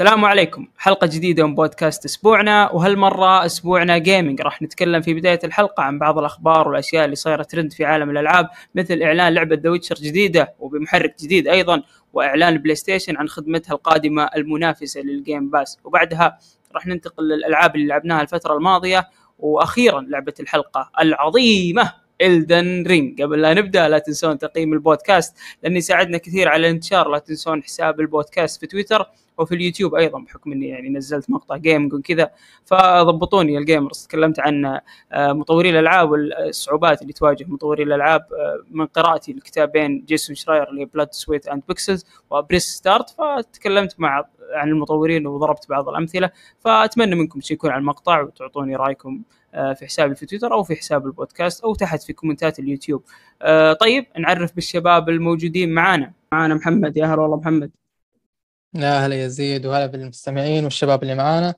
السلام عليكم. حلقة جديدة من بودكاست أسبوعنا وهالمرة أسبوعنا gaming راح نتكلم في بداية الحلقة عن بعض الأخبار والأشياء اللي صايرة ترند في عالم الألعاب مثل إعلان لعبة The Witcher جديدة وبمحرك جديد أيضا وإعلان بلاي ستيشن عن خدمتها القادمة المنافسة لل Game Pass وبعدها راح ننتقل للألعاب اللي لعبناها الفترة الماضية وأخيرا لعبة الحلقة العظيمة Elden Ring قبل لا نبدأ لا تنسون تقييم البودكاست لأنه يساعدنا كثير على الانتشار لا تنسون حساب البودكاست في تويتر وفي اليوتيوب أيضا بحكم إني يعني نزلت مقطع gaming وكذا فضبطوني ال gamers تكلمت عن آه، مطوري الألعاب والصعوبات اللي تواجه مطوري الألعاب آه، من قراءتي لكتابين جيسون شراير اللي Blood, Sweat, and Pixels و Press Start فتكلمت مع عن المطورين وضربت بعض الأمثلة فأتمنى منكم تشيكون على المقطع وتعطوني رأيكم آه، في حسابي في تويتر أو في حساب البودكاست أو تحت في كومنتات اليوتيوب. طيب نعرف بالشباب الموجودين معانا. معانا محمد يا هلا والله محمد. يا هلا يزيد وهلا بالمستمعين والشباب اللي معانا.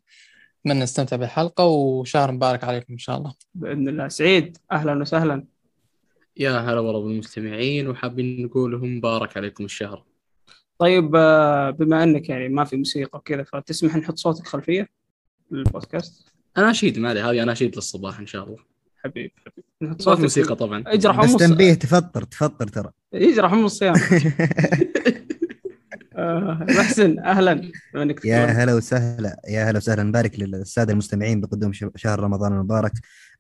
أتمنى نستمتع بالحلقة وشهر مبارك عليكم إن شاء الله. بإذن الله. سعيد أهلا وسهلا. يا هلا والله بالمستمعين وحابين نقول لهم مبارك عليكم الشهر. طيب آه، بما إنك يعني ما في موسيقى وكذا فتسمح نحط صوتك خلفية للبودكاست؟ اناشيد ما هذه اناشيد للصباح إن شاء الله. حبيب حبيب. نحط صوت موسيقى طبعا. اجرح أم بس تنبيه تفطر تفطر ترى. يجرح أم الصيام. محسن أهلا. يا هلا وسهلا يا هلا وسهلا. نبارك للساده المستمعين بقدوم شهر رمضان المبارك.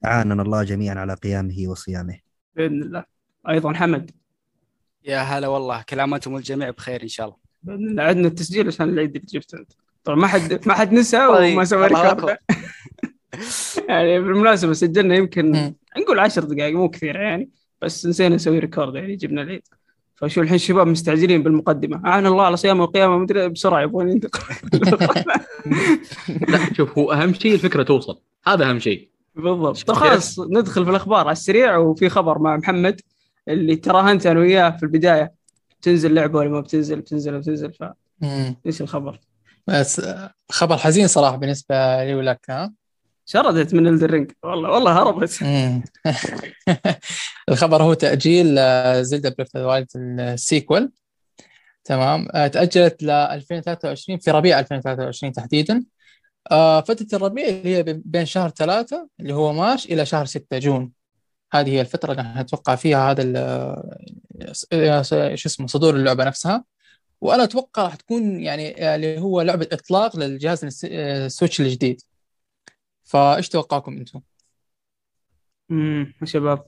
أعاننا الله جميعا على قيامه وصيامه. بإذن الله. أيضا حمد. يا هلا والله. كل عام وأنتم والجميع بخير إن شاء الله. بإذن الله. عندنا التسجيل عشان العيد اللي جبته. انت طبعا ما حد ما حد نسى طيب، وما سوى ريكورد يعني بالمناسبة سجلنا يمكن نقول عشر دقائق مو كثير يعني بس نسينا نسوي ريكورد يعني جبنا العيد. فشو الحين الشباب مستعجلين بالمقدمة. أعان الله على صيام القيامة مدري بسرعة يبغون ينتقل. لا شوف هو أهم شيء الفكرة توصل. هذا أهم شيء. بالضبط. طيب خلاص ندخل في الأخبار على السريع وفي خبر مع محمد اللي تراهنت أنا وياه في البداية تنزل لعبة ولا ما بتنزل؟ بتنزل بتنزل ف إيش الخبر؟ بس خبر حزين صراحة بالنسبة لي ولك ها؟ شردت من Elden Ring والله والله هربت. الخبر هو تأجيل زلدا Breath of the Wild ال sequel تمام. آه، تأجلت ل 2023 في ربيع 2023 تحديدا. آه، فترة الربيع اللي هي بين شهر ثلاثة اللي هو March إلى شهر 6 June. هذه هي الفترة اللي نتوقع فيها هذا آه، شو اسمه صدور اللعبة نفسها. وأنا أتوقع راح تكون يعني اللي هو لعبة إطلاق للجهاز ال Switch الجديد. فايش توقعكم أنتم؟ امم شباب.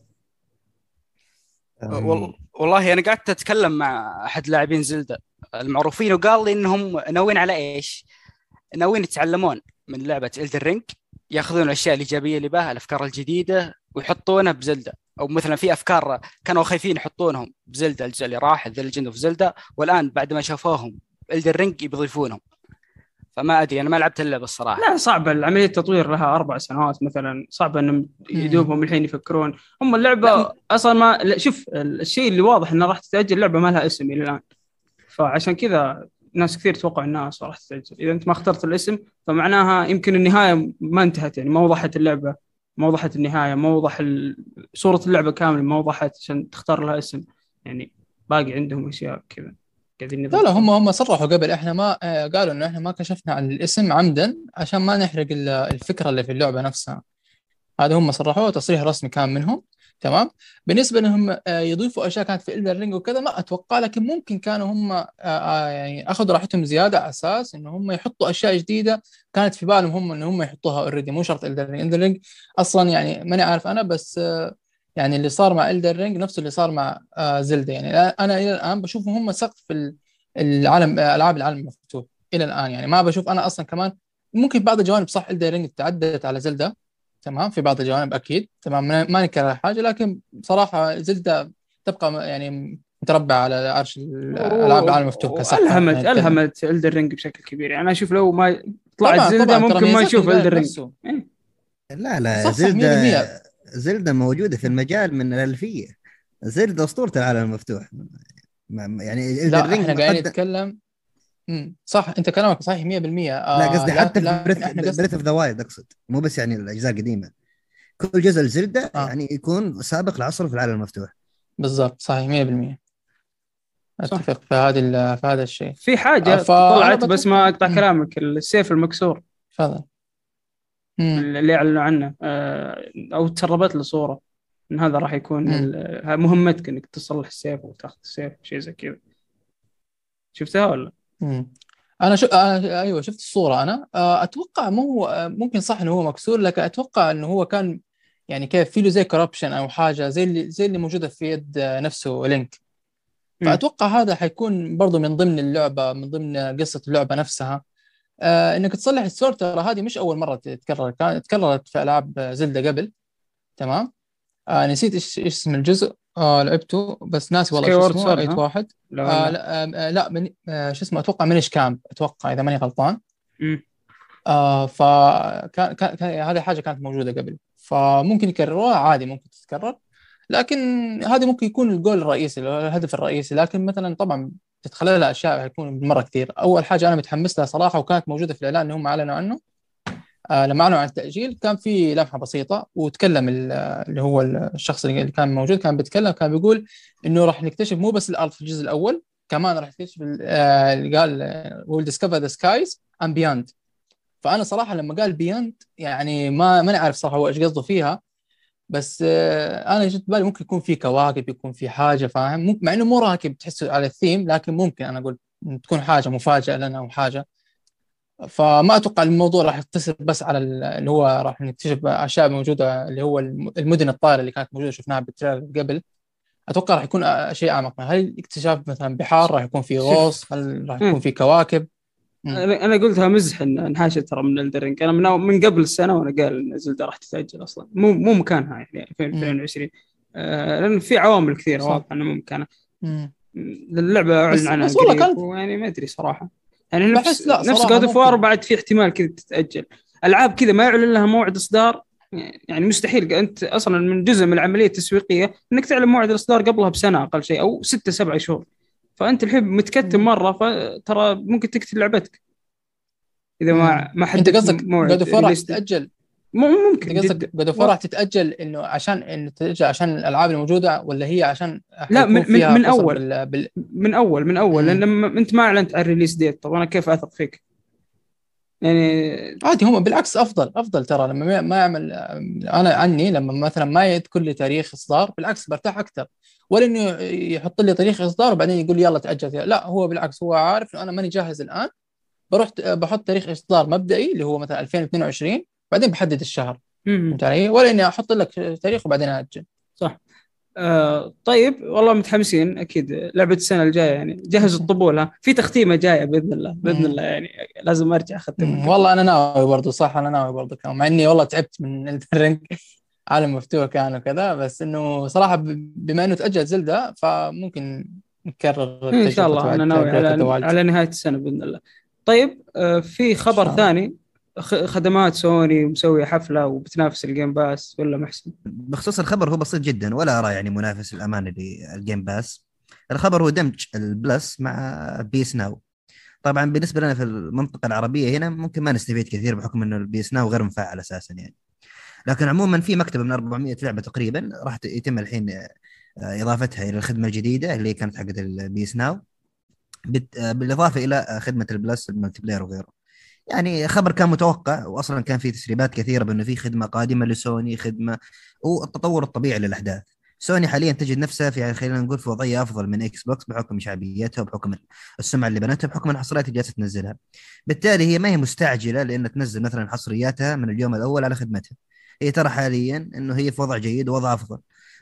والله أنا قعدت أتكلم مع أحد لاعبين زلدة المعروفين وقال لي إنهم ناويين على إيش؟ ناويين يتعلمون من لعبة Elden Ring يأخذون الأشياء الإيجابية اللي بها الأفكار الجديدة ويحطونها بزلدة. أو مثلا في أفكار كانوا خايفين يحطونهم بزلدة الجزء اللي راح The Legend of Zelda والآن بعد ما شافوهم الدر رينج بيضيفونهم فما أدري أنا ما لعبت اللعبه الصراحه لا صعب. عمليه التطوير لها أربع سنوات مثلا. صعب إنهم يدوبهم الحين يفكرون. هم اللعبة لا. أصلا ما شوف الشيء اللي واضح انها راح تتأجل اللعبه ما لها اسم إلى الآن. فعشان كذا ناس كثير توقع إنها راح تتأجل. إذا أنت ما اخترت الاسم فمعناها يمكن النهاية ما انتهت. يعني ما وضحت اللعبة ما وضحت النهاية ما وضح صورة اللعبة كاملة ما وضحت عشان تختار لها اسم. يعني باقي عندهم أشياء كذا. قاعدين لا لا هم هم صرحوا قبل. إحنا ما آه، قالوا إنه إحنا ما كشفنا عن الاسم عمدا عشان ما نحرق الفكرة اللي في اللعبة نفسها. هذا هم صرحوه تصريح رسمي كان منهم. تمام؟ بالنسبة إنهم آه، يضيفوا أشياء كانت في Elden Ring وكذا ما أتوقع لكن ممكن كانوا هم آه، يعني أخذوا راحتهم زيادة على أساس إنه هم يحطوا أشياء جديدة كانت في بالهم هم إنه هم يحطوها already مو شرط Elden Ring Elden Ring أصلا يعني ماني عارف أنا بس يعني اللي صار مع Elden Ring نفسه اللي صار مع آه زلدا يعني أنا إلى الآن بشوفهم هم سقف العالم ألعاب العالم المفتوح إلى الآن. يعني ما بشوف أنا أصلا كمان ممكن بعض الجوانب صح Elden Ring تعدت على زلدا تمام؟ في بعض الجوانب أكيد تمام؟ ما ننكر حاجة لكن بصراحه زلدا تبقى يعني متربع على عرش ألعاب العالم المفتوح كسحه الهمت يعني ألهمت Elden Ring بشكل كبير. يعني أنا أشوف لو ما طلعت زلدا ممكن ما نشوف Elden Ring لا لا زلدا زلدا موجودة في المجال من الألفية. زلدا أسطورة العالم المفتوح. يعني لا إحنا قاعدين نتكلم. صح أنت كلامك صحيح 100% آه لا قصدي حتى في Breath of the Wild أقصد. مو بس يعني الأجزاء القديمة. كل جزء لزلدا آه. يعني يكون سابق لعصره في العالم المفتوح. بالضبط صحيح 100% أتفق في هذه ال- في هذا الشيء. في حاجة فأنا طلعت بتوقع- بس ما أقطع. كلامك السيف المكسور. تفضل. اللي اعلنوا عنه. آه، أو تسربت له صورة إن هذا راح يكون مهمتك إنك تصلح السيف وتاخذ السيف شيء زي كذا. شفتها ولا؟ مم. أنا شو... آه أيوه شفت الصورة أنا. آه أتوقع مو هو ممكن صح إنه هو مكسور لكن أتوقع إنه هو كان يعني كيف في له زي corruption أو حاجة زي اللي زي اللي موجودة في يد آه، نفسه لينك. فأتوقع هذا حيكون برضو من ضمن اللعبة من ضمن قصة اللعبة نفسها. آه إنك تصلح السور ترى هذه مش أول مرة تتكرر. كانت تكررت في ألعاب زلدة قبل. تمام؟ آه نسيت إيش إيش اسم الجزء. آه لعبته. بس ناسي والله شو اسمه. ها؟ واحد. لا آه؟ لا, آه لا من آه شو اسمه؟ أتوقع منش كامب أتوقع إذا ماني غلطان. آه فكان كان كان هذه حاجة كانت موجودة قبل. فممكن يكرروها؟ عادي ممكن تتكرر. لكن هذا ممكن يكون الجول الرئيسي الهدف الرئيسي. لكن مثلا طبعا تتخللها اشياء حيكون مرة كثير. أول حاجة أنا متحمس لها صراحة وكانت موجودة في الإعلان اللي هم أعلنوا عنه آه لما أعلنوا عن التأجيل كان في لمحة بسيطة وتكلم ال- اللي هو الشخص اللي كان موجود كان بيتكلم كان بيقول إنه راح نكتشف مو بس الأرض في الجزء الأول كمان راح نكتشف آه، اللي قال we'll discover the skies and beyond فأنا صراحة لما قال beyond يعني ما ما عارف صراحة هو إيش قصده فيها. بس آه، أنا جت بالي ممكن يكون في كواكب يكون في حاجة فاهم؟ مع إنه مو راكب تحسه على الثيم لكن ممكن أنا أقول تكون حاجة مفاجأة لنا أو حاجة. فما أتوقع الموضوع راح يقتصر بس على ال- اللي هو راح نكتشف أشياء موجودة اللي هو الم- المدن الطائره اللي كانت موجودة شفناها بال trailer قبل. أتوقع راح يكون أ- شيء أعمق. هل اكتشاف مثلا بحار راح يكون في غوص؟ هل راح يكون في كواكب. أنا أنا قلتها مزح ان انحاشت ترى من Elden Ring أنا من, من قبل السنة وأنا قال إن زلدة راح تتأجل أصلا. مو مو مكانها يعني 2020 آه لأن في عوامل كثيرة. واضحة إنه مو مكانها. اللعبه أعلن عنها بس والله كانت- ويعني ما أدري صراحة. يعني نفس لا نفس God of War. بعد في احتمال كذا تتأجل. ألعاب كذا ما يعلن لها موعد إصدار يعني مستحيل. أنت أصلا من جزء من العملية التسويقية إنك تعلن موعد الإصدار قبلها بسنة أقل شيء أو ستة سبعة شهور. فأنت الحين متكتم. مرة فترى ممكن تقتل لعبتك إذا ما ما أنت حددت قصدك God of War راح. تتأجل مو ممكن أنت قصدك God of War تتأجل إنه عشان انه تتأجل عشان الألعاب الموجودة ولا هي عشان لا، من- من- من أول. بال... بال... من أول من أول مم. لأن لما أنت ما أعلنت عن ال release date طب أنا كيف أثق فيك؟ يعني عادي هم بالعكس أفضل أفضل ترى لما ما- ما يعمل أنا عني لما مثلا ما يذكر لي تاريخ اصدار بالعكس برتاح أكثر ولا إنه يحط لي تاريخ إصدار وبعدين يقول لي يلا تأجل. لا هو بالعكس هو عارف إنه أنا ماني جاهز الآن. بروح بحط تاريخ إصدار مبدئي اللي هو مثلا 2022 بعدين بحدد الشهر. فهمت علي؟ ولا إني أحط لك تاريخ وبعدين أجل آه طيب والله متحمسين أكيد. لعبة السنة الجاية يعني. جهزوا الطبول في تختيمة جاية بإذن الله. بإذن. الله يعني لازم أرجع اختم والله أنا ناوي برضو صح أنا ناوي كمان مع إني والله تعبت من الرنج عالم مفتوح كان وكذا بس إنه صراحة بما إنه تأجل زلدة فممكن نكرر إن شاء الله أنا ناوي على على نهاية السنة بإذن الله. طيب آه في خبر. ثاني خ- خدمات سوني مسويه حفلة وبتنافس ال Game Pass ولا محسن؟ بخصوص الخبر هو بسيط جدا ولا ارى يعني منافس الأمانة لل Game Pass الخبر هو دمج ال Plus مع PS Now طبعا بالنسبة لنا في المنطقة العربية هنا ممكن ما نستفيد كثير بحكم إنه ال PS Now غير مفعل أساسا يعني. لكن عموما في مكتبة من 400 لعبة تقريبا راح يتم الحين آه، إضافتها إلى الخدمة الجديدة اللي كانت حقت ال PS Now آه، بالإضافة إلى خدمة ال Plus ال multiplayer وغيره. يعني خبر كان متوقع واصلا كان في تسريبات كثيرة بأنه في خدمة قادمة لسوني خدمة والتطور الطبيعي للأحداث. سوني حاليا تجد نفسها في خلينا نقول في وضعية أفضل من Xbox بحكم شعبيتها وبحكم السمعة اللي بنتها بحكم الحصريات اللي جالسة تنزلها. بالتالي هي ما هي مستعجلة لأن تنزل مثلا حصرياتها من اليوم الأول على خدمتها. هي ترى حاليا إنه هي في وضع جيد ووضع أفضل.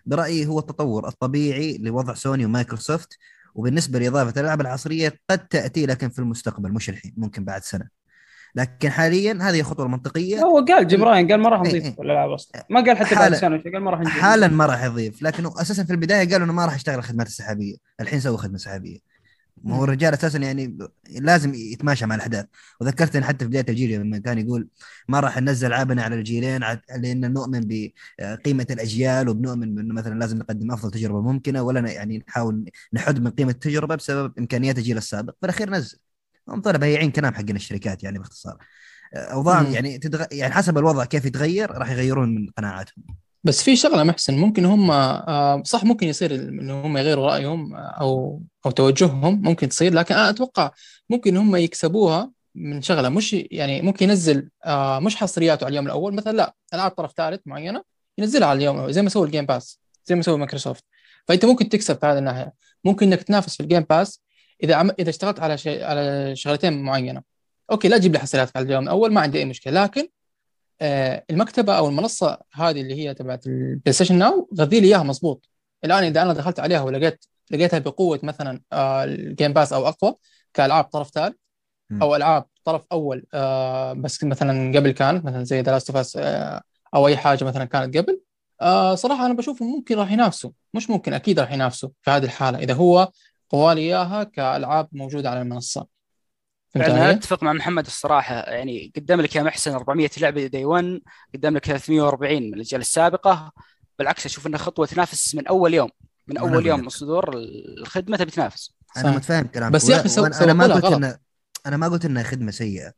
برأيي هو التطور الطبيعي لوضع سوني ومايكروسوفت وبالنسبة لإضافة الألعاب العصرية قد تأتي لكن في المستقبل مش الحين ممكن بعد سنة. لكن حاليا هذه الخطوه المنطقيه هو قال جبراين قال ما راح إيه، نضيف إيه. الألعاب أصلا. ما قال حتى بعد سنة قال ما راح نجيب. حالا ما راح يضيف لكنه أساسا في البداية قالوا إنه ما راح يشتغل الخدمات السحابية. الحين سووا خدمة سحابية. ما هو. الرجال أساسا يعني لازم يتماشى مع الأحداث. وذكرتني حتى في بداية الجيل لما كان يقول ما راح ننزل العابنا على الجيلين لأن نؤمن بقيمة الأجيال وبنؤمن بأنه مثلا لازم نقدم أفضل تجربة ممكنة ولا يعني نحاول نحد من قيمة التجربة بسبب إمكانيات الجيل السابق. في الاخير نزل. هم طلع كلام حقين الشركات يعني باختصار. أوضاع مم. يعني تدغ... يعني حسب الوضع كيف يتغير راح يغيرون من قناعاتهم. بس في شغلة محسن ممكن هم آه، صح ممكن يصير إن هم يغيروا رأيهم أو أو توجههم ممكن تصير لكن أنا أتوقع ممكن هم يكسبوها من شغلة مش يعني ممكن ينزل آه، مش حصرياته على اليوم الأول مثلا لا العاب طرف ثالث معينة ينزلها على اليوم زي ما سووا ال Game Pass زي ما سووا مايكروسوفت. فأنت ممكن تكسب في هذه الناحية. ممكن إنك تنافس في ال Game Pass إذا عم... إذا اشتغلت على شيء على شغلتين معينة. أوكي لا تجيب لي حصريات على اليوم الأول ما عندي أي مشكلة لكن آه، المكتبة أو المنصة هذه اللي هي تبعت ال PlayStation Now غذي لي إياها مضبوط. الآن إذا أنا دخلت عليها ولقيت لقيتها بقوة مثلا آه، ال Game Pass أو أقوى كألعاب طرف ثالث. أو ألعاب طرف أول آه، بس مثلا قبل كانت مثلا زي The Last of أو أي حاجة مثلا كانت قبل آه، صراحة أنا بشوف ممكن راح ينافسوا. مش ممكن أكيد راح ينافسوا في هذه الحالة إذا هو قوالي إياها كألعاب موجودة على المنصة. أنا؟ أتفق مع محمد الصراحة يعني قدم لك يا محسن 400 لعبة day 1 قدم لك 340 من الأجيال السابقة بالعكس أشوف انها خطوة تنافس من أول يوم من أول يوم. من صدور الخدمة تبي تنافس أنا. متفاهم كلامك بس يا ولا- سو- أنا ما قلت. ان أنا ما قلت إنها خدمة سيئة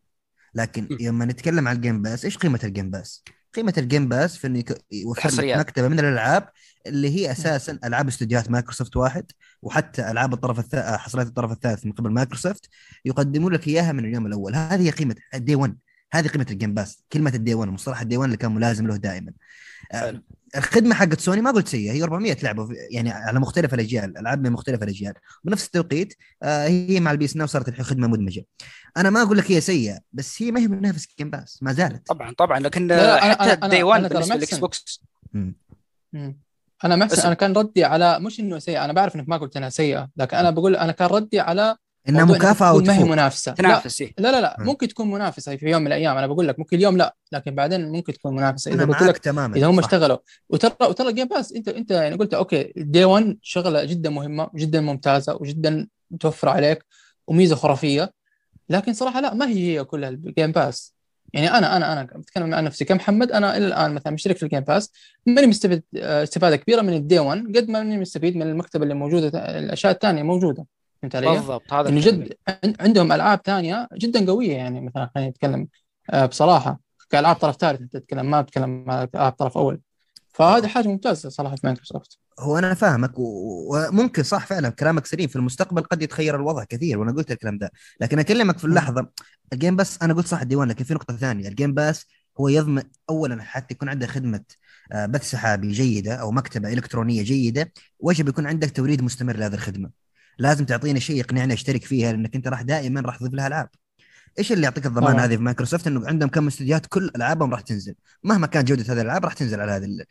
لكن. لما نتكلم عن ال Game Pass إيش قيمة ال Game Pass؟ قيمة ال Game Pass في إنه يوفر لك. مكتبة من الألعاب اللي هي أساسا ألعاب استديوهات مايكروسوفت واحد وحتى ألعاب الطرف الثالث حصريات الطرف الثالث من قبل مايكروسوفت يقدمون لك إياها من اليوم الأول. هذه هي قيمة ال day 1 هذه قيمة ال Game Pass كلمة ال day 1 مصطلح ال day 1 اللي كان ملازم له دائما. آه،. الخدمه حقت سوني ما قلت سيئة. هي 400 لعبة في- يعني على مختلف الأجيال العاب من مختلف الأجيال. بنفس التوقيت آه، هي مع ال PS Now صارت الحين خدمة مدمجة. أنا ما أقول لك هي سيئة بس هي ما هي منافس Game Pass ما زالت. طبعا طبعا لكن لا، لا، أنا- حتى أنا- day أنا- 1 أنا ترى بالنسبة. لل Xbox. أنا محسن أنا كان ردي على مش إنه سيئة أنا بعرف إنك ما قلت إنها سيئة لكن أنا بقول أنا كان ردي على إنها مكافأة تكون ما هي منافسة. لا. تنافس إيه. لا لا, لا. مم. ممكن تكون منافسة في يوم من الأيام. أنا بقول لك ممكن اليوم لا لكن بعدين ممكن تكون منافسة. إذا قلت لك تماما. إذا هم صح. اشتغلوا. وترى وترى ال Game Pass أنت أنت يعني قلت أوكي day 1 شغلة جدا مهمة وجدا ممتازة وجدا متوفرة عليك وميزة خرافية. لكن صراحة لا ما هي هي كلها ال Game Pass يعني أنا أنا أنا بتكلم عن نفسي. كمحمد أنا إلى الآن مثلا مشترك في ال Game Pass ماني مستفيد آه، استفادة كبيرة من ال day 1 قد ما ماني مستفيد من المكتبة اللي موجودة الأشياء الثانية موجودة. فهمت علي؟ بالضبط هذا إنه الكلام. جد عن- عندهم ألعاب ثانية جدا قوية يعني مثلا خلينا نتكلم آه، بصراحة كألعاب طرف ثالث أنت تتكلم ما تتكلم ألعاب طرف أول. فهذه حاجة ممتازة صراحة في مايكروسوفت هو أنا فاهمك وممكن صح فعلا كلامك سليم في المستقبل قد يتغير الوضع كثير وأنا قلت الكلام ده. لكن أكلمك في اللحظة ال Game Pass أنا قلت صح ال day one لكن في نقطة ثانية ال Game Pass هو يضمن اولا حتى يكون عندك خدمة آه، بث سحابي جيدة أو مكتبة إلكترونية جيدة وجب يكون عندك توريد مستمر لهذه الخدمة. لازم تعطينا شيء يقنعني أشترك فيها لأنك أنت راح دائما راح تضيف لها ألعاب. إيش اللي يعطيك الضمان طبعاً. هذه؟ في مايكروسوفت إنه عندهم كم استديوهات كل ألعابهم راح تنزل. مهما كانت جودة هذه الألعاب راح تنزل على هذه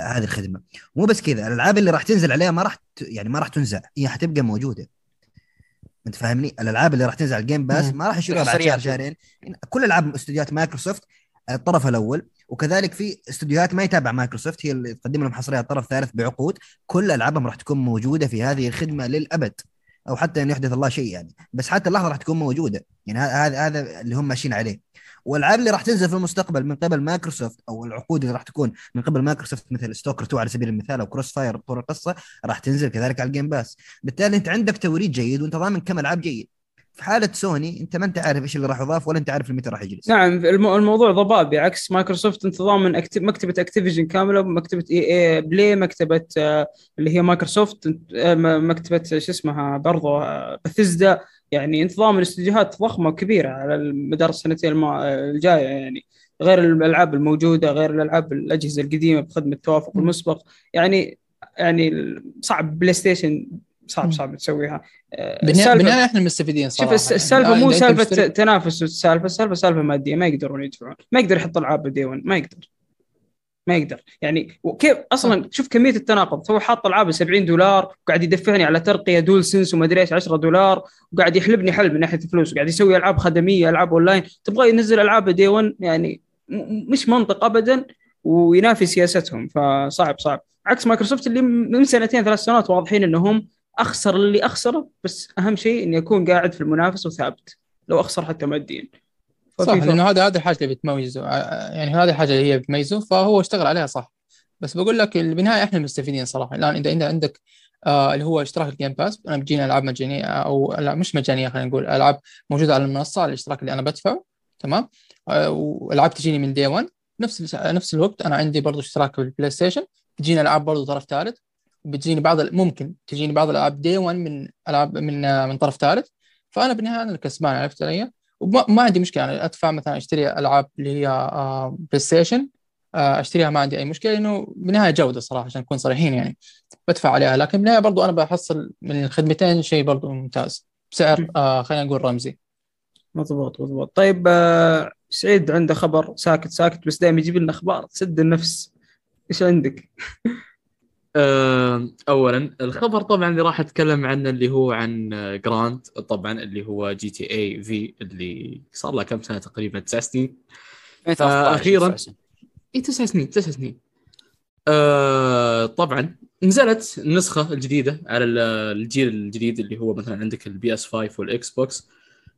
هذه الخدمة. مو بس كذا الألعاب اللي راح تنزل عليها ما راح ت- يعني ما راح تنزع. هي حتبقى موجودة. أنت فاهمني؟ الألعاب اللي راح تنزل على ال Game Pass. ما راح يشيلوها بعد شهر. شهرين. كل ألعاب استديوهات مايكروسوفت الطرف الأول. وكذلك في استديوهات ما يتابع مايكروسوفت هي اللي تقدم لهم حصريات طرف ثالث بعقود. كل ألعابهم راح تكون موجودة في هذه الخدمة للأبد أو حتى أن يحدث الله شيء يعني. بس حتى اللحظة راح تكون موجودة. يعني هذا هذا اللي هم ماشيين عليه. والألعاب اللي راح تنزل في المستقبل من قبل مايكروسوفت أو العقود اللي راح تكون من قبل مايكروسوفت مثل Stalker 2 على سبيل المثال أو CrossFire طور القصة راح تنزل كذلك على ال Game Pass بالتالي أنت عندك توريد جيد وأنت ضامن كم ألعاب جيد. في حالة سوني أنت ما أنت عارف إيش اللي راح يضاف ولا أنت عارف متى راح يجلس. نعم المو- الموضوع ضبابي عكس مايكروسوفت انت ضامن أكتب مكتبة Activision كاملة مكتبه EA Play مكتبة آه، اللي هي مايكروسوفت آه، مكتبة شو اسمها برضو آه، بثزدا يعني انت ضامن استديوهات ضخمة وكبيرة على مدار السنتين آه، الجاية يعني. غير الألعاب الموجودة غير الألعاب الأجهزة القديمة بخدمة التوافق. المسبق. يعني يعني صعب PlayStation صعب. صعب تسويها. آه، بالنهايه إحنا مستفيدين شوف صراحة الس- يعني. السالفة مو سالفة تنافس السالفه السالفه سالفه مادية ما يقدرون يدفعون. ما يقدر يحط العاب day 1 ما يقدر. ما يقدر. يعني وكيف أصلا شوف كمية التناقض. تو حاط العاب ب 70 دولار وقاعد يدفعني على ترقية DualSense وما أدري إيش 10 دولار وقاعد يحلبني حلب من ناحية الفلوس وقاعد يسوي ألعاب خدمية ألعاب أونلاين. تبغى ينزل ألعاب day 1 يعني مش منطق ابدا وينافي سياستهم. فصعب صعب. عكس مايكروسوفت اللي من سنتين ثلاث سنوات واضحين إنهم أخسر اللي أخسره بس أهم شيء إني أكون قاعد في المنافسه وثابت لو أخسر حتى ماديا. صح. لأنه هذا هذه الحاجة اللي بتميزه. ع- يعني هذه الحاجة اللي هي بتميزه فهو اشتغل عليها صح. بس بقول لك بالنهاية إحنا المستفيدين صراحة. الآن إذا انت عندك آه اللي هو اشتراك ال Game Pass أنا بتجيني ألعاب مجانية أو لا مش مجانية خلينا نقول ألعاب موجودة على المنصة على الاشتراك اللي أنا بدفعه. تمام؟ آه والألعاب تجيني من day 1 نفس نفس الوقت أنا عندي برضو اشتراك بالبلاي ستيشن تجيني ألعاب برضو طرف ثالث. بتجيني بعض ممكن تجيني بعض الألعاب day 1 من العاب من آه، من طرف ثالث. فأنا بالنهاية أنا الكسبان عرفت علي؟ وما ما عندي مشكلة يعني أدفع مثلا أشتري ألعاب اللي هي آه، بلاي ستيشن آه، أشتريها ما عندي أي مشكلة لأنه بالنهاية جودة صراحة عشان نكون صريحين يعني بدفع عليها. لكن بالنهاية برضو أنا بحصل من الخدمتين شيء برضو ممتاز. بسعر آه خلينا نقول رمزي. مضبوط مضبوط. طيب آه، سعيد عنده خبر ساكت ساكت بس دائما يجيب لنا أخبار تسد النفس. إيش عندك؟ آه، اولا الخبر طبعا اللي راح أتكلم عنه اللي هو عن آه، جراند طبعا اللي هو GTA V اللي صار له كم سنة تقريبا تسع سنين 2013 أخيراً. أساساً. إي تسع سنين تسع سنين آه طبعا نزلت النسخة الجديدة على ال- الجيل الجديد اللي هو مثلا عندك ال PS5 والاكس بوكس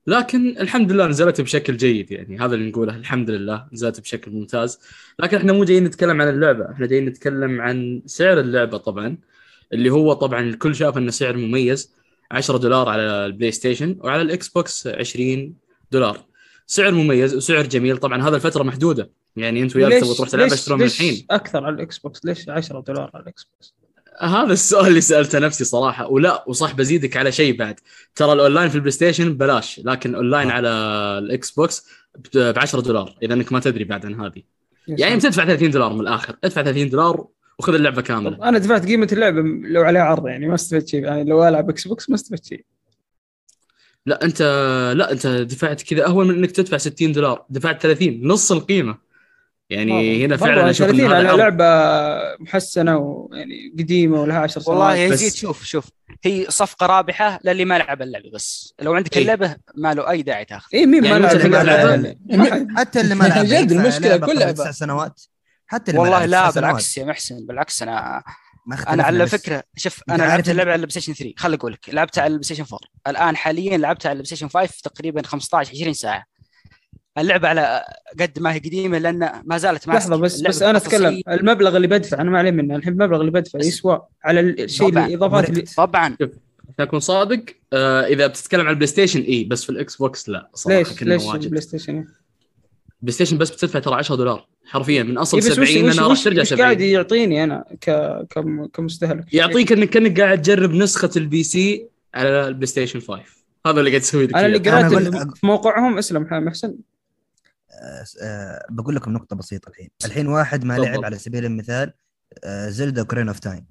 لكن الحمد لله نزلت بشكل جيد يعني هذا اللي نقوله الحمد لله نزلت بشكل ممتاز. لكن إحنا مو جايين نتكلم عن اللعبة إحنا جايين نتكلم عن سعر اللعبة طبعا اللي هو طبعا الكل شاف إنه سعر مميز 10 دولار على البلاي ستيشن وعلى الاكس بوكس 20 دولار. سعر مميز وسعر جميل طبعا هذا الفترة محدودة. يعني أنت وياك تبغى تروح تلعب ليش, اشترون من الحين. أكثر على الاكس بوكس ليش 10 دولار على الاكس بوكس؟ هذا السؤال اللي سألته نفسي صراحة ولا وصح بزيدك على شيء بعد. ترى الأونلاين في البلاي ستيشن ببلاش لكن اونلاين آه. على الاكس بوكس ب 10 دولار إذا إنك ما تدري بعد عن هذه. يعني. بتدفع 30 دولار من الآخر ادفع 30 دولار وخذ اللعبة كاملة. أنا دفعت قيمة اللعبة لو عليها عرض يعني ما استفدت شيء. يعني لو ألعب إكس بوكس ما استفدت شيء. لا أنت لا أنت دفعت كذا أهون من إنك تدفع 60 دولار دفعت 30 نص القيمة. يعني هنا فعلا أشوف إن 30 هذا على. لعبة محسنة ويعني قديمة ولها 10 سنوات والله بس- يزيد شوف شوف هي صفقة رابحة للي ما لعب اللعبة بس لو عندك إيه. اللعبة ما له أي داعي تاخذ اي مين يعني ما متى لعب حد. حتى اللي ما لعب جد يدفع المشكلة لعبة كل قبل لعبة. تسع سنوات حتى اللي والله لا. بالعكس يا محسن بالعكس أنا أنا على فكرة شوف أنا لعبت اللعبة على البلاي ستيشن 3 خل أقول لك لعبتها على البلاي ستيشن 4 الآن حاليا لعبتها على البلاي ستيشن 5 تقريبا 15 20 ساعة اللعبة على قد ما هي قديمة لأن ما زالت ماسكه لحظة بس بس أنا أتكلم. المبلغ اللي بدفع أنا ما عليه منه الحين المبلغ اللي بدفع يسوى على الشيء طبعاً. الإضافات اللي طبعا. عشان أكون صادق آه إذا بتتكلم عن البلاي ستيشن اي بس في الإكس بوكس لا صراحة ليش ليش واجد. البلاي ستيشن بلاي ستيشن بس بتدفع ترى 10 دولار حرفيا من أصل إيه بس 70 وش أنا وش راح ترجع وش قاعد 70 يعطيني أنا ك كم- كمستهلك؟ يعطيك انك كأنك قاعد تجرب نسخة ال PC على البلاي ستيشن 5 هذا اللي قاعد تسوي أنا اللي أقول- في موقعهم اسلم محسن بقول لكم نقطة بسيطة الحين، الحين واحد ما. لعب على سبيل المثال آه، زلدا Ocarina of Time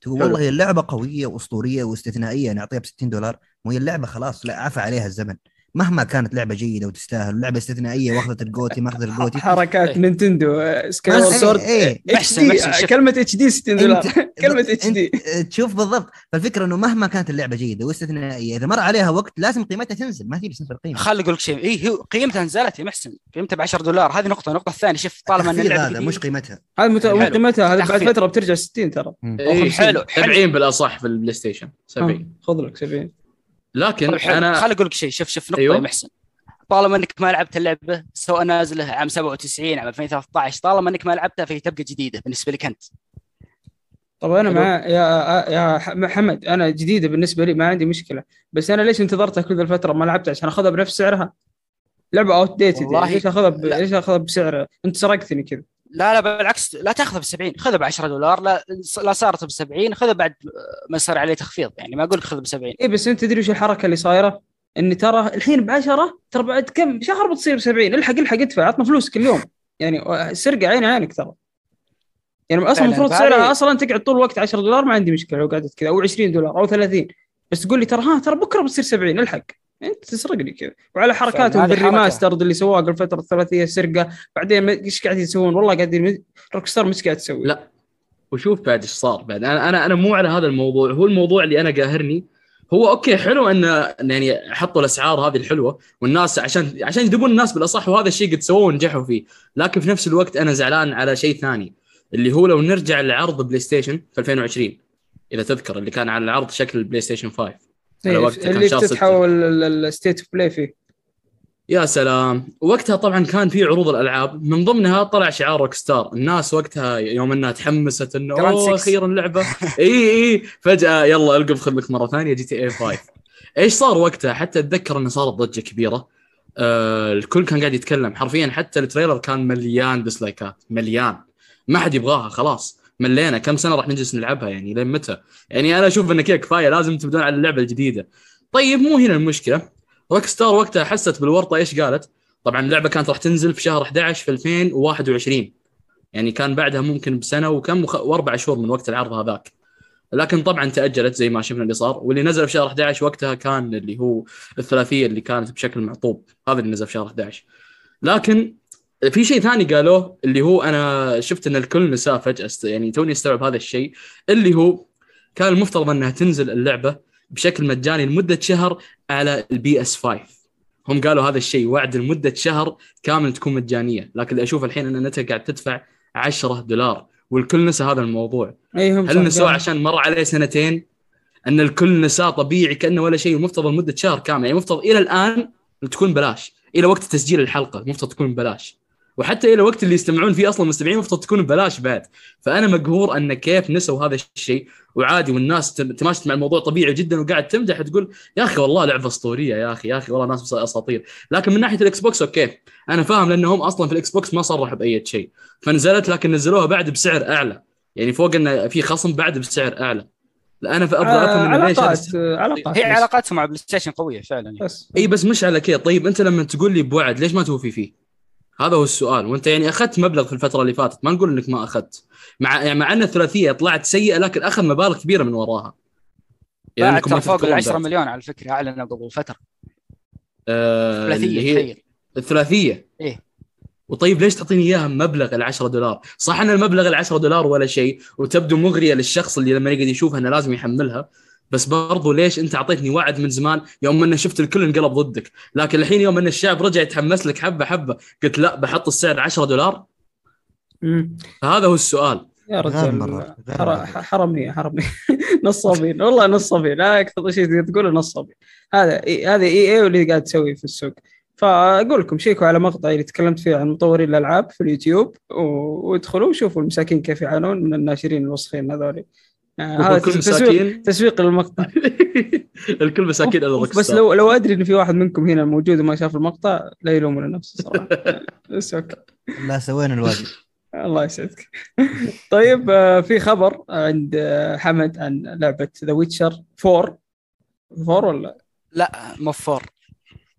تقول. والله هي اللعبة قوية وأسطورية واستثنائية نعطيها ب 60 دولار وهي اللعبة خلاص لا عفى عليها الزمن مهما كانت لعبة جيدة وتستاهل لعبة استثنائية واخذت ال GOTY ما أخذت ال GOTY. حركات إيه. نينتندو Skyward Sword إيه، إيه. شوف. كلمة HD 60 دولار. كلمة HD. تشوف بالضبط. فالفكرة إنه مهما كانت اللعبة جيدة واستثنائية إذا مر عليها وقت لازم قيمتها تنزل. ما تجي تنزل القيمة خل أقول لك شيء. اي هو قيمتها نزلت يا محسن. قيمتها ب 10 دولار. هذه نقطة. النقطه الثانية شوف طالما إن اللعبة هذا مش قيمتها. هذا مت... قيمتها هذا بعد. فترة بترجع 60 ترى. إيه، حلو، حلو. 70 بالأصح في البلاي ستيشن. 70 ها، خذ لك 70 لكن طيب. أنا خل أقول لك شيء. شوف شوف نقطة أيوة. يا محسن. طالما إنك ما لعبت اللعبة سواء نازلة عام 97 عام 2013 طالما إنك ما لعبتها فهي تبقى جديدة بالنسبة لك أنت. طب أنا. مع يا يا ح- محمد أنا جديدة بالنسبة لي ما عندي مشكلة. بس أنا ليش انتظرتها كل ذا الفترة ما لعبتها؟ عشان أخذها بنفس سعرها. لعبة outdated ليش أخذها ب... ليش أخذها بسعر؟ أنت سرقتني كذا. لا لا بالعكس لا تاخذها ب 70 خذها ب 10 دولار لا لا صارت ب 70 خذها بعد ما صار عليه تخفيض يعني ما أقول لك خذها ب 70 اي بس أنت تدري وش الحركة اللي صايرة؟ إن ترى الحين ب 10 ترى بعد كم؟ شهر بتصير ب 70 الحق الحق ادفع عطنا فلوسك اليوم يعني سرقة عين عينك ترى. يعني أصلا المفروض سعرها أصلا تقعد طول الوقت 10 دولار ما عندي مشكلة لو قعدت كذا أو 20 دولار أو 30 بس تقول لي ترى ها ترى بكرة بتصير 70 الحق. انت تسرقني كذا. وعلى حركاتهم بال remaster اللي سواه قبل فترة الثلاثيه سرقة بعدين إيش قاعدين يسوون؟ والله قاعدين روك ستار مش قاعد تسوي. لا. وشوف بعد إيش صار بعد. أنا أنا أنا مو على هذا الموضوع. هو الموضوع اللي أنا قاهرني. هو okay حلو ان يعني حطوا الأسعار هذه الحلوة والناس عشان عشان يجذبون الناس بالأصح وهذا الشيء قد سووه ونجحوا فيه. لكن في نفس الوقت أنا زعلان على شيء ثاني اللي هو لو نرجع لعرض بلاي ستيشن في 2020 إذا تذكر اللي كان على العرض شكل البلاي ستيشن 5 على وقتها كان اللي شهر بتتحول ال State of Play فيه. يا سلام. وقتها طبعا كان في عروض الألعاب. من ضمنها طلع شعار روك ستار الناس وقتها يوم إنها تحمست إنه أوه. أخيرا لعبة. إي إي. فجأة يلا القف خذ لك مرة ثانية GTA 5 إيش صار وقتها؟ حتى أتذكر إنه صارت ضجة كبيرة. آه الكل كان قاعد يتكلم. حرفيا حتى ال trailer كان مليان dislikeات مليان. ما حد يبغاها خلاص. ملينا كم سنة راح نجلس نلعبها يعني لين متى؟ يعني أنا أشوف انه كذا كفاية لازم تبدون على اللعبة الجديدة. طيب مو هنا المشكلة روك ستار وقتها حست بالورطة إيش قالت؟ طبعا اللعبة كانت راح تنزل في شهر 11 في 2021 يعني كان بعدها ممكن بسنة وكم وخ... وأربع شهور من وقت العرض هذاك. لكن طبعا تأجلت زي ما شفنا اللي صار واللي نزل في شهر 11 وقتها كان اللي هو الثلاثية اللي كانت بشكل معطوب هذا اللي نزل في شهر 11 لكن في شيء ثاني قالوه اللي هو أنا شفت إن الكل نساه فجأة يعني توني استوعب هذا الشيء اللي هو كان المفترض إنها تنزل اللعبة بشكل مجاني لمدة شهر على البي إس 5 هم قالوا هذا الشيء وعد لمدة شهر كامل تكون مجانية لكن اللي أشوف الحين إن أنت قاعد تدفع 10 دولار والكل نسى هذا الموضوع. إي هم هل نسوه. عشان مر عليه سنتين؟ إن الكل نساه طبيعي كأنه ولا شيء المفترض لمدة شهر كامل. يعني المفترض إلى الآن تكون بلاش إلى وقت تسجيل الحلقة المفترض تكون ببلاش. وحتى إلى وقت اللي يستمعون فيه أصلا المستمعين المفترض تكون ببلاش بعد فأنا مقهور أن كيف نسوا هذا الشيء وعادي والناس تم- تماشت مع الموضوع طبيعي جدا وقاعد تمدح تقول يا أخي والله لعبة أسطورية يا أخي يا أخي والله ناس أساطير لكن من ناحية الإكس بوكس أوكي أنا فاهم لأنهم أصلا في الإكس بوكس ما صرحوا بأي شيء فنزلت لكن نزلوها بعد بسعر أعلى يعني فوق انه في خصم بعد بسعر أعلى أنا أبغى آه، أفهم إنه ليش علاقات. آه، علاقات هي. علاقاتهم مع بلاي ستيشن قوية فعلا يعني. بس إي بس مش على كذا طيب أنت لما تقول لي بوعد ليش ما توفي فيه؟ هذا هو السؤال. وانت يعني أخذت مبلغ في الفترة اللي فاتت. ما نقول إنك ما أخذت. مع يعني مع أن الثلاثية طلعت سيئة لكن أخذ مبالغ كبيرة من وراها. بعد ما ترى فوق ال تذكرون 10 بعد. مليون على فكرة اعلنوا قبل فترة. آه اللي ثلاثية هي تخيل. الثلاثية؟ إيه. وطيب ليش تعطيني إياها بمبلغ ال 10 دولار؟ صح إن المبلغ ال 10 دولار ولا شيء وتبدو مغرية للشخص اللي لما يقعد يشوفها إنه لازم يحملها. بس برضو ليش انت اعطيتني وعد من زمان يوم انه شفت الكل انقلب ضدك؟ لكن الحين يوم ان الشعب رجع يتحمس لك حبة حبة قلت لا بحط السعر 10 دولار؟ مم. فهذا هو السؤال. يا رجال مرة. حرمني حرمني نصابين والله نصابين. لا أكثر شيء تقوله نصابين. هذا هذا إي اي واللي قاعد تسويه في السوق. فأقول لكم شيكوا على مقطع اللي تكلمت فيه عن مطورين الألعاب في اليوتيوب و- وادخلوا وشوفوا المساكين كيف يعانون من الناشرين الوسخين هذول هذا الكل تسويق تسويق للمقطع. الكل مساكين الا بس لو لو أدري إن في واحد منكم هنا موجود وما شاف المقطع لا يلومون نفسه صراحة. بس أوكي. لا سوينا الواجب. الله يسعدك. طيب آه، في خبر عند آه، حمد عن لعبة ذا ويتشر 4 4 ولا؟ لا مفور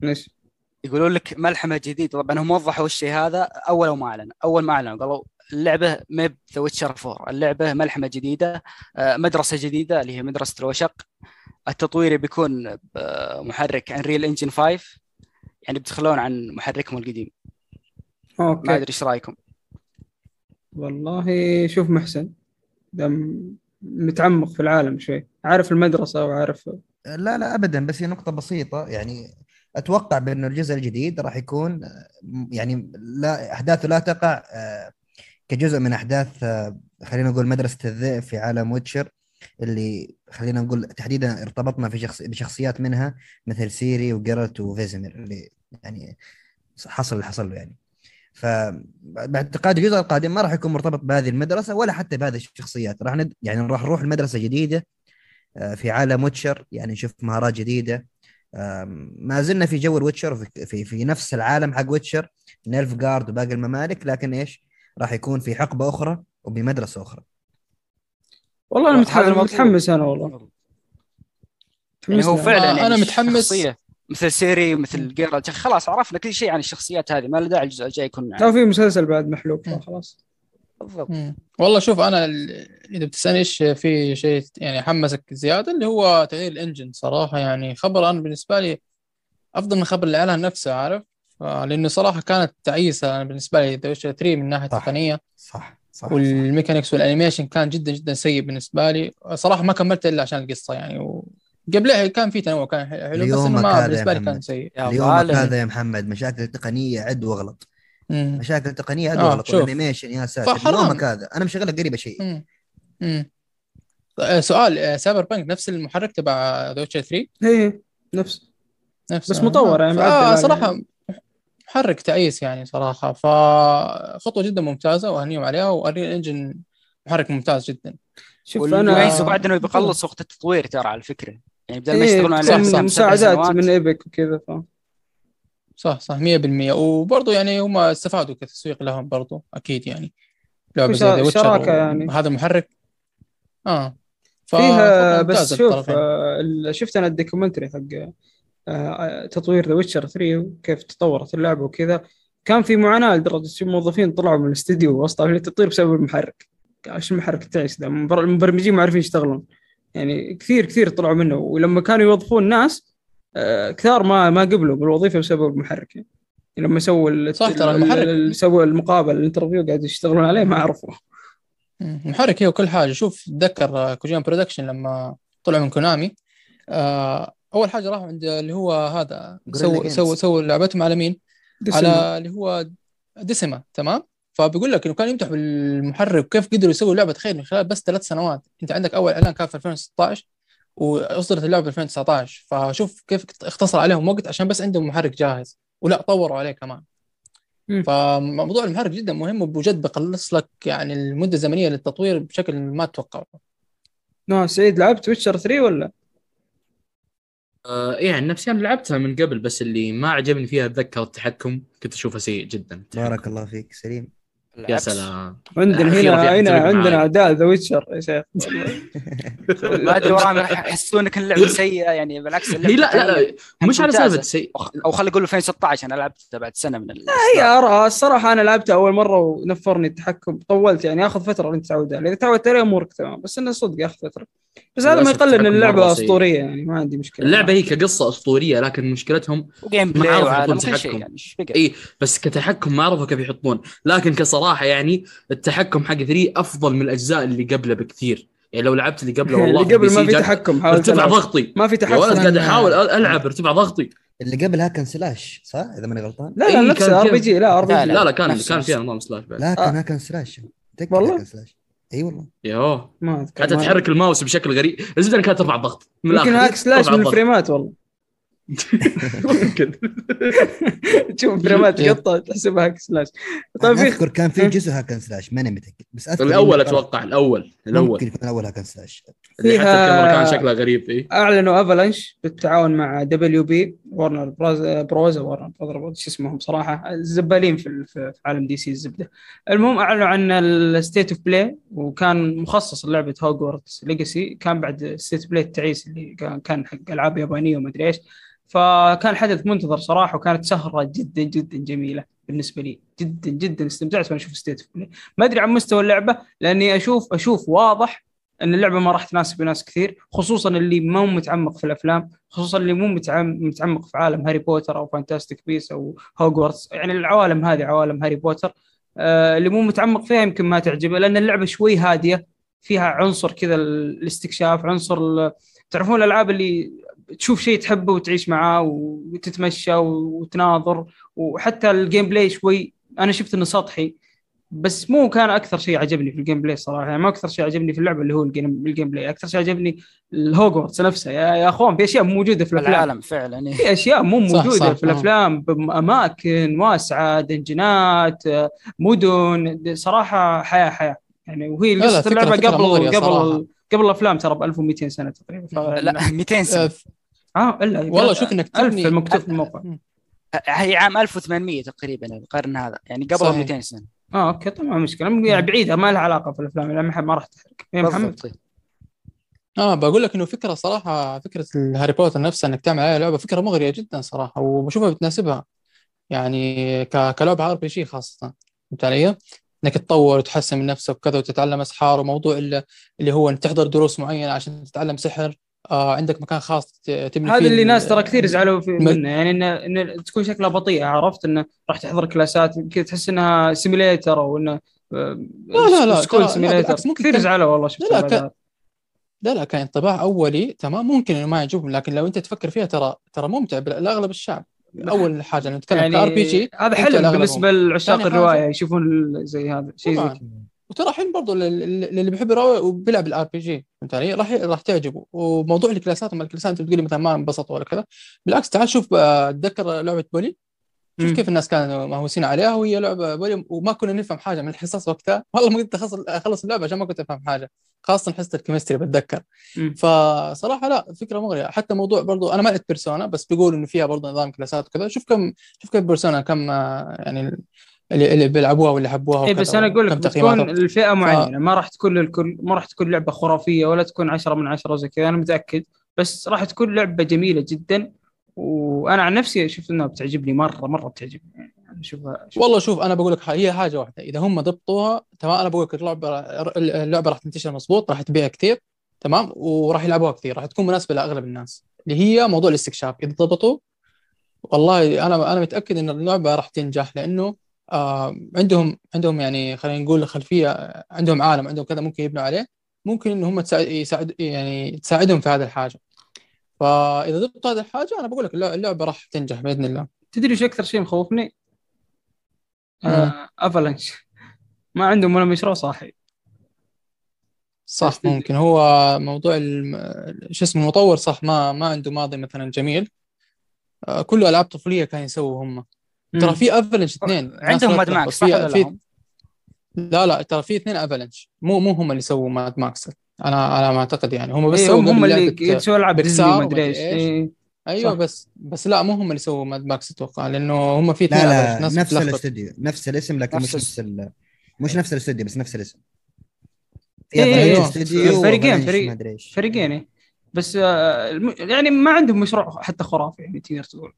إيش؟ يقولون لك ملحمة جديدة. طبعا هم وضحوا الشيء هذا أول ما أعلن أول ما اعلنوا قالوا اللعبة ميب The Witcher 4 اللعبة ملحمة جديدة آه، مدرسة جديدة اللي هي مدرسة الوشق. التطوير بيكون بمحرك Unreal Engine 5 يعني بتخلون عن محركهم القديم. ما أوكي أدري إيش رأيكم؟ والله شوف محسن ذا متعمق في العالم شوي. عارف المدرسة وعارف لا لا ابدا بس هي نقطة بسيطة. يعني أتوقع بانه الجزء الجديد راح يكون آه، يعني لا احداثه لا تقع آه، كجزء من أحداث آه، خلينا نقول مدرسة الذئب في عالم ويتشر اللي خلينا نقول تحديدا ارتبطنا في شخص بشخصيات منها مثل سيري وجيرالت وفيزيمير اللي يعني حصل اللي حصل له يعني. فباعتقادي الجزء القادم ما راح يكون مرتبط بهذه المدرسة ولا حتى بهذه الشخصيات. راح ند... يعني راح نروح لمدرسة جديدة آه، في عالم ويتشر يعني نشوف مهارات جديدة. ما زلنا في جو الويتشر في, في, في نفس العالم حق ويتشر نيلف جارد وباقي الممالك لكن إيش؟ راح يكون في حقبة أخرى وبمدرسة أخرى والله أنا متحمس. متحمس أنا والله يعني هو متحمس فعلا أنا يعني متحمس. شخصية مثل سيري مثل جيرالت خلاص عرفنا كل شيء عن الشخصيات هذه ما له داعي الجزء الجاي يكون لو في مسلسل بعد محروق. خلاص بالضبط. والله شوف أنا إذا بتسألني إيش في شيء يعني حمسك زيادة اللي هو تغيير ال engine صراحة يعني خبر أنا بالنسبة لي أفضل من خبر الإعلان نفسه عارف لأنه صراحة كانت تعيسة بالنسبة لي ذا ويتشر 3 من ناحية صح. التقنيه صح صح, صح. وال mechanics وال animation كان جدا جدا سيء بالنسبة لي صراحة ما كملت إلا عشان القصة يعني وقبلها كان في تنوع كان حلو بس إنه ما بالنسبة لي. كان سيء يا اليوم هذا يا محمد مشاكل تقنية عد واغلط مم. مشاكل تقنية عد آه، واغلط شوف. وال animation يا ساتر فحرام. يومك هذا أنا مشغله قريبة شيء. آه، سؤال آه، سايبر بانك نفس المحرك تبع ذا ويتشر 3 إيه نفس نفس بس مطور يعني آه عليه. صراحة محرك تعيس يعني صراحة. فخطوة جدا ممتازة وأهنيهم عليها و Unreal Engine محرك ممتاز جدا. شوف يميزه بعد إنه بيخلص وقت التطوير ترى على فكرة. يعني بدل ما إيه يشتغلون على صح، لعبة صح. مع مساعدات من Epic وكذا ف... صح صح 100% وبرضه يعني هم استفادوا كتسويق لهم برضه أكيد يعني. لعبة وش- زي ذا شراكة يعني. هذا محرك. آه. ف- فيها بس شوف. آه، شفت أنا ال documentary حق آه، تطوير ذا ويتشر 3 وكيف تطورت اللعبة وكذا. كان في معاناة لدرجة في موظفين طلعوا من الاستديو وسط التطوير بسبب المحرك. إيش المحرك التعيس ذا المبر- المبرمجين ما عارفين يشتغلون. يعني كثير كثير طلعوا منه. ولما كانوا يوظفون ناس آه، كثار ما ما قبلوا بالوظيفه بسبب المحرك. يعني لما سووا صح، ترى ال- المحرك- ال- سووا المقابلة ال interview قاعد يشتغلون عليه ما عرفوا. محرك هي وكل حاجة. شوف تذكر آه، Kojima Productions لما طلعوا من كونامي آه أول حاجة راحوا عند اللي هو هذا سووا. سووا سووا لعبتهم على مين؟ دسم. على اللي هو ديسيما تمام؟ فبيقول لك إنه كان يمدح بالمحرك وكيف قدروا يسووا لعبة خير من خلال بس ثلاث سنوات، أنت عندك أول إعلان كان في 2016 وأصدرت اللعبة في 2019 فشوف كيف اختصر عليهم وقت عشان بس عندهم محرك جاهز ولا طوروا عليه كمان. مم. فموضوع المحرك جدا مهم وبجد بقلص لك يعني المدة الزمنية للتطوير بشكل ما تتوقعه. نعم سعيد لعبت ويتشر 3 ولا؟ آه عن نفسي أنا لعبتها من قبل بس اللي ما عجبني فيها اتذكر التحكم كنت اشوفه سيء جدا. بارك الله فيك سليم يا. سلام عندنا هنا هنا عندنا. اعداء ذا ويتشر يا شيخ ما أدري وراهم راح يحسون إنك اللعبة سيئة يعني بالعكس هي لا لا, لا مش على. سالفه سيء أو خلينا نقول 2016 أنا لعبتها بعد سنة من ال... هي اراء الصراحة أنا لعبتها أول مرة ونفرني التحكم طولت يعني ياخذ فترة أنت تعود عليه إذا تعودت عليه أمورك تمام بس إنه صدق ياخذ فترة بس هذا ما يقلل إن اللعبة. أسطورية يعني ما عندي مشكلة اللعبة هي كقصة أسطورية لكن مشكلتهم و gameplay ما عرفوا وعالم يحطون تحكم. يعني إي بس كتحكم ما عرفوا كيف يحطون لكن كصراحة يعني التحكم حق 3 أفضل من الأجزاء اللي قبله بكثير يعني لو لعبت اللي قبله والله اللي قبل ما في تحكم ارتفع. ضغطي ما في تحكم ولد قاعد أحاول ألعب ارتفع ضغطي اللي قبل hack and slash صح إذا ماني غلطان لا لا نفس كان RPG لا RPG لا لا كان كان. فيها نظام slash بعد لا. كان hack and slash والله؟ hack and slash إي والله يوه ما أذكر حتى تحرك الماوس بشكل غريب الزبده كانت ترفع الضغط من يمكن. hack slash من. الفريمات والله ممكن. تشوف فريمات تقطع تحسبها hack slash. طيب في أذكر كان في جزء hack and slash ماني متأكد بس أذكر الأول أتوقع الأول الأول. ممكن يكون الأول hack and slash. اللي حتى فيها- الكاميرا كان شكلها غريب اي أعلنوا Avalanche بالتعاون مع WB Warner Bros Bros Warner Bros شو اسمهم صراحة الزبالين في ال- في عالم DC الزبدة. المهم أعلنوا عن ال State of Play وكان مخصص لعبه Hogwarts Legacy كان بعد State of Play التعيس اللي كان- كان حق ألعاب يابانية وما أدري إيش. فكان حدث منتظر صراحة وكانت سهرة جدا جدا جميلة بالنسبة لي. جدا جدا استمتعت وأنا أشوف State. ما أدري عن مستوى اللعبة لأني أشوف أشوف واضح إن اللعبة ما راح تناسب ناس كثير خصوصا اللي ما هو متعمق في الأفلام خصوصا اللي مو متعم- متعمق في عالم هاري بوتر أو Fantastic Beasts أو هوجورتس يعني العوالم هذه عوالم هاري بوتر آه اللي مو متعمق فيها يمكن ما تعجبه لأن اللعبة شوي هادية فيها عنصر كذا ال- الاستكشاف عنصر تعرفون الألعاب اللي تشوف شيء تحبه وتعيش معاه وتتمشى وتناظر. وحتى ال gameplay شوي أنا شفت إنه سطحي بس مو كان أكثر شيء عجبني في ال gameplay صراحة. يعني ما أكثر شيء عجبني في اللعبة اللي هو ال game, ال gameplay أكثر شيء عجبني الهوجورتس نفسه. يا, يا أخوان في أشياء موجودة في الأفلام. العالم فعلا إيه. في أشياء مو صح، موجودة صح، في الأفلام. بأماكن واسعة دنجنات مدن صراحة حياه حياة. يعني وهي فكرة- اللعبة قبل صراحة. قبل قبل الأفلام ترى ب 1200 سنة تقريبا ف... لا 200 سنة. آه، آه إلا والله شوف إنك ألف تبني المكتوب في الموقع. هي عام 1800 تقريبا القرن هذا. يعني قبل صحيح. 200 سنة. آه أوكي طبعا ما مشكلة. يعني بعيده ما لها علاقة في الأفلام لا ما ما راح تحرق. يا محمد؟ بالضبط. آه بقول لك إنه فكرة صراحة فكرة الهاري بوتر نفسها إنك تعمل عليها لعبة فكرة مغرية جدا صراحة وبشوفها بتناسبها. يعني. كلعبة RPG خاصة. فهمت علي؟ إنك تطور وتحسن من نفسك وكذا وتتعلم أسحار وموضوع اللي, هو إنك تحضر دروس معينة عشان تتعلم سحر. آه عندك مكان خاص تبني هذا اللي ال- ناس ترى كثير زعلوا في م- منه. يعني انه إن تكون شكلها بطيئة عرفت؟ إنه راح تحضر كلاسات كذا تحس إنها simulator أو إنه لا، لا، لا، school simulator كثير كان- زعلوا والله شفت لا، لا،. لا لا كان انطباع أولي تمام ممكن إنه ما يعجبهم لكن لو أنت تفكر فيها ترى ترى ممتع لاغلب الشعب. أول حاجة نتكلم يعني ك RPG هذا لأغلبهم. بالنسبة لعشاق حاجة- الرواية يشوفون زي هذا شيء زي. وترى الحين برضو لل- للي بيحب الرواية وبيلعب ال RPG فهمت علي؟ راح راح تعجبه وموضوع الكلاسات لما الكلاسات انت بتقول مثلا ما انبسط ولا كذا بالعكس تعال شوف آه، اتذكر لعبة Bully شوف. كيف الناس كانوا مهووسين عليها وهي لعبة Bully يوم وما كنا نفهم حاجة من الحصص وقتها. والله ما كنت أخلص أخلص اللعبة عشان ما كنت أفهم حاجة خاصة حصة ال chemistry بتذكر. مم. فصراحة لا فكرة مغرية. حتى موضوع برضو أنا ما لعبت Persona بس بيقولوا إنه فيها برضو نظام كلاسات وكذا. شوف كم شوف كيف بيرسونا كم آه، يعني اللي, اللي بيلعبوها واللي حبوها اي بس أنا أقول لك بتكون تقييماتهم. الفئة معينة. ما راح تكون للكل ما راح تكون لعبة خرافية ولا تكون 10 من 10 زي كذا أنا متأكد. بس راح تكون لعبة جميلة جدا. وأنا عن نفسي شفت إنها بتعجبني مرة مرة بتعجبني. يعني أشوفها والله شوف أنا بقول لك هي حاجة واحدة. إذا هم ضبطوها تمام أنا بقول لك اللعبة اللعبة راح تنتشر مضبوط راح تبيع كثير تمام وراح يلعبوها كثير راح تكون مناسبة لأغلب الناس. اللي هي موضوع الاستكشاف. إذا ضبطوا والله أنا أنا متأكد إن اللعبة راح تنجح لأنه آه عندهم عندهم يعني خلينا نقول خلفية عندهم عالم عندهم كذا ممكن يبنوا عليه. ممكن إن هم تساعد يساعد يعني تساعدهم في هذه الحاجة. فإذا ضبطوا هذه الحاجة أنا بقول لك اللع- اللعبة راح تنجح بإذن الله تدري إيش أكثر شيء مخوفني؟ مم. آه أفلانش ما عندهم ولا مشروع صاحي صح. ممكن هو موضوع شو اسمه المطور صح ما ما عنده ماضي مثلا جميل آه، كله ألعاب طفولية كانوا يسووا هم ترى. في Avalanche اثنين عندهم Mad. Max صح في ولا في لهم؟ لا لا ترى في اثنين Avalanche مو مو هم اللي سووا Mad Max أنا أنا ما أعتقد يعني هم بس إيه هم هم اللي يسووا العاب ديزني ما أدري إيش أدري إيش. إيه. أيوه صح. بس بس لا مو هم اللي سووا Mad Max أتوقع لأنه هم في اثنين لا لا ناس نفس. الاستوديو نفس الاسم لكن نفس مش نفس ال... مش نفس الاستوديو بس نفس الاسم إيه، إيه، فريقين، فريق- فريقين إيه. بس آه، يعني ما عندهم مشروع حتى خرافي يعني تقدر تقول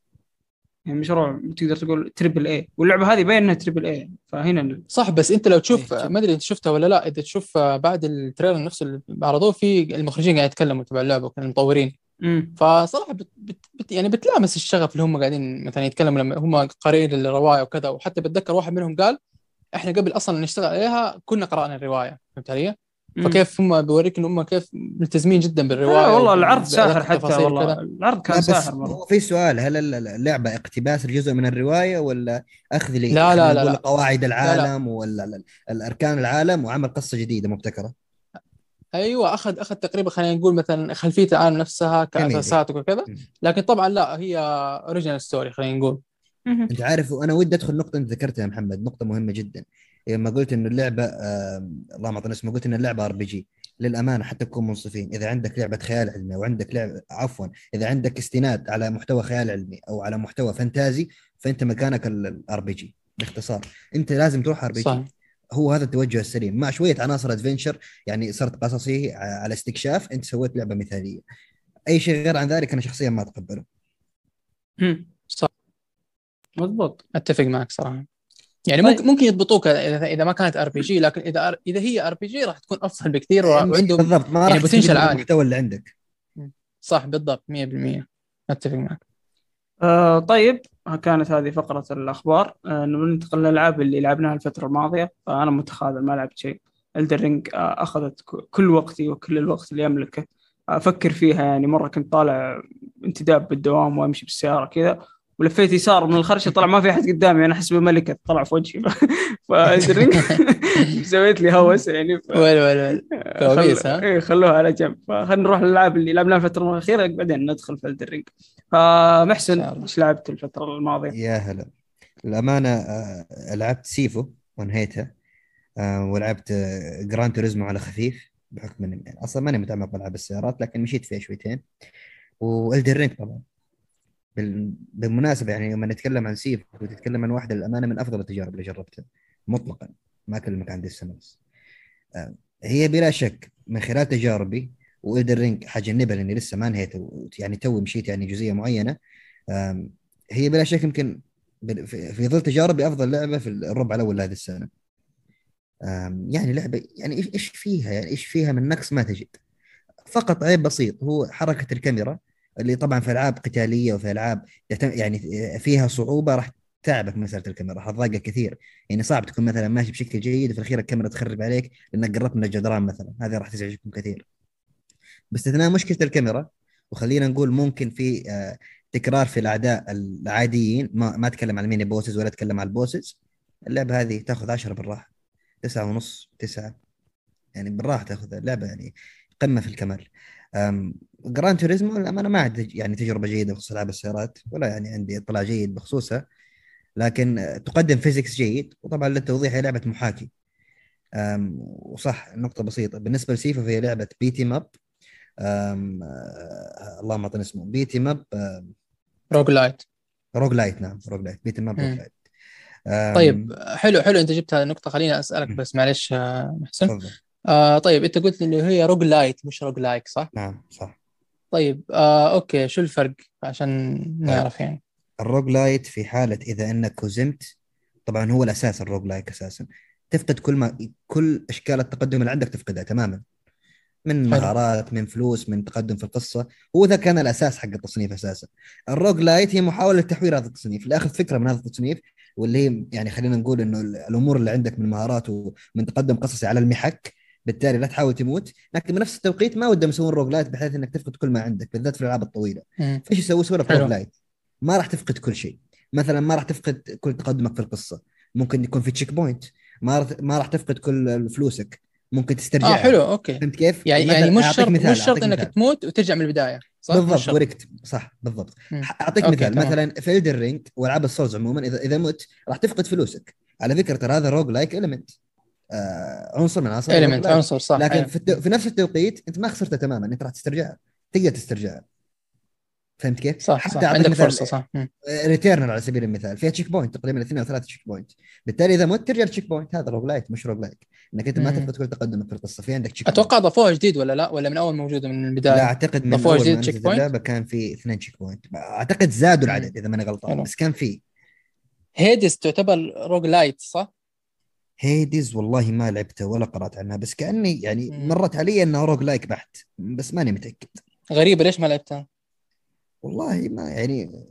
يعني مشروع تقدر تقول triple A واللعبة هذه باين إنها triple A فهنا صح بس أنت لو تشوف إيه. ما أدري أنت شفتها ولا لا إذا تشوف بعد ال trailer نفسه اللي عرضوه في المخرجين قاعد يتكلموا تبع اللعبة المطورين مم. فصراحة بت بت بت يعني بتلامس الشغف اللي هم قاعدين مثلا يتكلموا لما هم قارئين الروايه وكذا وحتى بتذكر واحد منهم قال إحنا قبل أصلا نشتغل عليها كنا قرأنا الرواية فهمت علي؟ فكيف هم بيوريك إن هم كيف ملتزمين جدا بالرواية آه والله العرض ساحر حتى والله. العرض لا كان ساحر مرة هو في سؤال هل ال- اللعبة اقتباس لجزء من الرواية ولا أخذ لي لا، لا، لا، لا. قواعد العالم ولا ال- الأركان العالم وعمل قصة جديدة مبتكرة أيوه أخذ أخذ تقريبا خلينا نقول مثلا خلفية العالم نفسها. كأساسات وكذا. لكن طبعا لا هي original story خلينا نقول. أنت عارف وأنا ودي أدخل نقطة أنت ذكرتها يا محمد نقطة مهمة جدا لما قلت إنه اللعبة آه اللهم اعطنا اسمه قلت ان اللعبة RPG للأمانة حتى تكون منصفين إذا عندك لعبة خيال علمي أو عندك لعبه عفوا إذا عندك استناد على محتوى خيال علمي أو على محتوى فانتازي فأنت مكانك ال RPG باختصار. أنت لازم تروح RPG هو هذا التوجه السليم. مع شوية عناصر adventure يعني صرت قصصي على استكشاف أنت سويت لعبة مثالية. أي شيء غير عن ذلك أنا شخصيا ما أتقبله. مم. صح. مضبوط. أتفق معك صراحة. يعني طيب. ممكن ممكن يضبطوك اذا اذا ما كانت RPG لكن إذا أر- إذا هي RPG راح تكون أفضل بكثير وعندهم بالضبط ما يعني راح من عالي. المحتوى اللي عندك. صح بالضبط 100% أتفق معك. آه طيب كانت هذه فقرة الأخبار. آه ننتقل للألعاب اللي لعبناها الفترة الماضية. فأنا متخاذل ما لعبت شيء. Elden Ring آه أخذت كل وقتي وكل الوقت اللي أملكه. أفكر فيها يعني مرة كنت طالع انتداب بالدوام وأمشي بالسيارة كذا. ولفيت يسار من الخرشة طلع ما في أحد قدامي أنا أحس بملكة طلع في وجهي. ف Elden Ring سويت لي هوس يعني. ف... well well well. كوابيس خل... ها؟ إيه خلوها على جنب. فخلينا نروح للالعاب اللي لعبناها الفترة الأخيرة بعدين ندخل في Elden Ring فمحسن شاء الله. إيش لعبت الفترة الماضية؟ يا هلا. الأمانة آه، لعبت Sifu وانهيتها آه، ولعبت آه، Gran Turismo على خفيف بحكم إني أصلا ماني متعمق بألعاب السيارات لكن مشيت فيها شويتين. و Elden Ring طبعا. بال- بالمناسبة يعني لما نتكلم عن Sifu وتتكلم عن واحدة للأمانة من أفضل التجارب اللي جربتها مطلقا ما أكلمك عن ديسنس هي بلا شك من خلال تجاربي و Elden Ring حجنبها لأني لسه ما انهيته يعني توي مشيت يعني جزئية معينة. هي بلا شك يمكن في ظل تجاربي أفضل لعبة في الربع الأول لهذه السنة. يعني لعبة يعني إيش فيها؟ يعني إيش فيها من نقص ما تجد. فقط عيب بسيط هو حركة الكاميرا. اللي طبعا في ألعاب قتالية وفي ألعاب يعني فيها صعوبة راح تعبك مساله الكاميرا راح تضايقك كثير. يعني صعب تكون مثلا ماشي بشكل جيد وفي الأخير الكاميرا تخرب عليك لأنك قربت من الجدران مثلا. هذه راح تزعجكم كثير. باستثناء مشكلة الكاميرا وخلينا نقول ممكن في آه، تكرار في الأعداء العاديين ما ما أتكلم عن ال mini bosses ولا أتكلم عن ال bosses اللعبة هذه تأخذ 10 بالراحة تسعة ونص تسعة يعني بالراحة تأخذ اللعبة يعني قمة في الكمال. Gran Turismo للأمانة ما عاد يعني تجربة جيدة بخصوص العاب السيارات ولا يعني عندي اطلاع جيد بخصوصها لكن تقدم physics جيد وطبعا للتوضيح هي لعبة محاكي. وصح نقطة بسيطة. بالنسبة ل Sifu فهي لعبة beat 'em up أم، آه، اللهم أعطني اسمه. beat 'em up roguelite roguelite نعم roguelite beat 'em up rogue. lite طيب حلو حلو. أنت جبت هذه النقطه خليني أسألك. بس معلش آه، محسن. آه طيب أنت قلت اللي هي roguelite مش roguelike صح؟ نعم صح. طيب آه okay شو الفرق؟ عشان نعرف يعني. ال roguelite في حالة إذا أنك هزمت طبعا هو الأساس ال roguelike أساسا. تفقد كل ما كل أشكال التقدم اللي عندك تفقدها تماما. من. مهارات من فلوس من تقدم في القصة. هو ذا كان الأساس حق التصنيف أساسا. ال roguelite هي محاولة تحوير هذا التصنيف. لأخذ فكرة من هذا التصنيف واللي هي يعني خلينا نقول إنه الأمور اللي عندك من مهارات ومن تقدم قصصي على المحك بالتالي لا تحاول تموت لكن بنفس التوقيت ما ودهم يسوون roguelite بحيث إنك تفقد كل ما عندك بالذات في الألعاب الطويلة مم. فإيش يسوي حلو. roguelite ما راح تفقد كل شيء مثلا ما راح تفقد كل تقدمك في القصة ممكن يكون في checkpoint ما راح ما راح تفقد كل فلوسك ممكن تسترجعها آه حلو okay فهمت كيف؟ يعني يعني مش شرط مش شرط إنك مثال. تموت وترجع من البداية صح؟ بالضبط. وركت صح بالضبط مم. أعطيك مثال تمام. مثلا في Elden Ring وألعاب ال Souls عموما إذا إذا مت راح تفقد فلوسك على فكرة ترى هذا roguelike element عنصر من عناصر. عنصر صح لكن أيوة. في, التو... في نفس التوقيت أنت ما خسرته تماما أنت راح تسترجعها تقدر تسترجعها فهمت كيف؟ صح حتى صح عندك فرصة صح مم. Returnal على سبيل المثال فيها checkpoint تقريبا اثنين أو ثلاثة checkpoint بالتالي إذا مت ترجع لل checkpoint هذا roguelike مش roguelike إنك أنت ما. تفقد كل تقدمك في القصة في عندك check أتوقع ضافوها جديد ولا لا ولا من أول موجوده من point. البداية لا أعتقد من ضافوها أول جديد point؟ اللعبة كان في اثنين checkpoint أعتقد زادوا. العدد إذا ماني غلطان. بس كان في Hades تعتبر roguelite صح؟ Hades والله ما لعبته ولا قرأت عنها بس كأني يعني. مرت علي إنه roguelike بحت بس ماني متأكد غريبة ليش ما لعبتها؟ والله ما يعني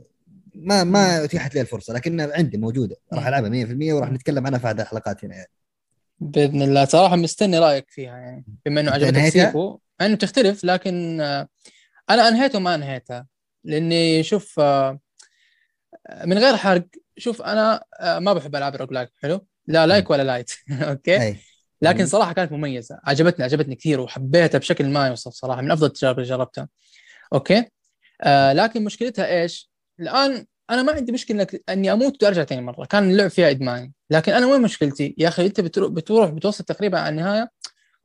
ما ما أتيحت لي الفرصة لكن عندي موجودة راح. ألعبها 100% وراح نتكلم عنها في أحد الحلقات هنا يعني. بإذن الله صراحة مستني رأيك فيها يعني بما إنه عجبتك مع إنه تختلف لكن آه، أنا أنهيتها وما أنهيتها لأني شوف آه، من غير حرق شوف أنا آه، ما بحب العاب ال roguelike حلو لا like ولا lite. okay؟ أي. لكن. صراحة كانت مميزة. عجبتني عجبتني كثير وحبيتها بشكل ما يوصف صراحة من أفضل التجارب اللي جربتها. أوكي؟ آه لكن مشكلتها إيش؟ الآن أنا ما عندي مشكلة إني أموت وأرجع ثاني مرة. كان اللعب فيها ادمان لكن أنا وين مشكلتي؟ يا أخي أنت بتروح بتروح بتوصل تقريبا على النهاية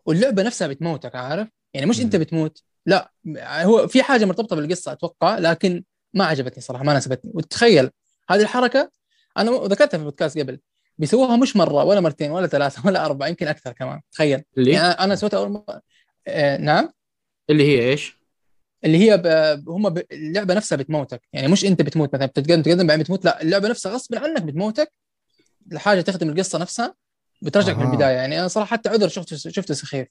واللعبة نفسها بتموتك عارف؟ يعني مش أنت. بتموت. لا هو في حاجة مرتبطة بالقصة أتوقع لكن ما عجبتني صراحة ما ناسبتني. وتخيل هذه الحركة أنا ذكرتها في البودكاست قبل. بيسووها مش مرة ولا مرتين ولا ثلاثة ولا أربعة يمكن أكثر كمان. تخيل. اللي؟ يعني أنا سويتها أول مره آه نعم؟ اللي هي إيش؟ اللي هي ب... هم ب... اللعبة نفسها بتموتك. يعني مش أنت بتموت مثلا بتتقدم تقدم بعدين بتموت. لا اللعبة نفسها غصب عنك بتموتك. لحاجة تخدم القصة نفسها بترجعك من أها. البدايه يعني أنا صراحة حتى عذر شفته شفته سخيف.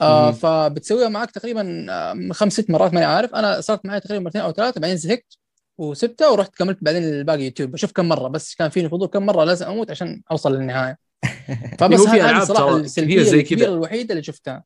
آه. فبتسويها معك تقريبا آه، خمس ست مرات ماني عارف. أنا صارت معي تقريبا مرتين أو ثلاثة بعدين زهقت. وسبتها ورحت كملت بعدين الباقي يوتيوب. بشوف كم مرة بس كان فيني فضول كم مرة لازم أموت عشان أوصل للنهاية. فبس هذه الصراحه السلبية زي الكبيرة. الوحيدة اللي شفتها.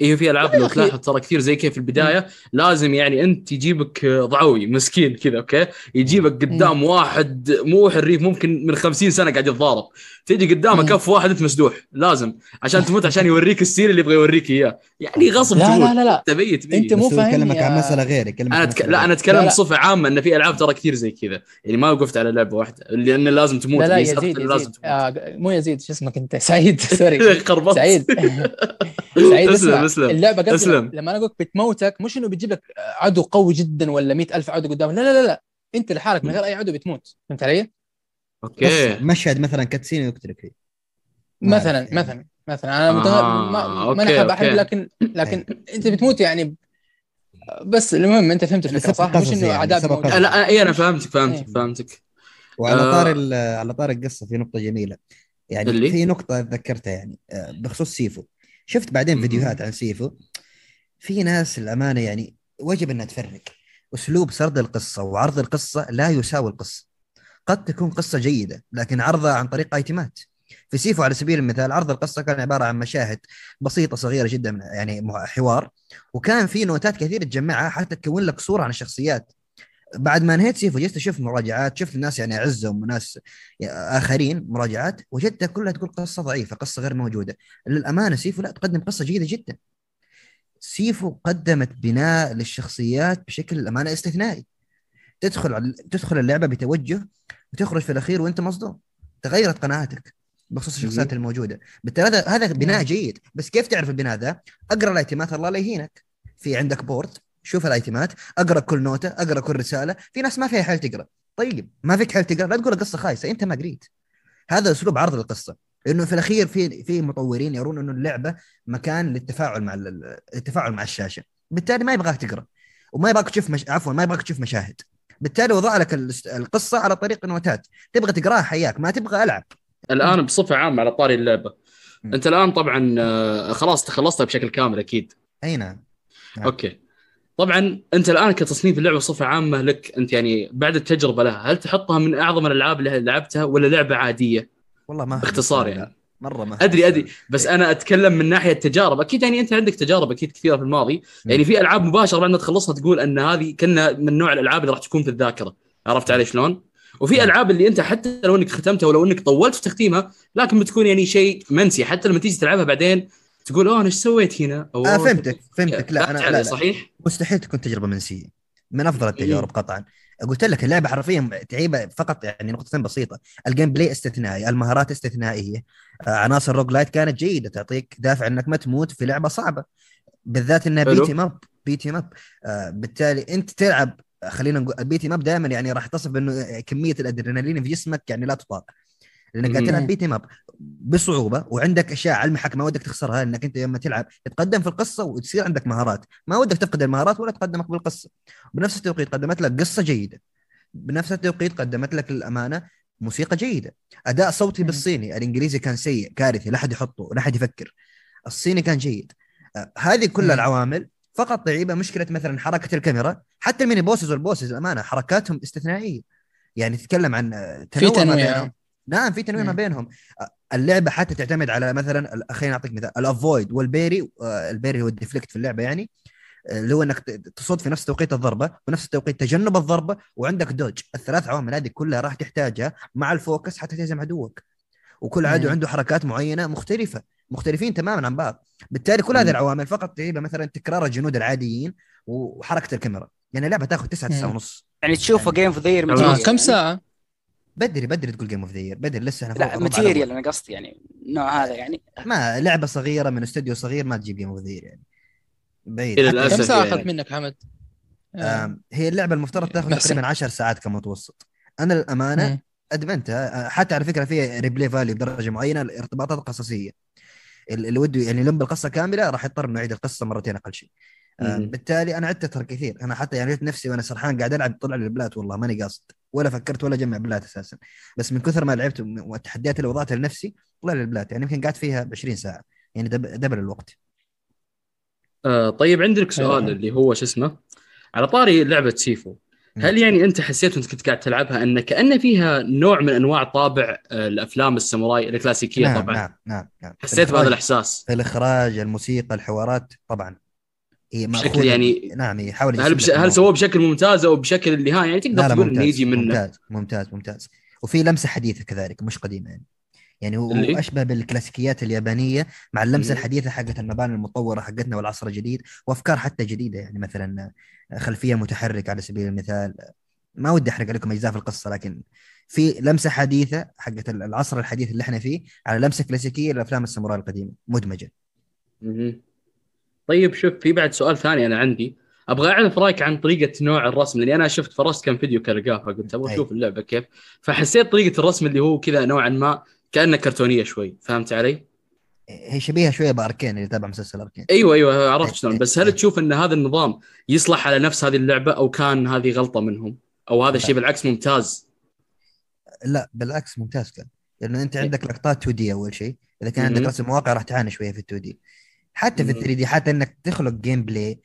إيه في ألعاب لو أخي. تلاحظ ترى كثير زي كذا في البداية. لازم يعني أنت يجيبك ضعوي مسكين كذا أوكي؟ يجيبك قدام واحد مو حريف ممكن من 50 سنة قاعد يتضارب. تيجي قدامه. كف واحد أنت مسدوح. لازم. عشان تموت عشان يوريك السير اللي يبغى يوريك إياه. يعني غصب لا تموت لا لا. لا تبي تبي أنت مو فاهمني يكلمك عن مسألة غير أنا أتك... مسألة لا أنا. أتكلم. بصفة عامة إن في ألعاب ترى كثير زي كذا. يعني ما وقفت على لعبة واحدة. لأن لازم تموت. لا لا يزيد يسقط لازم يزيد. تموت. آه مو يزيد شو اسمك أنت؟ سعيد سوري. خربطت. سعيد. سعيد اسلم اللعبة قصدي اسلم. لما أنا أقول لك بتموتك مش إنه بتجيب لك عدو قوي جدا ولا مئة ألف عدو قدام لا لا لا لا أنت لحالك من غير أي عدو بتموت فهمت علي؟ okay مشهد مثلا cutscene يقتلك فيه مثلا يعني. مثلا مثلا أنا. آه، ما ما أنا okay. لكن لكن أنت بتموت يعني بس المهم أنت فهمت الفكرة صح؟ مش إنه يعني،. قصص. لا أي أنا فهمتك فهمتك إيه. فهمتك وعلى آه. طار ال- على طار القصة في نقطة جميلة يعني اللي؟ في نقطة ذكرتها يعني آه، بخصوص سيفو شفت بعدين. فيديوهات عن سيفو؟ في ناس الأمانة يعني وجب إنها تفرق. أسلوب سرد القصة وعرض القصة لا يساوي القصة. قد تكون قصة جيدة لكن عرضها عن طريق ايتمات. في سيفو على سبيل المثال عرض القصة كان عبارة عن مشاهد بسيطة صغيرة جدا يعني حوار. وكان في نوتات كثير تجمعها حتى تكون لك صورة عن الشخصيات. بعد ما انهيت Sifu جلست أشوف مراجعات شفت ناس يعني أعزهم وناس آخرين مراجعات وجدتها كلها تقول قصة ضعيفة قصة غير موجودة. للأمانة Sifu لا تقدم قصة جيدة جدا. Sifu قدمت بناء للشخصيات بشكل الامانه استثنائي. تدخل على- تدخل اللعبة بتوجه وتخرج في الأخير وأنت مصدوم. تغيرت قناعاتك بخصوص الشخصيات. الموجودة. بالتالي هذا هذا بناء. جيد. بس كيف تعرف البناء ذا؟ أقرأ الأيتمات الله لا يهينك. في عندك بورد. شوف الأيتمات أقرأ كل نوتة أقرأ كل رسالة في ناس ما فيها حيل تقرأ. طيب ما فيك حيل تقرأ لا تقول القصة خايسة أنت ما قريت. هذا أسلوب عرض القصة. لأنه في الأخير في في مطورين يرون إنه اللعبة مكان للتفاعل مع ال- التفاعل مع الشاشة. بالتالي ما يبغاك تقرأ وما يبغاك تشوف مش... عفوا ما يبغاك تشوف مشاهد. بالتالي وضع لك القصة على طريق نوتات تبغى تقراها حياك ما تبغى ألعب. الآن بصفة عامة على طاري اللعبة. أنت الآن طبعا آه، خلاص تخلصتها بشكل كامل أكيد. أي نعم. نعم. أوكي. طبعا أنت الآن كتصنيف اللعبة بصفة عامة لك أنت يعني بعد التجربة لها هل تحطها من أعظم الألعاب اللي لعبتها ولا لعبة عادية والله ما باختصار يعني. مرة ما أدري. أدري بس أنا أتكلم من ناحية تجارب أكيد يعني أنت عندك تجارب أكيد كثيرة في الماضي. يعني في ألعاب مباشرة بعد ما تخلصها تقول أن هذه كنا من نوع الألعاب اللي راح تكون في الذاكرة عرفت علي شلون؟ وفي. ألعاب اللي أنت حتى لو أنك ختمتها ولو أنك طولت في تختيمها لكن بتكون يعني شيء منسي حتى لما تيجي تلعبها بعدين تقول أوه أنا إيش سويت هنا؟ أو آه فهمتك فهمتك. لا أنا لا, لا. صحيح؟ مستحيل تكون تجربة منسية. من أفضل التجارب قطعا. قلت لك اللعبة حرفيا تعيبه فقط يعني نقطتين بسيطة. ال gameplay استثنائي المهارات استثنائية. آه، عناصر roguelite كانت جيدة تعطيك دافع إنك ما تموت في لعبة صعبة. بالذات إنها حلو. beat 'em up بيتي ماب آه بالتالي أنت تلعب خلينا نقول البيتي ماب دائما يعني راح تصف بانه كمية الأدرينالين في جسمك يعني لا تطاق. لأنك قاعد. تلعب بيتي ماب بصعوبة وعندك أشياء على المحك ما ودك تخسرها إنك أنت لما تلعب تتقدم في القصة وتصير عندك مهارات. ما ودك تفقد المهارات ولا تقدمك بالقصة. بنفس التوقيت قدمت لك قصة جيدة. بنفس التوقيت قدمت لك للامانه موسيقى جيدة. أداء صوتي. بالصيني الإنجليزي كان سيء كارثي لا احد يحطه لا احد يفكر. الصيني كان جيد. آه، هذه كل. العوامل. فقط تعيبه مشكلة مثلا حركة الكاميرا. حتى ال mini bosses وال bosses الأمانة حركاتهم استثنائية. يعني تتكلم عن آه، في تنوع ما تنويع. بينهم. نعم في تنويع ما. بينهم. آه، اللعبة حتى تعتمد على مثلا خليني أعطيك مثال ال avoid وال parry آه، ال parry هو ال deflect في اللعبة يعني آه، اللي هو إنك تصد في نفس توقيت الضربة ونفس التوقيت تجنب الضربة وعندك dodge الثلاث عوامل هذه كلها راح تحتاجها مع ال focus حتى تهزم عدوك وكل عدو. عنده حركات معينة مختلفة مختلفين تماما عن بعض بالتالي كل هذه. العوامل فقط تعيبها مثلا تكرار الجنود العاديين وحركة الكاميرا يعني اللعبة تاخذ 9 9 مم. ونص يعني تشوفه game آه، آه كم ساعة؟ بدري بدري تقول game of the بدري لسه إحنا لا material. أنا قصدي يعني النوع هذا يعني ما لعبة صغيرة من استوديو صغير ما تجيب game of the يعني بعيد كم ساعة يعني. أخذت منك حمد؟ آه. هي اللعبة المفترض تاخذ. تقريبا 10 ساعات كمتوسط أنا للأمانة مم. أدمنتها آه، حتى على فكرة فيها replay value بدرجة معينة الارتباطات القصصيه ال- اللي وده يعني يلم بالقصة كاملة راح يضطر إنه يعيد القصة مرتين أقل شيء. بالتالي أنا عدت اتر كثير أنا حتى يعني لقيت نفسي وأنا سرحان قاعد ألعب طلع لي ال plat والله ماني قاصد ولا فكرت ولا اجمع plat أساسا. بس من كثر ما لعبت والتحديات اللي وضعتها لنفسي طلع لي ال plat. يعني يمكن قعدت فيها ب 20 ساعة. يعني دب- double الوقت. آه طيب عندك سؤال أيوة. اللي هو شو اسمه؟ على طاري لعبة سيفو. هل يعني أنت حسيت وأنت كنت قاعد تلعبها أن كأن فيها نوع من أنواع طابع آه، الأفلام الساموراي الكلاسيكية نعم طبعا؟ نعم نعم. نعم حسيت بهذا الإحساس؟ في الإخراج الموسيقى الحوارات؟ طبعا. هي بشكل مأخوذة- يعني- نعم يحاول هل بش... هل سووه بشكل ممتاز أو بشكل اللي ها يعني تقدر تقول انه يجي منه. ممتاز ممتاز ممتاز. وفي لمسة حديثة كذلك مش قديمة يعني. يعني هو أشبه بالكلاسيكيات اليابانية مع اللمسة مم. الحديثة حقت المباني المطورة حقتنا والعصر الجديد وأفكار حتى جديدة يعني. مثلا خلفية متحركة على سبيل المثال. ما ودي أحرق عليكم أجزاء في القصة لكن في لمسة حديثة حقت العصر الحديث اللي إحنا فيه على لمسة كلاسيكية لأفلام الساموراي القديمة مدمجة. مهم. طيب شوف في بعد سؤال ثاني أنا عندي أبغى أعرف رأيك عن طريقة نوع الرسم لأني أنا شفت فرست كم فيديو كرقاه فقلت أبغى. أشوف اللعبة كيف فحسيت طريقة الرسم اللي هو كذا نوعا ما كأنها كرتونية شوي فهمت علي؟ هي شبيهة شوية بأركين اللي تابع مسلسل أركين أيوه أيوه عرفت. شلون بس هل. تشوف إن هذا النظام يصلح على نفس هذه اللعبة أو كان هذه غلطة منهم أو هذا. الشيء بالعكس ممتاز لا بالعكس ممتاز كان لأنه أنت عندك لقطات 2D أول شيء إذا كان. عندك رسم مواقع راح تعاني شوية في 2D حتى في مم. 3D حتى إنك تخلق gameplay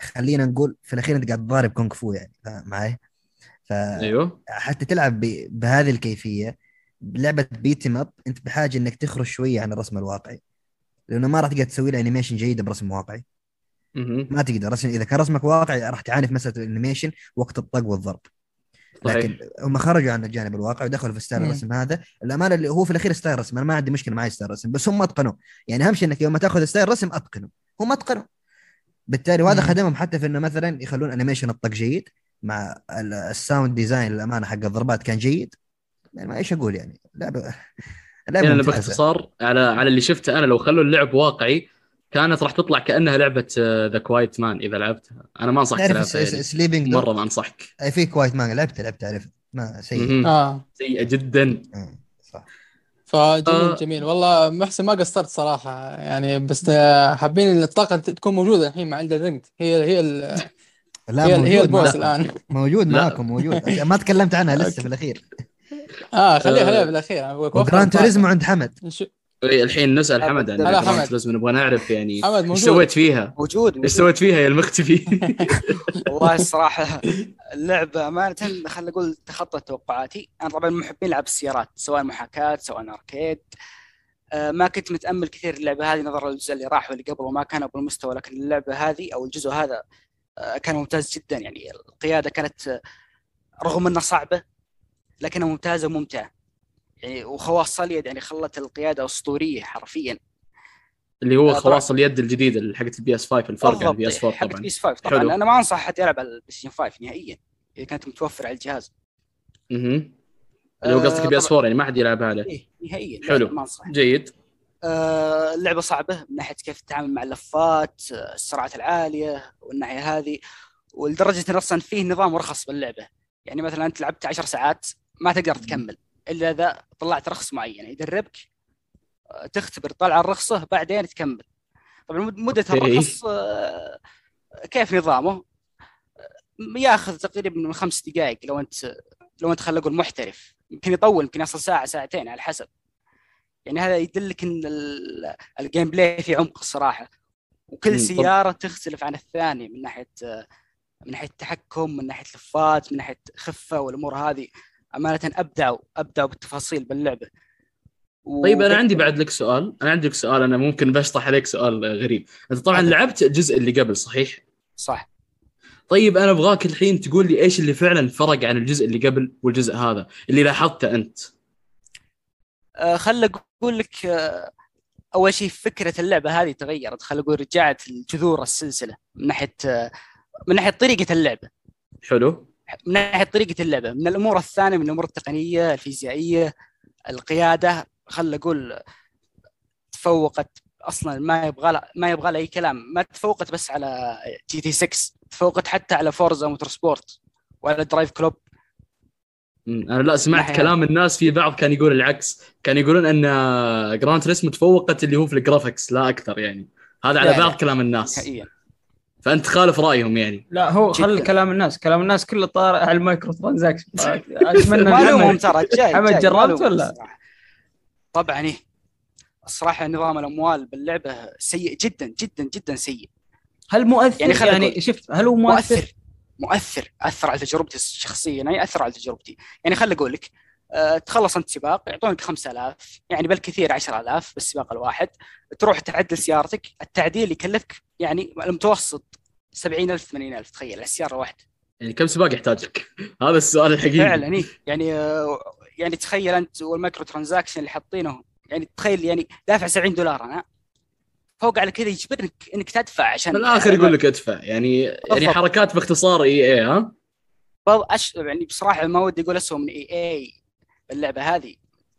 خلينا نقول في الأخير أنت قاعد تضارب كونغ فو يعني فاهم معي؟ فحتى أيوه تلعب ب- بهذه الكيفية لعبة beat 'em up أنت بحاجة إنك تخرج شوية عن الرسم الواقعي لأنه ما راح تقدر تسوي له animation جيد برسم واقعي. ما تقدر رسم إذا كان رسمك واقعي راح تعاني في مسألة ال animation وقت الطق والضرب لكن هم خرجوا عن الجانب الواقعي ودخلوا في style. الرسم هذا. الأمانة اللي هو في الأخير style رسم أنا ما عندي مشكلة معي style رسم بس هم أتقنوا. يعني أهم شيء إنك يوم ما تأخذ style رسم أتقنوا. هم أتقنوا. بالتالي وهذا. خدمهم حتى في إنه مثلا يخلون animation الطق جيد مع ال- ال sound design للأمانة حق الضربات كان جيد. يعني ما إيش أقول يعني. لعبه لعبه يعني. باختصار على على اللي شفته أنا لو خلوا اللعب واقعي كانت راح تطلع كأنها لعبة ذا كوايت مان إذا لعبتها. أنا ما أنصحك تلعبها يعني. سليبنج مرة ما أنصحك. في كوايت مان لعبت لعبت تعرف ما سيء. آه. سيئة جدا. آه، صح. فجميل آه. جميل. والله محسن ما قصرت صراحة يعني بس آه، حابين ان الطاقة تكون موجودة الحين مع عند الرنج هي هي ال- لا هي, هي موجود البوس معكم. الآن. موجود لا. معاكم موجود. ما تكلمت عنها لسه في الاخير آه خليها آه. خليها بالاخير الطاقة. توريزمو عند حمد. الحين نسأل حمد عن هلا حمد. نبغى نعرف يعني. حمد إيش موجود. سويت فيها؟ موجود إيش سويت فيها يا المختفي؟ والله الصراحة اللعبة أمانة خلينا نقول تخطت توقعاتي. أنا طبعا من محبين ألعاب السيارات سواء محاكاة سواء أركيد. آه، ما كنت متأمل كثير اللعبة هذه نظرا للجزء اللي راح واللي قبله ما كانوا بالمستوى لكن اللعبة هذه أو الجزء هذا آه، كان ممتاز جدا. يعني القيادة كانت رغم أنها صعبة لكنها ممتازة وممتعة. يعني وخواص اليد يعني خلت القيادة أسطورية حرفيا اللي هو آه،. خواص اليد الجديدة حقت ال PS 5 الفرق عن ال PS 4 حق طبعا PS 5 طبعا حلو. أنا ما أنصح حد يلعب على ال PlayStation 5 نهائيا إذا كانت متوفرة على الجهاز مهم. اللي هو آه، قصدك PS طبعاً. 4 يعني ما حد يلعبها عليه إيه نهائيا حلو. ما أنصح جيد آه، اللعبة صعبة من ناحية كيف تتعامل مع اللفات آه، السرعات العالية والناحية هذه ولدرجة إن أصلا فيه نظام رخص باللعبة يعني مثلا أنت لعبت 10 ساعات ما تقدر تكمل إلا إذا طلعت رخص معين يدربك آه، تختبر طالع الرخصة بعدين تكمل. طبعا مد- مدة. الرخص آه، كيف نظامه؟ آه، ياخذ تقريبا من خمس دقائق لو أنت لو أنت خلينا نقول محترف. يمكن يطول يمكن يصل ساعة ساعتين على حسب. يعني هذا يدلك إن ال- ال gameplay في عمق الصراحة. وكل سيارة تختلف عن الثانية من ناحية من ناحية التحكم من ناحية لفات من ناحية خفة والأمور هذه. أمانة ابدعوا ابدعوا بالتفاصيل باللعبة. و- طيب أنا عندي بعد لك سؤال. أنا عندي لك سؤال أنا ممكن بشطح عليك سؤال غريب. أنت طبعا تفضل. لعبت الجزء اللي قبل صحيح؟ صح. طيب أنا أبغاك الحين تقول لي إيش اللي فعلا فرق عن الجزء اللي قبل والجزء هذا اللي لاحظته أنت؟ آه، خل أقول لك آه، أول شيء فكرة اللعبة هذه تغيرت. خل أقول رجعت لجذور السلسلة من ناحية آه، من ناحية طريقة اللعبة. حلو. من ناحية طريقة اللعبة من الأمور الثانية من الأمور التقنية الفيزيائية القيادة خل أقول تفوقت أصلا ما يبغى ما يبغى أي كلام. ما تفوقت بس على GT 6 تفوقت حتى على Forza Motorsport وعلى Driveclub. أنا لا سمعت كلام الناس في بعض كان يقول العكس. كان يقولون إن Gran Turismo تفوقت اللي هو في ال graphics لا أكثر يعني. هذا على بعض لا. كلام الناس. نهائيا. فأنت خالف رأيهم يعني. لا هو خل. كلام الناس. كلام الناس كله طار على ال micro transaction اتمنى ما ألومهم محمد ترى جاي جاي، جربت ولا؟ الصراحة. طبعا إيه. الصراحة نظام الأموال باللعبة سيء جدا جدا جدا سيء. هل مؤثر؟ يعني يعني, يعني. شفت هل هو مؤثر؟ مؤثر. مؤثر. أثر على تجربتي الشخصيه يعني أثر على تجربتي. يعني خل أقول لك تخلص انت سباق يعطونك 5000 يعني بالكثير 10000 بالسباق الواحد. تروح تعدل سيارتك التعديل يكلفك يعني المتوسط 70000 80000 تخيل على السيارة الواحده يعني كم سباق يحتاج لك؟ هذا السؤال الحقيقي. فعلا إيه. يعني آه، يعني تخيل أنت وال micro transaction اللي حاطينه يعني تخيل يعني دافع 70 دولار أنا فوق على كذا يجبرك إنك تدفع عشان في الآخر يقول لك ادفع. يعني يعني بالضبط. حركات باختصار EA ها؟ أش... يعني بصراحة ما ودي أقول اسوء من EA. اللعبة هذه.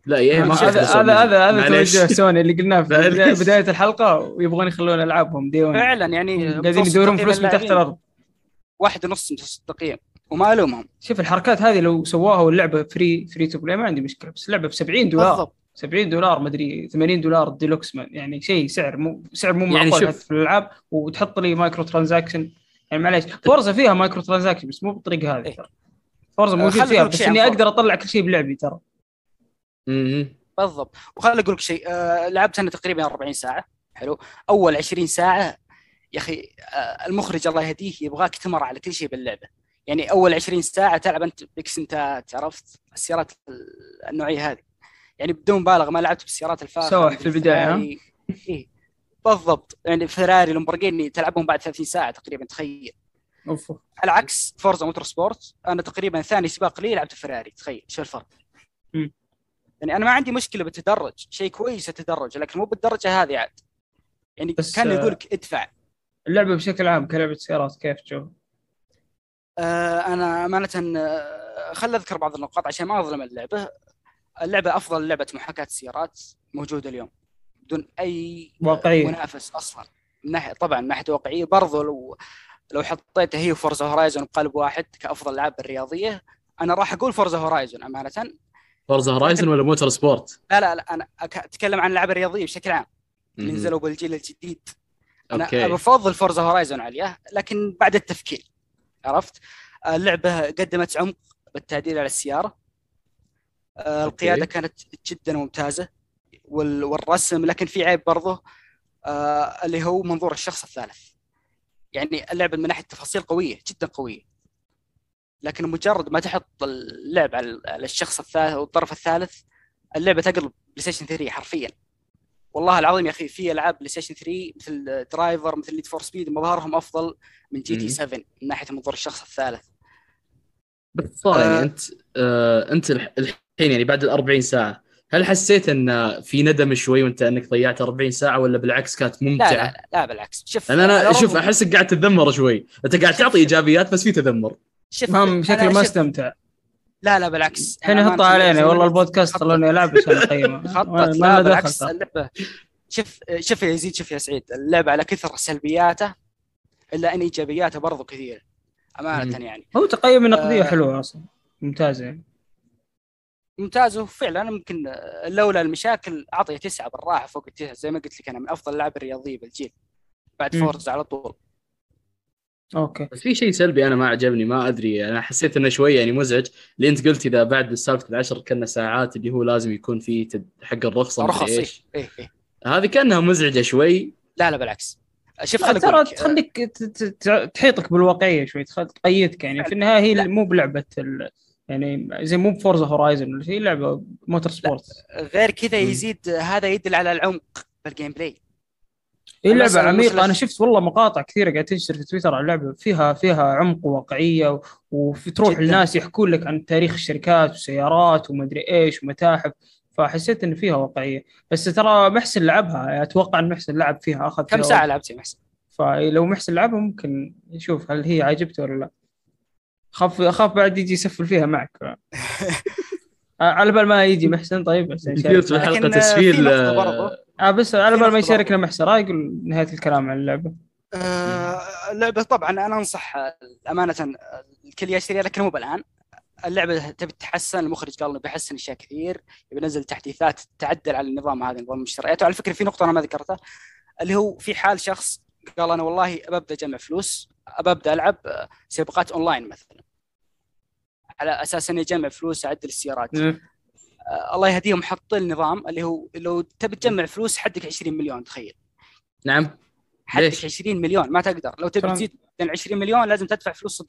لا اي ما هذا هذا. هذا. توجه سوني اللي قلناه في بدايه الحلقة ويبغون يخلون ألعابهم. ديون. فعلا يعني قاعدين يدورون فلوس من تحت الأرض. واحد ونص متوسط تقييم وما ألومهم. شوف الحركات هذه لو سواها واللعبة free free to play ما عندي مشكلة بس اللعبة ب 70 دولار. بالضبط. 70 دولار مدري 80 دولار ديلوكس ما- يعني شيء سعر مو سعر مو يعني معقول. حتى في الألعاب. وتحط لي micro transaction يعني معليش Forza فيها micro transaction بس مو بالطريقة هذه. إيه. Forza آه، موجود فيها بس إني. أقدر أطلع كل شيء بلعبي ترى. بالضبط. وخليني أقول لك شيء آه لعبت أنا تقريبا 40 ساعة. حلو. أول 20 ساعة يا أخي آه المخرج الله يهديه يبغاك تمر على كل شيء باللعبة. يعني أول 20 ساعة تلعب أنت بيكانتوات عرفت؟ السيارات ال- النوعية هذه. يعني بدون مبالغة ما لعبت بالسيارات الفاخره سوح في؟ الفراري. إيه. بالضبط. يعني فيراري لامبورجيني تلعبهم بعد 30 ساعة تقريبا تخيل. على عكس Forza Motorsport أنا تقريبا ثاني سباق لي لعبت فيراري تخيل شو الفرق مم. يعني أنا ما عندي مشكلة بالتدرج شيء كويس التدرج لكن مو بالدرجة هذه عاد يعني بس، كان آه، يقول لك ادفع اللعبة بشكل عام كلعبة سيارات كيف تشوف؟ آه أنا أمانة آه، خل أذكر بعض النقاط عشان ما أظلم اللعبة اللعبة أفضل لعبة محاكاة سيارات موجودة اليوم بدون أي واقعية. منافس أصلا من ناحيه طبعا من ناحية واقعية برضو لو لو حطيتها هي وفورزا هورايزون بقلب واحد كأفضل العاب الرياضيه أنا راح أقول فورزا هورايزون أمانة. فورزا هورايزن ولا موتور سبورت؟ لا لا لا أنا أتكلم عن الالعاب الرياضية بشكل عام. اللي. نزلوا بالجيل الجديد. أنا بفضل فورزا هورايزون عليها لكن بعد التفكير عرفت؟ اللعبه قدمت عمق بالتعديل على السيارة. آه، القيادة كانت جدا ممتازة وال- والرسم لكن في عيب برضه آه، اللي هو منظور الشخص الثالث. يعني اللعبه من ناحية تفاصيل قوية جدا قوية لكن مجرد ما تحط اللعب على الشخص الثالث أو الطرف الثالث اللعبة تقلب بلاي ستيشن 3 حرفيا والله العظيم يا أخي في ألعاب بلاي ستيشن 3 مثل درايفر مثل نيد فور سبيد مظهرهم أفضل من GT مم. 7 من ناحية منظور الشخص الثالث باختصار يعني آه. أنت آه أنت الح- الحين يعني بعد ال 40 ساعة هل حسيت إن في ندم شوي وأنت إنك ضيعت 40 ساعة ولا بالعكس كانت ممتعة؟ لا لا, لا بالعكس. شوف أنا رغم- شوف احسك قاعد تتذمر شوي. أنت قاعد تعطي إيجابيات بس في تذمر. شوف هم أنا شكله ما استمتع. لا لا بالعكس. الحين زي- علينا. والله البودكاست. خلوني ألعب عشان أقيمه. خطط لا بالعكس اللعبه شوف شوف يا يزيد شوف يا سعيد. اللعبة على كثر سلبياته إلا إن إيجابياته برضو كثيره أمانة. يعني. هو تقييم النقديه آه. حلوة أصلا. ممتازة يعني. ممتاز وفعلا ممكن آه، لولا المشاكل أعطيه تسعة بالراحة فوق التسعة زي ما قلت لك أنا من أفضل الالعاب الرياضيه بالجيل بعد. فورز على طول okay بس في شيء سلبي أنا ما عجبني ما أدري أنا حسيت إنه شوي يعني مزعج اللي أنت قلت إذا بعد سالفه العشر كنا ساعات اللي هو لازم يكون في حق الرخصة رخص إيه. إيش إيه إيه. هذه كأنها مزعجة شوي لا لا بالعكس شوف خليني ترى تخليك ت- ت- ت- تحيطك بالواقعية شوي تخل- تقيدك يعني في النهاية هي. مو بلعبة ال... يعني زي مو بفورزا هورايزن ولا شيء لعبة موتور سبورت غير كذا. يزيد هذا يدل على العمق بال gameplay هي لعبة عميقة أنا شفت والله مقاطع كثيرة قاعد تنشر في تويتر عن اللعبه فيها فيها عمق وواقعيه و- وفي تروح جداً. الناس يحكون لك عن تاريخ الشركات والسيارات ومدري إيش ومتاحف فحسيت إن فيها واقعية بس ترى محسن لعبها أتوقع إن محسن لعب فيها أخذ كم ساعة. لعبت يا محسن؟ فلو محسن لعبها ممكن نشوف هل هي عجبته ولا لا خاف أخاف بعد يجي يسفل فيها معك. على بال ما يجي محسن طيب لكن، آه، في تسفيل آه،. آه بس على بال ما يشاركنا محسن. راي يقول نهاية الكلام عن اللعبة؟ آه، اللعبة طبعا أنا أنصح آه، أمانة آه، الكل يشتريها لكن مو بالآن. اللعبة تبي تتحسن المخرج قال إنه بيحسن أشياء كثير. يبي ينزل تحديثات تعدل على النظام هذا نظام المشتريات وعلى فكرة في نقطة أنا ما ذكرتها اللي هو في حال شخص قال أنا والله ببدا اجمع فلوس ابدا ألعب آه، سباقات أونلاين مثلا. على أساس إني اجمع فلوس أعدل السيارات. آه، الله يهديهم حط النظام اللي هو لو تبي تجمع فلوس حدك 20 مليون تخيل. نعم. حدك ليش؟ 20 مليون ما تقدر. لو تبي تزيد عن 20 مليون لازم تدفع فلوس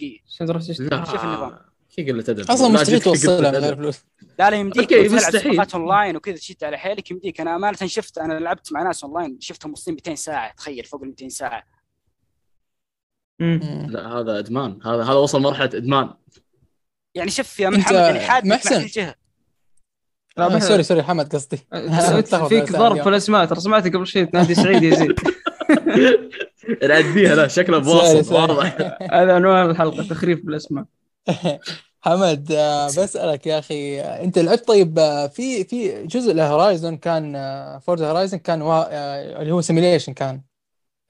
لا شوف النظام. في قلة أدب أصلا لا، مستحيل توصلها من. غير فلوس لا لا يمديك تلعب مستحيل. سباقات اونلاين وكذا تشد على حيلك يمديك أنا امانه شفت أنا لعبت مع ناس اونلاين شفتهم موصلين 200 ساعة تخيل فوق ال 200 ساعة مم. لا هذا إدمان هذا هذا وصل مرحلة إدمان يعني شوف يا محمد يعني حاد محسن. جهة لا آه بس sorry sorry حمد قصدي أتلخبط فيك ضرب. في الأسماء ترى سمعت قبل شوي تنادي سعيد يزيد نعديها لا شكله sorry. واضح هذا عنوان الحلقة تخريف بالأسماء حمد آه، بسألك يا أخي آه، أنت لعبت طيب آه، في في جزء لهورايزون كان فورزا هورايزون كان آه، اللي هو simulation كان.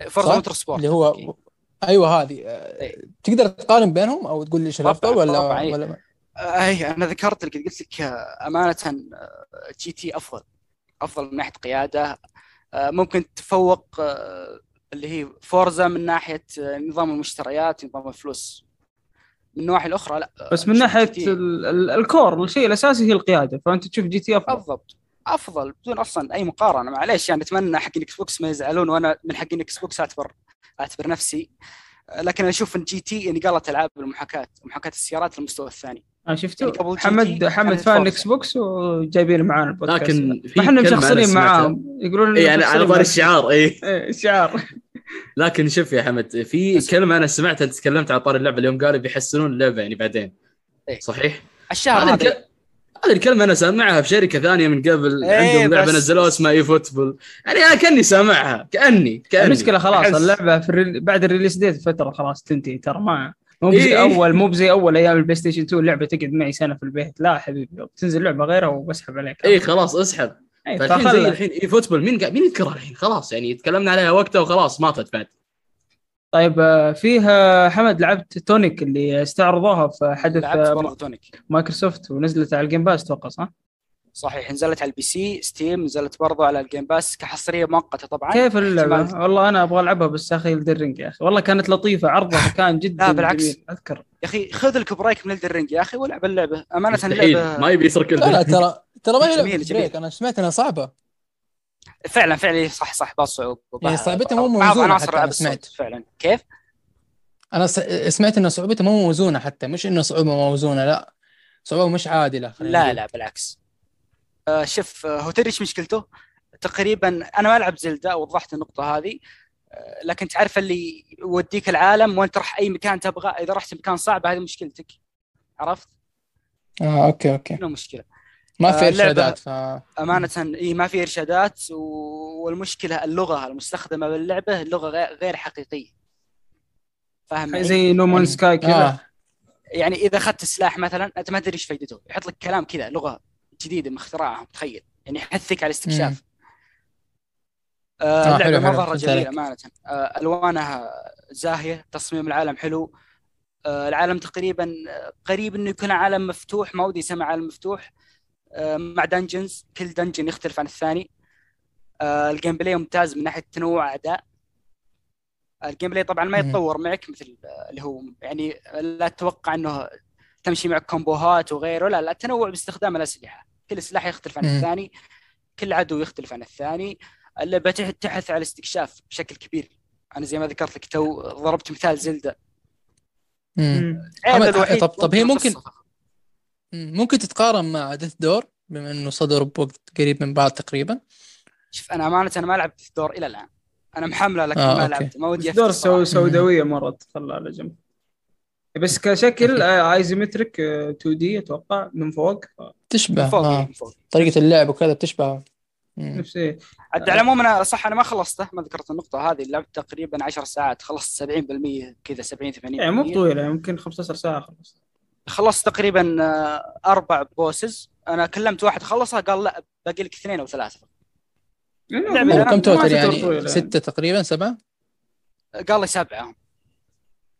فورزا صح؟ موتور سبورت اللي هو أيوه هذه. إيه. تقدر تقارن بينهم أو تقول لي إيش الافضل ولا طبعاً، إيه. ولا اي أنا ذكرت لك قلت لك أمانة GT أفضل أفضل من ناحية قيادة. ممكن تفوق اللي هي فورزا من ناحية نظام المشتريات نظام الفلوس. من النواحي الأخرى لا آه، بس من ناحية GT ال- ال- ال core الشيء الأساسي هي القيادة. فأنت تشوف GT أفضل. بالضبط. أفضل بدون أصلا أي مقارنة. معليش يعني أتمنى حق الاكس بوكس ما يزعلون وأنا من حق الاكس بوكس أعتبر أعتبر نفسي. آه، لكن أشوف إن GT يعني نقلت ألعاب المحاكاة محاكاة السيارات للمستوى الثاني. أنا شفته يعني GT حمد حمد fan. إكس بوكس وجايبين معانا البودكاست. لكن ما إحنا مشخصنين سمعتها. معاهم. يقولون اي يعني على طار الشعار اي إيه، شعار لكن شوف يا حمد في كلمة أنا سمعتها انت تكلمت على طار اللعبة اليوم قالوا بيحسنون اللعبة يعني بعدين. إيه. صحيح؟ الشهر هذه هذا. الك- هذه الكلمة أنا سامعها في شركة ثانية من قبل إيه، عندهم لعبة نزلوها اسمها إي فوتبول. يعني أنا كأني سامعها كأني كأني. المشكلة خلاص أحس- اللعبة في ال rel... بعد ال release date فترة خلاص تنتهي ترى ما مو زي إيه. أول مو زي أول أيام البلاي ستيشن 2 اللعبة تقعد معي سنة في البيت. لا حبيبي تنزل لعبة غيرها وبسحب عليك. اي خلاص اسحب. أي، فالحين زي. الحين إي فوتبول مين قاعد مين يذكرها الحين خلاص يعني تكلمنا عليها وقتها وخلاص ماتت بعد طيب آه، فيه آه، حمد لعبت تونيك اللي استعرضوها في حدث لعبت آه، مايكروسوفت ونزلت على الجيم باس أتوقع صح؟ صحيح نزلت على ال PC Steam نزلت برضه على ال Game Pass كحصرية مؤقتة طبعا كيف اللعبة؟ احتمال- والله أنا أبغى ألعبها بس يا أخي Elden Ring يا أخي والله كانت لطيفة عرضها كان جدا لا، بالعكس. جميل أذكر يا أخي خذ لك break من Elden Ring يا أخي والعب اللعبة أمانة اللعبه ما يبي يسرق لا. ترى ترى ما هي جميل، لعبة جميل. break أنا سمعت إنها صعبة فعلا فعلا صح صح بعض الصعوبه يعني صعوبتها مو عناصر حتى أنا سمعت. فعلا كيف؟ أنا س- سمعت ان صعوبتها مو موزونة حتى مش إنه صعوبه موزونة لا صعوبه مش عادلة خلينا لا. لا بالعكس آه شوف آه، هو تدري إيش مشكلته؟ تقريبا أنا ما ألعب زلدة وضحت النقطة هذه آه، لكن تعرف اللي يوديك العالم وانت تروح أي مكان تبغى إذا رحت مكان صعب هذه مشكلتك عرفت؟ آه okay okay شنو المشكلة؟ ما في إرشادات ف أمانة إي ما في إرشادات والمشكلة اللغة المستخدمة باللعبة اللغة غير- حقيقية فاهم؟ زي No Man's يعني- Sky كذا آه. يعني إذا أخذت سلاح مثلا أنت ما تدري إيش فائدته يحط لك كلام كذا لغة جديدة مخترعها تخيل. يعني يحثك على الاستكشاف آه آه، اللعبه حلو، مرة جميلة. أمانة. آه ألوانها زاهية تصميم العالم حلو. آه العالم تقريبا آه، قريب إنه يكون عالم مفتوح ما ودي يسمى عالم مفتوح. آه مع dungeons كل dungeon يختلف عن الثاني. آه ال gameplay ممتاز من ناحية تنوع اعداء ال gameplay طبعا ما. يتطور معك مثل آه، اللي هو يعني لا تتوقع إنه تمشي معك كومبوهات وغيره لا لا تنوع باستخدام الأسلحة كل سلاح يختلف عن. الثاني كل عدو يختلف عن الثاني اللعبه تح- تحث على الاستكشاف بشكل كبير أنا زي ما ذكرت لك تو ضربت مثال زلدة مم. مم. عيبها حمد، الوحيد طب- طب هي ممكن-. ممكن تتقارن مع Death's Door بما إنه صدروا بوقت قريب من بعض تقريبا شوف أنا أمانة أنا ما لعبت Door إلى الآن أنا محمله لكن آه، ما أوكي. لعبت ما ودي Door. سوداوية مره تخلى على جنب بس كشكل isometric 2D أتوقع من فوق. تشبه من فوق آه. من فوق. طريقة اللعب وكذا بتشبه. مم. نفس. عاد على العموم أنا صح أنا ما خلصته ما ذكرت النقطة هذه لعبت تقريبا 10 ساعات خلصت 70% كذا 70 80% يعني مو طويلة يمكن 15 ساعة خلص خلصت تقريبا آه، أربع bosses. أنا كلمت واحد خلصها قال لا باقي لك اثنين أو ثلاثة. كم تعتبر يعني؟ طويلة ستة تقريبا سبعة؟ قال لي سبعة.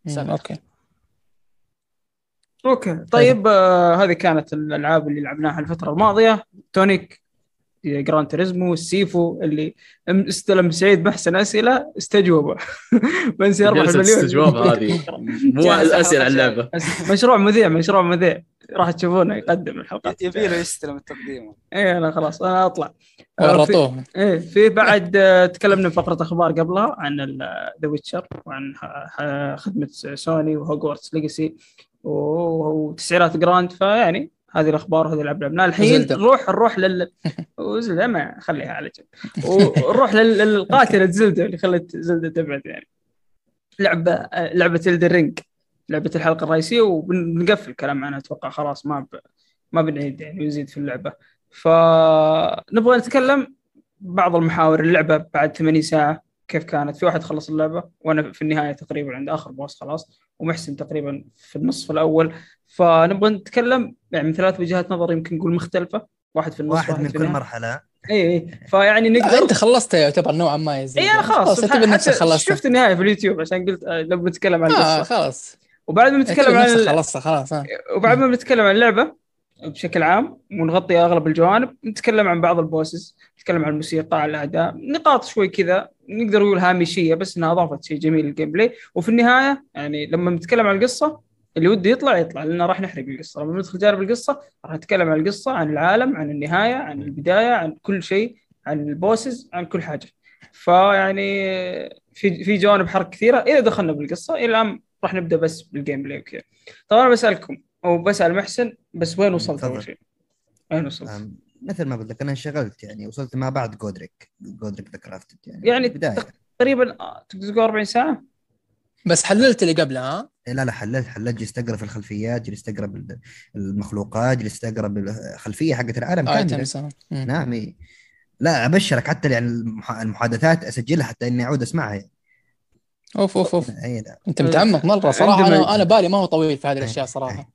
مم. سبعة. أوكي. أوكي. طيب. آه هذه كانت الألعاب اللي لعبناها الفترة الماضية. Tunic Gran Turismo ال Sifu اللي استلم سعيد محسن اسئله استجوبه. يربح جلسة المليون. استجواب هذه. مو أسئلة على اللعبه مشروع مذيع مشروع مذيع. راح تشوفونه يقدم الحلقات يبي له يستلم التقديم. إيه أنا خلاص أنا أطلع. آه، في- ورطوه إيه في بعد آه، تكلمنا في فقرة أخبار قبلها عن The Witcher وعن خدمة سوني و Hogwarts Legacy. وتسعيرات Grand فيعني هذه الأخبار وهذه الألعاب. لعبناها الحين. نروح نروح لل وزلدة ما خليها على جنب. ونروح لل- للقاتله زلدة اللي خلت زلدة تبعد يعني. لعبة لعبة Elden Ring لعبة الحلقة الرئيسية وبنقفل الكلام عنها أتوقع خلاص ما ب... ما بنعيد يعني ونزيد في اللعبة. فنبغى نتكلم بعض المحاور. اللعبة بعد 80 ساعة كيف كانت؟ في واحد خلص اللعبة وأنا في النهاية تقريبا عند آخر بوس خلاص. ومحسن تقريبا في النصف الأول. فنبغى نتكلم يعني من ثلاث وجهات نظر يمكن نقول مختلفة. واحد في النص واحد من في كل. مرحلة. اي اي فيعني آه، نقدر أنت خلصتها يعتبر نوعا ما يا زلدة اي أنا خلاص. نفسك خلصتها شفت النهاية في اليوتيوب عشان قلت آه، لو بنتكلم عن آه القصة خلاص. وبعد ما نتكلم عن خلصتها خلاص آه. وبعد ما بنتكلم عن اللعبة بشكل عام ونغطي أغلب الجوانب نتكلم عن بعض ال bosses نتكلم عن الموسيقى عن الأداء نقاط شوي كذا نقدر نقول هامشية بس إنها أضافت شيء جميل لل gameplay وفي النهاية يعني لما نتكلم عن القصة اللي وده يطلع يطلع لأن راح نحرق القصة لما ندخل جانب القصة راح نتكلم عن القصة عن العالم عن النهاية عن البداية عن كل شيء عن ال bosses عن كل حاجة فيعني في في جوانب حرق كثيرة إذا دخلنا بالقصة إلى الآن راح نبدأ بس بال gameplay وكذا طبعا بسألكم أو بسأل محسن بس وين وصلت. أول شيء؟ وين وصلت؟ مثل ما قلت لك أنا انشغلت يعني وصلت ما بعد Godrick Godrick the Grafted يعني يعني بدايه تقريبا آه، تقدر تقول 40 ساعة؟ بس حللت اللي قبلها ها لا لا حللت حللت جلست أقرأ في الخلفيات جلست أقرأ المخلوقات جلست أقرأ بالخلفية حقت العالم كاملة آه. مم. نعم إيه. لا أبشرك حتى يعني المح- المحادثات أسجلها حتى إني أعود أسمعها يعني. أوف أوف أوف أنت متعمق مرة صراحة أنا أنا بالي ما هو طويل في هذه الأشياء صراحة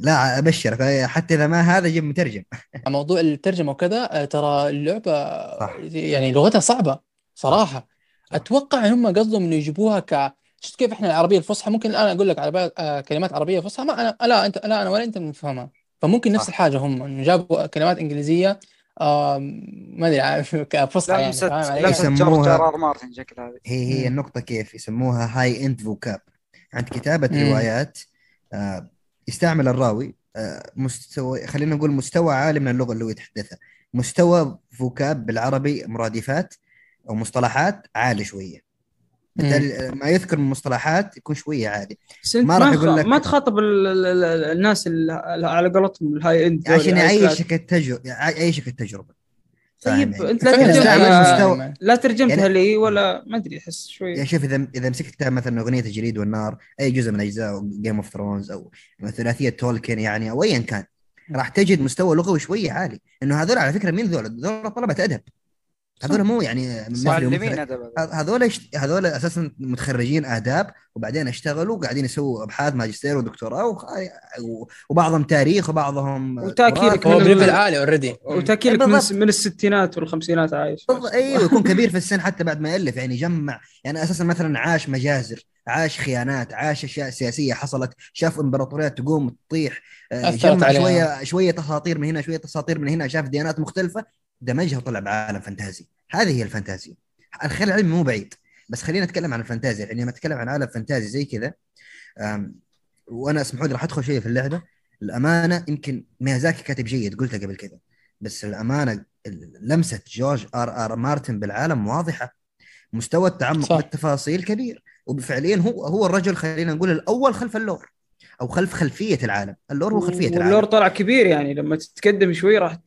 لا أبشرك. حتى إذا ما هذا جيب مترجم. موضوع الترجمة وكذا آه، ترى اللعبة صح. يعني لغتها صعبة صراحة. أتوقع إن هم قصدهم إنه يجيبوها ك شفت كيف إحنا العربية الفصحى؟ ممكن الآن أقول لك على بال- آه، كلمات عربية فصحى. ما أنا لا أنت لا أنا ولا أنت بنفهمها فممكن نفس صح. الحاجة هم إنه جابوا كلمات إنجليزية آه، ما أدري عارف كفصحى يعني فاهم يسموها- مارتن شكل هذه هي هي مم. النقطة كيف؟ يسموها high-end vocab عند كتابة مم. روايات آه، يستعمل الراوي آه، مستوى خلينا نقول مستوى عالي من اللغة اللي هو يتحدثها مستوى vocab بالعربي مرادفات أو مصطلحات عالي شوية بالتالي ما يذكر من مصطلحات يكون بس أنت ما راح. يقول لك- ما تخاطب ال... ال... ال... الناس اللي على قولتهم ال high-end عشان class. يعيشك التجربة يعيشك التجربة فاهم طيب؟ انت لا ترجمتها يعني- لا ترجمتها يعني- لي ولا ما أدري أحس شوي. يعني شوف إذا إذا مسكت كتاب مثلا أغنية الجليد والنار أي جزء من أجزاء Game of Thrones أو ثلاثية تولكن يعني أو ايا كان راح تجد مستوى لغوي شوية عالي. إنه هذول على فكرة مين ذول؟ ذول طلبة أدب. هذول مو يعني معلمين. هذول. هذول أساسا متخرجين آداب وبعدين اشتغلوا قاعدين يسووا أبحاث ماجستير ودكتوراه وخ... وبعضهم تاريخ وبعضهم تراث. هو من- ب level عالي already وتأكيد لك من. من الستينات والخمسينات عايش بالضبط أيوه يكون كبير في السن حتى بعد ما يألف يعني جمع يعني أساسا مثلا عاش مجازر عاش خيانات عاش أشياء سياسية حصلت شاف امبراطوريات تقوم تطيح آه، جمع عليها. شوية شوية اساطير من هنا شوية اساطير من هنا شاف ديانات مختلفة دمجها وطلع بعالم فانتازي. هذه هي الفانتازيا الخيال العلمي مو بعيد. بس خلينا نتكلم عن الفانتازيا يعني لما أتكلم عن عالم فانتازي زي كذا وأنا أسمحوا لي راح أدخل شوية في اللعبة. الأمانة يمكن ميازاكي كاتب جيد قلتها قبل كذا. بس الأمانة لمسة جورج آر آر مارتن بالعالم واضحة. مستوى التعمق صح. بالتفاصيل كبير. وفعليا هو هو الرجل خلينا نقول الأول خلف ال lore أو خلف خلفية العالم ال lore هو خلفية العالم طلع كبير يعني لما تتقدم شوي راح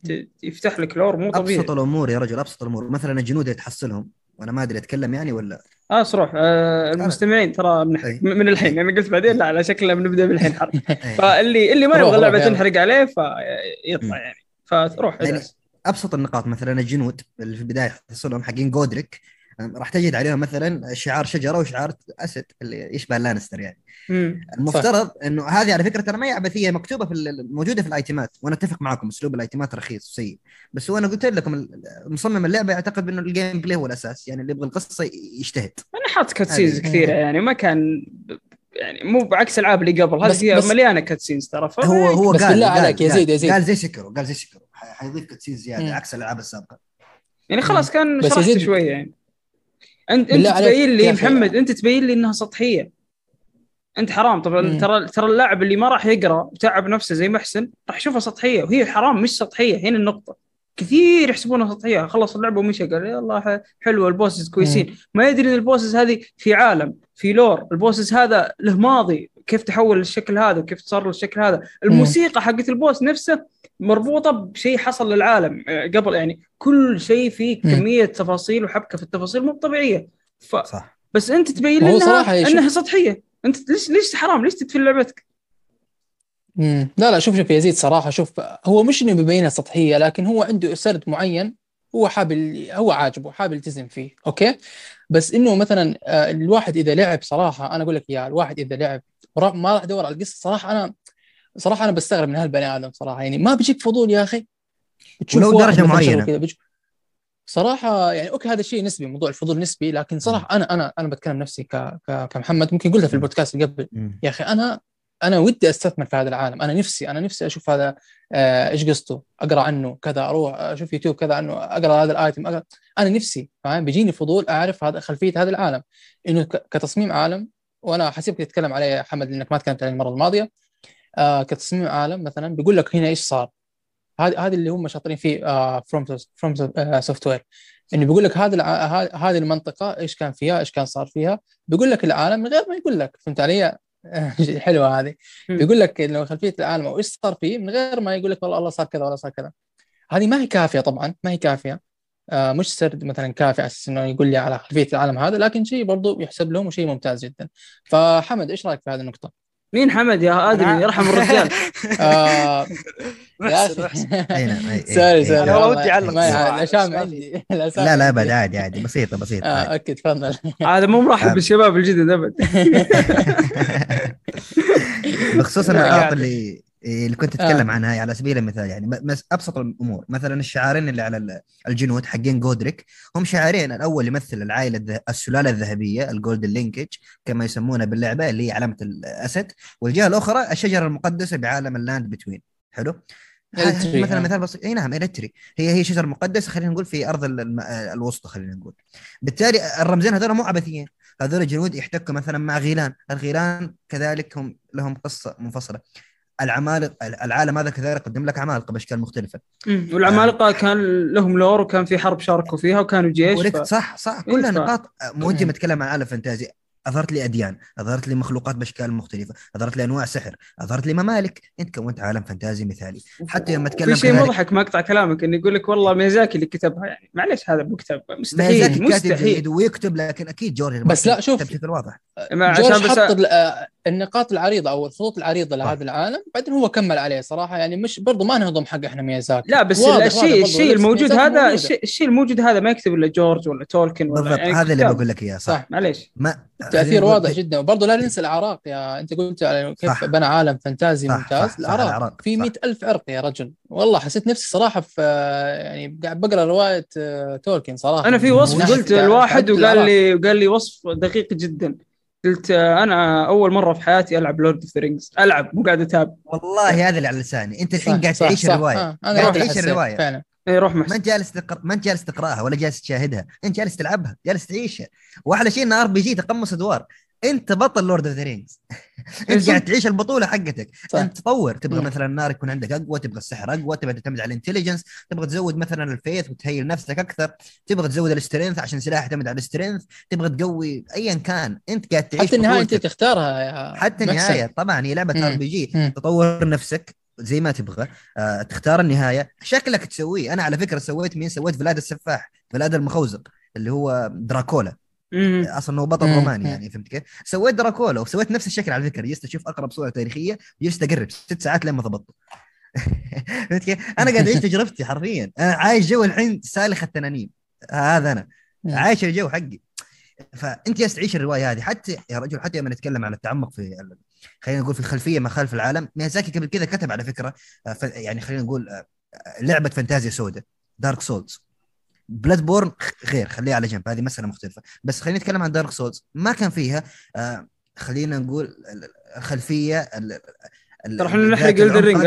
يفتح لك لور مو طبيعي أبسط الأمور يا رجل أبسط الأمور مثلا الجنود اللي تحصلهم وأنا ما أدري أتكلم يعني ولا آه صروح آه المستمعين ترى من, أي. من الحين يعني قلت بعدين لا على شكلنا بنبدا من الحين حرب. فاللي اللي ما يبغى اللعبة. تنحرق عليه. فيطلع يعني فتروح يعني. أبسط النقاط مثلا الجنود اللي في البداية تحصلهم حقين جودريك راح تجد عليهم مثلا شعار شجرة وشعار أسد اللي يشبه لانستر يعني مم. المفترض إنه هذه على فكرة ترى ما هي عبثية مكتوبة في ال- موجودة في الأيتمات وأنا أتفق معاكم أسلوب الأيتمات رخيص وسيء بس هو أنا قلت لكم مصمم اللعبة يعتقد إنه ال gameplay هو الأساس يعني اللي يبغى القصة يجتهد أنا حاط cutscenes. كثيرة يعني ما كان يعني مو بعكس الالعاب اللي قبل هذه مليانة cutscenes ترى هو هو بس قال بالله عليك يا زيد- يا زيد. قال زي Sekiro قال زي Sekiro حيضيف cutscene زيادة. عكس الألعاب السابقة يعني خلاص كان شرحت شوية يعني انت أنت تبين لي. محمد أنت تبين لي إنها سطحية. أنت حرام. طبعا مم. ترى ترى اللاعب اللي ما راح يقرأ وتعب نفسه زي محسن راح يشوفها سطحية وهي حرام مش سطحية. هنا النقطة. كثير يحسبونها سطحية. خلص اللعبة ومشى قال يلا حلوة ال bosses كويسين. ما يدري إن ال bosses هذه في عالم في lore. ال bosses هذا له ماضي. كيف تحول للشكل هذا وكيف صار للشكل هذا. الموسيقى حقت ال boss نفسه مربوطة بشيء حصل للعالم. آه، قبل يعني كل شيء فيه. كمية تفاصيل وحبكة في التفاصيل مو طبيعية. ف... صح. بس أنت تبين لنا أنها سطحية. أنت ليش ليش حرام؟ ليش تدفن لعبتك؟ مم. لا لا شوف شوف يزيد صراحة شوف هو مش إنه بيبينها سطحية لكن هو عنده سرد معين هو حابب هو عاجبه حابب يلتزم فيه أوكي؟ بس إنه مثلا آه، الواحد إذا لعب صراحة أنا أقول لك إياها الواحد إذا لعب ما راح يدور على القصة صراحة أنا صراحة أنا بستغرب من هالبني آدم صراحة. يعني ما بيجيك فضول يا أخي ولو كذا بيجي- صراحة يعني okay هذا الشيء نسبي موضوع الفضول نسبي لكن صراحة أنا أنا أنا بتكلم نفسي ك... ك... كمحمد ممكن قلتها في البودكاست اللي قبل. يا أخي أنا أنا ودي أستثمر في هذا العالم. أنا نفسي أنا نفسي أشوف هذا آه، إيش قصته؟ أقرأ عنه كذا أروح أشوف يوتيوب كذا عنه أقرأ هذا ال item أقرأ. أنا نفسي فاهم؟ بيجيني فضول أعرف هذا خلفية هذا العالم. إنه ك- كتصميم عالم وأنا حسيبك تتكلم عليه يا حمد لانك ما تكلمت عليه المرة الماضية آه كتصميم عالم مثلا بيقول لك هنا إيش صار؟ هذا هذا اللي هم شاطرين فيه From FromSoftware إنه بيقول لك هذا هذه المنطقة إيش كان فيها إيش كان صار فيها؟ بيقول لك العالم من غير ما يقول لك. فهمت علي؟ حلوة هذه. بيقول لك إنه خلفية العالم أو إيش صار فيه من غير ما يقول لك والله الله صار كذا ولا صار كذا. هذه ما هي كافية طبعا ما هي كافية. آه مش سرد مثلا كافي على أساس إنه يقول لي على خلفية العالم هذا لكن شيء برضو يحسب لهم وشيء ممتاز جدا. فحمد إيش رأيك في هذه النقطة؟ مين حمد يا ادمي يرحم الرجال. آه، يا أخي. sorry. sorry. والله ودي بس ما عندي؟ لا لا. أبد عادي عادي. بسيطة بسيطة آه عادي. okay تفضل. هذا مو مرحب آه. بالشباب الجدد أبد. بخصوص النقاط قاعد. اللي اللي كنت آه. اتكلم عنها يعني على سبيل المثال يعني أبسط الأمور. مثلا الشعارين اللي على ال- الجنود حقين جودريك هم شعارين. الأول يمثل العائلة الذه- السلالة الذهبية ال Golden Lineage كما يسمونها باللعبة اللي هي علامة الأسد. والجهة الأخرى الشجرة المقدسة بعالم ال Lands Between. حلو؟ Erdtree، مثلا آه. مثال بسيط. إي نعم ال tree هي هي شجرة مقدسة خلينا نقول في أرض ال- الم- الوسطى خلينا نقول. بالتالي الرمزين هذول مو عبثيين. هذول الجنود يحتكوا مثلا مع غيلان. الغيلان كذلك هم لهم قصة منفصلة. العمالقه العالم هذا كذلك قدم لك عمالقه بأشكال مختلفة. مم. والعمالقة كان لهم lore وكان في حرب شاركوا فيها وكانوا جيش ف... صح صح. إيه، كلها نقاط. مو انت متكلم عن عالم فانتازي. أظهرت لي أديان أظهرت لي مخلوقات بأشكال مختلفة أظهرت لي أنواع سحر أظهرت لي ممالك. أنت كونت عالم فانتازي مثالي. حتى لما أتكلم في شيء كذلك- مضحك ما أقطع كلامك إنه يقول لك والله ميزاكي اللي كتبها يعني معليش هذا مكتب مستحيل ميازاكي كاتب مستحيل. ويكتب لكن أكيد جورج بس لا، شوف. بشكل واضح عشان بس حط آه، النقاط العريضة أو الخطوط العريضة. لهذا العالم بعدين هو كمل عليه صراحة. يعني مش برضو ما نهضم حق إحنا ميازاكي. لا بس الشيء الشيء الموجود هذا. الشيء الموجود هذا ما يكتب إلا جورج ولا تولكن ولا بالضبط. يعني هذا اللي. بقول لك إياه صح, صح ما تأثير خلينا واضح جدا. وبرضه لا ننسى الأعراق. يا أنت قلت على كيف صح. بنى عالم فانتازي صح، ممتاز. صح، صح، العراق, العراق، في. مئة ألف عرق يا رجل. والله حسيت نفسي صراحة في يعني قاعد بقرأ رواية آه، تولكين صراحة. أنا في وصف قلت الواحد وقال الأعراق. لي وقال لي وصف دقيق جدا. قلت أنا أول مرة في حياتي ألعب Lord of the Rings ألعب مو قاعد أتابع. والله هذا اللي على لساني. أنت الحين قاعد تعيش. الرواية. آه، أنا قاعد تعيش الرواية. فعلا. اي روح ما محسن انت جالس تقر... ما انت جالس تقرأها ولا جالس تشاهدها؟ أنت جالس تلعبها جالس تعيشها. وأحلى شيء انها RPG تقمص أدوار. انت بطل Lord of the Rings انت قاعد تعيش البطولة حقتك صح. انت تطور تبغى مم. مثلا النار يكون عندك أقوى تبغى السحر أقوى تبغى تعتمد على ال intelligence تبغى تزود مثلا ال faith وت heal نفسك أكثر تبغى تزود ال strength عشان سلاح يعتمد على ال strength تبغى تقوي ايا كان انت قاعد تعيش حتى النهاية انت. تختارها يا حتى. النهاية طبعا هي لعبة. RPG. تطور نفسك زي ما تبغى آه، تختار النهاية شكلك تسويه أنا على فكرة سويت مين سويت فلاد السفاح فلاد المخوزق اللي هو دراكولا. أصلا هو بطل. روماني. يعني فهمت كيف؟ سويت دراكولا وسويت نفس الشكل على فكرة جلست أشوف أقرب صورة تاريخية وجلست أقرب ست ساعات لما ضبطته فهمت كيف؟ أنا قاعد أعيش تجربتي حرفيا أنا عايش جو الحين سالخ التنانين هذا أنا. عايش الجو حقي فأنت جالس تعيش الرواية هذه حتى يا رجل حتى لما نتكلم على التعمق في خلينا نقول في الخلفيه ما خلف العالم ميازاكي قبل كذا كتب على فكرة يعني خلينا نقول آه، لعبة فانتازيا سوداء Dark Souls Bloodborne غير خليها على جنب هذه مسألة مختلفة. بس خلينا نتكلم عن Dark Souls. ما كان فيها آه، خلينا نقول ال- الخلفية ال- ال- ترى إحنا نحرق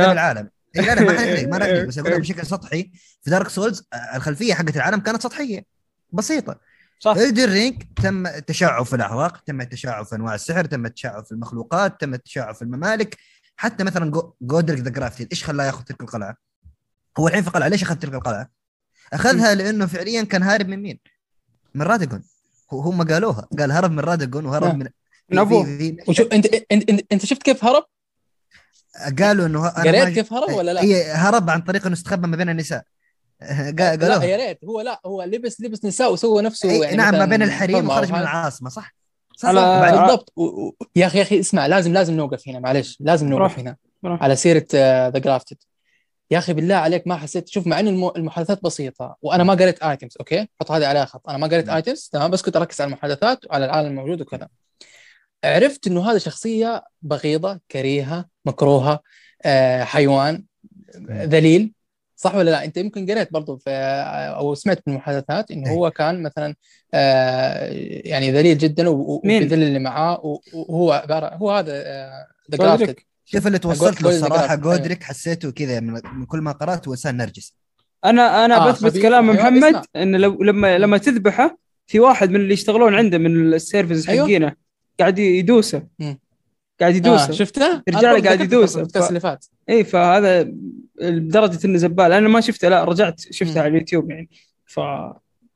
ها؟ بالعالم. إيه لا لا ما حنحرق ما نحرق بس أقول لك بشكل سطحي. في Dark Souls آه، الخلفية حقت العالم كانت سطحية بسيطة. صح. Elden Ring تم التشعب في الاعراق تم التشعب في أنواع السحر تم التشعب في المخلوقات تم التشعب في الممالك. حتى مثلا جو- Godrick the Grafted إيش خلاه ياخذ تلك القلعة؟ هو الحين في قلعه ليش أخذ تلك القلعة؟ أخذها لأنه فعليا كان هارب من مين؟ من رادجون هم قالوها قال هرب من رادجون وهرب نعم. من من في وشو انت انت انت, شفت كيف هرب؟ قالوا إنه قريت ما- كيف هرب ولا لا؟ هي هرب عن طريق إنه استخبى ما بين النساء قا- لا قالوها يا ريت هو لا هو لبس لبس نساء وسوى نفسه يعني نعم ما بين الحريم وخرج من. العاصمة صح؟ صح, بالضبط. يا أخي يا أخي اسمع لازم لازم نوقف هنا معلش لازم نوقف. هنا. على سيرة the Grafted يا أخي بالله عليك ما حسيت شوف مع ان الم- المحادثات بسيطة وأنا ما قريت items okay حط هذه عليها خط أنا ما قريت نعم. items تمام بس كنت أركز على المحادثات وعلى العالم الموجود وكذا عرفت إنه هذا شخصية بغيضة كريهة مكروهة آه حيوان ذليل صح ولا لا أنت يمكن قريت برضو في أو سمعت من المحادثات إنه إيه. هو كان مثلا آه يعني ذليل جدا و- و- مين؟ وبيذل اللي معاه وهو عبارة هو هذا ذا جودريك. شوف اللي توصلت له الصراحة جودريك حسيته كذا من من كل ما قرأت هو انسان نرجسي أنا أنا آه، بثبت. كلام أيوة، محمد اسمع. إن لو لما لما تذبحه في واحد من اللي يشتغلون عنده من ال services أيوة. حقينه قاعد يدوسه. قاعد يدوسه آه شفته؟ برضو قاعد ذكرت يدوس. في البودكاست اللي فات اي فهذا لدرجة إنه زبال أنا ما شفته لا رجعت شفته. على اليوتيوب يعني ف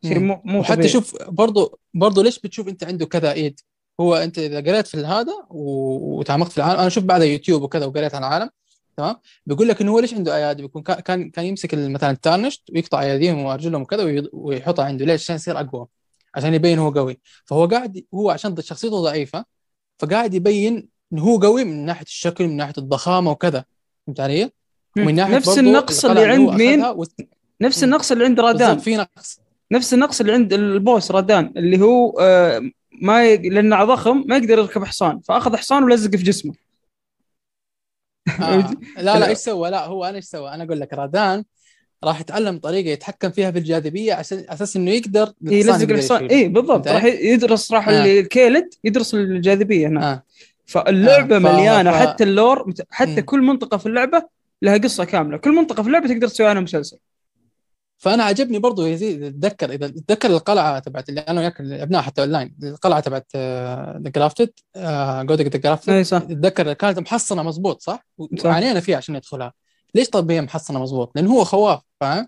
شيء. مو مو طبيعي. شوف برضو برضو ليش بتشوف أنت عنده كذا ايد هو أنت إذا قريت في هذا وتعمقت في العالم أنا شفت بعد يوتيوب وكذا وقريت عن العالم تمام؟ بيقول لك إنه هو ليش عنده أيادي؟ بيكون كا- كان كان يمسك مثلا التارنشت ويقطع أياديهم وأرجلهم وكذا ويحطها عنده. ليش؟ عشان يصير أقوى عشان يبين هو قوي. فهو قاعد هو عشان شخصيته ضعيفة فقاعد يبين انه هو قوي من ناحية الشكل من ناحية الضخامة وكذا. فهمت علي؟ ومن ناحية نفس النقص اللي عند مين؟ نفس. النقص اللي عند رادان. في نقص. نفس النقص اللي عند البوس رادان اللي هو آه، ما ي... لأنه ضخم ما يقدر يركب حصان فأخذ حصان ولزق في جسمه آه. لا لا إيش سوى؟ لا هو أنا إيش سوى؟ أنا أقول لك رادان راح يتعلم طريقة يتحكم فيها في الجاذبية عشان أساس إنه يقدر يلزق يقدر الحصان. اي بالضبط راح يدرس راح آه. الكيلد يدرس الجاذبية هنا آه. فاللعبة آه، ف- مليانة ف- حتى اللور حتى مم. كل منطقة في اللعبة لها قصة كاملة كل منطقة في اللعبة تقدر تسوي عنها مسلسل فأنا عجبني برضو يزيد اتذكر إذا تتذكر القلعة تبعت اللي أنا وياك لعبناها حتى أونلاين القلعة تبعت the grafted جودريك the grafted إي صح تتذكر كانت محصنة مزبوط صح؟ وعانينا فيها عشان ندخلها ليش طب هي محصنة مزبوط؟ لأن هو خواف فاهم؟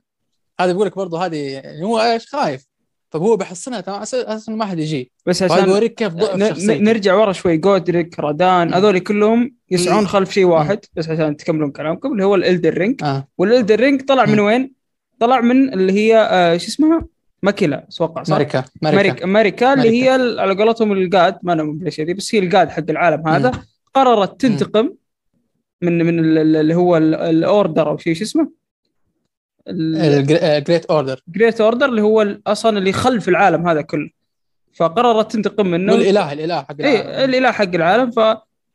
هذا بيقول لك برضو هذه يعني هو إيش خايف فهو بيحصنها تمام أساس إنه ما حد يجي بس عشان بيوريك كيف ضعف نرجع ورا شوي جودريك رادان. هذول كلهم يسعون. خلف شيء واحد بس عشان تكملون كلامكم اللي هو الالدن رينج آه والالدن رينج طلع من. وين؟ طلع من اللي هي آه شو اسمها؟ ماريكا أتوقع صح؟ ماريكا ماريكا ماريكا اللي. هي على قولتهم ال god ما أنا بليش دي بس هي ال god حق العالم هذا مم. قررت تنتقم من من ال- اللي هو ال- ال order أو شيء شو اسمه؟ ال great order ال great order اللي هو أصلا اللي خلف العالم هذا كله فقررت تنتقم منه والإله الإله حق اي العالم. الإله حق العالم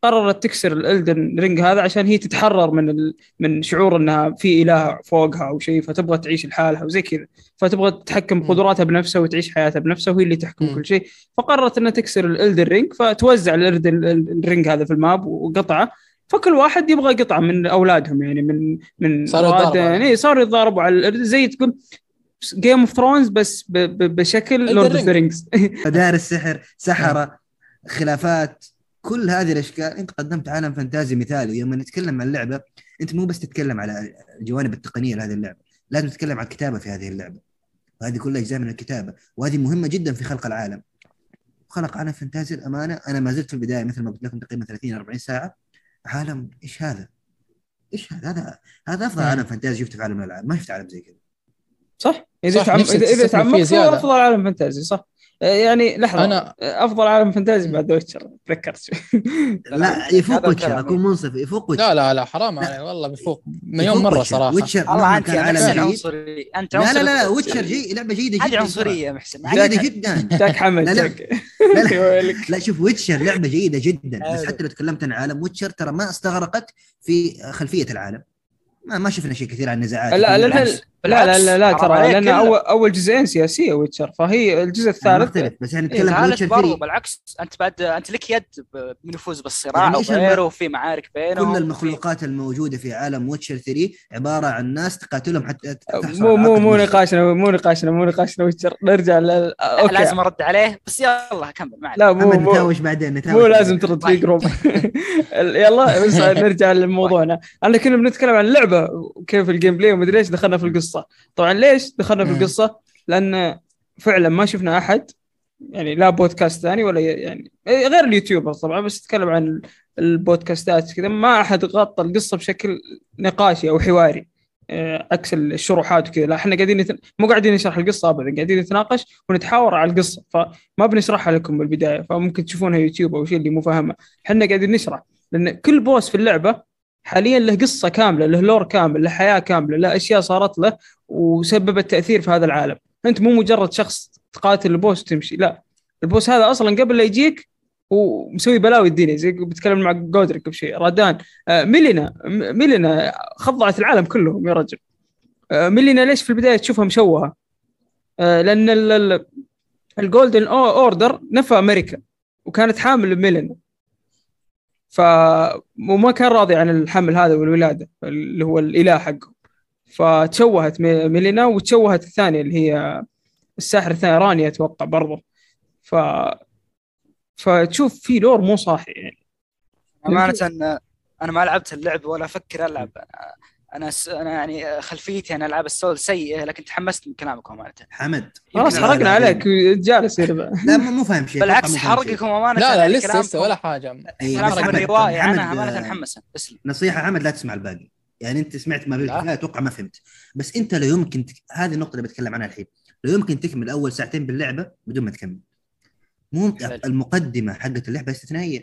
فقررت تكسر الالدن رينج هذا عشان هي تتحرر من ال... من شعور إنها في إله فوقها أو شيء فتبغى تعيش لحالها وزي كذا. فتبغى تتحكم. بقدراتها بنفسها وتعيش حياتها بنفسها وهي اللي تحكم مم. كل شيء. فقررت إنها تكسر الالدن رينج فتوزع الالدن الرينج هذا في ال map وقطعه. فكل واحد يبغى قطعة من أولادهم يعني من من صاروا يعني صاروا يتضاربوا على الأرض زي تقول Game of Thrones بس ب... ب... بشكل Lord of the. Rings مدارس سحر سحرة خلافات. كل هذه الاشكال أنت قدمت عالم fantasy مثالي. ولما نتكلم عن اللعبه أنت مو بس تتكلم على الجوانب التقنية لهذه اللعبة لازم تتكلم عن الكتابة في هذه اللعبة. وهذه كلها أجزاء من الكتابة. وهذه مهمة جدا في خلق العالم. خلق عالم fantasy الأمانة. أنا ما زلت في البداية مثل ما قلت لكم تقريبا 30 40 ساعة. عالم إيش هذا؟ إيش هذا؟ هذا هذا أفضل مم. عالم fantasy شفته في عالم الألعاب. ما شفت عالم زي كذا. صح. إذا صح، تعم... نفسك إذا تعمقت أفضل عالم fantasy صح. يعني لحظة أنا أفضل عالم fantasy بعد ويتشر. تذكرت شوي لا يفوق ويتشر. اكون منصف يفوق ويتشر. لا لا لا حرام. علي والله بفوق مليون مرة ويتشر. صراحة ويتشر والله أنت عنصري. أنت لا لا عنصري. لا لا ويتشر جي لعبة جيدة جدا هذه عنصرية يا محسن جيده جدا. جاك حمد لا، لا. لا، لا. لا شوف ويتشر لعبة جيدة جدا. بس. حتى لو تكلمت عن عالم ويتشر ترى ما استغرقت في خلفية العالم. ما ما شفنا شيء كثير عن النزاعات لا لا لا. لا لا لا, ترى لأن. اول أول جزئين سياسية ويتشر فهي الجزء ما الثالث اختلف بس إحنا إيه، نتكلم عن ويتشر برضو 3 بالعكس أنت بعد أنت لك يد ب- بنفوذ بالصراع يعني وغيره وفي معارك بينهم كل المخلوقات الموجودة في عالم ويتشر 3 عبارة عن ناس تقاتلهم حتى تحصل مو مو مو. نقاشنا مو نقاشنا مو نقاشنا ويتشر نرجع أوكي لازم أرد عليه بس يلا كمل ما عليك. لا مو مو نتاوش بعدين نتاوش مو لازم. ترد في طيب. group يلا بس نرجع لموضوعنا أنا كنا بنتكلم عن اللعبه وكيف ال gameplay ومدري إيش دخلنا في القصة طبعا ليش دخلنا في. القصة؟ لأن فعلا ما شفنا أحد يعني لا بودكاست ثاني ولا يعني غير ال YouTuber طبعا بس اتكلم عن البودكاستات كذا. ما أحد غطى القصة بشكل نقاشي أو حواري. آه، عكس الشروحات وكذا. لا إحنا قاعدين نت... مو قاعدين نشرح القصة ابدا قاعدين نتناقش ونتحاور على القصة. فما بنشرحها لكم بالبداية فممكن تشوفونها يوتيوب أو شيء اللي مو فاهمة. إحنا قاعدين نشرح. لأن كل بوس في اللعبة حاليا له قصة كاملة له لور كامل له حياة كاملة له أشياء صارت له وسببت تاثير في هذا العالم. أنت مو مجرد شخص تقاتل البوس وتمشي لا. البوس هذا أصلا قبل لا يجيك ومسوي بلاوي الدنيا زي بتكلم مع جودريك قبل رادان آه، ميلينا ميلينا خضعت العالم كلهم يا رجل. آه، ميلينا ليش في البداية تشوفها مشوهه؟ آه، لأن ال- ال- ال golden order نفى ماريكا وكانت حامل ميلينا ف وما كان راضي عن الحمل هذا والولادة اللي هو الإله حقه فتشوهت مي- ميلينا وتشوهت الثانية اللي هي الساحر الثاني راني أتوقع برضه ف فتشوف في lore مو صاحي يعني. أمانة أنا ما لعبت اللعب ولا أفكر ألعب. أنا أنا س... أنا يعني خلفيتي عن ألعاب ال souls سيئه لكن تحمست من كلامكم أمانة. حمد. خلاص حرقنا عليك. جالس لا مو فاهم شيء. بالعكس. حرقكم أمانة. لا لا لسه لسه ولا حاجة. إيه، كلامكم حمد- الروايه عنها أمانة محمسه اسلم. نصيحة حمد لا تسمع الباقي. يعني أنت سمعت ما لا. بالكفايه أتوقع ما فهمت. بس أنت لو يمكن تك... هذه النقطة اللي بتكلم عنها الحين. لو يمكن تكمل أول ساعتين باللعبة بدون ما تكمل. مو. المقدمة حقت اللعبة استثنائية.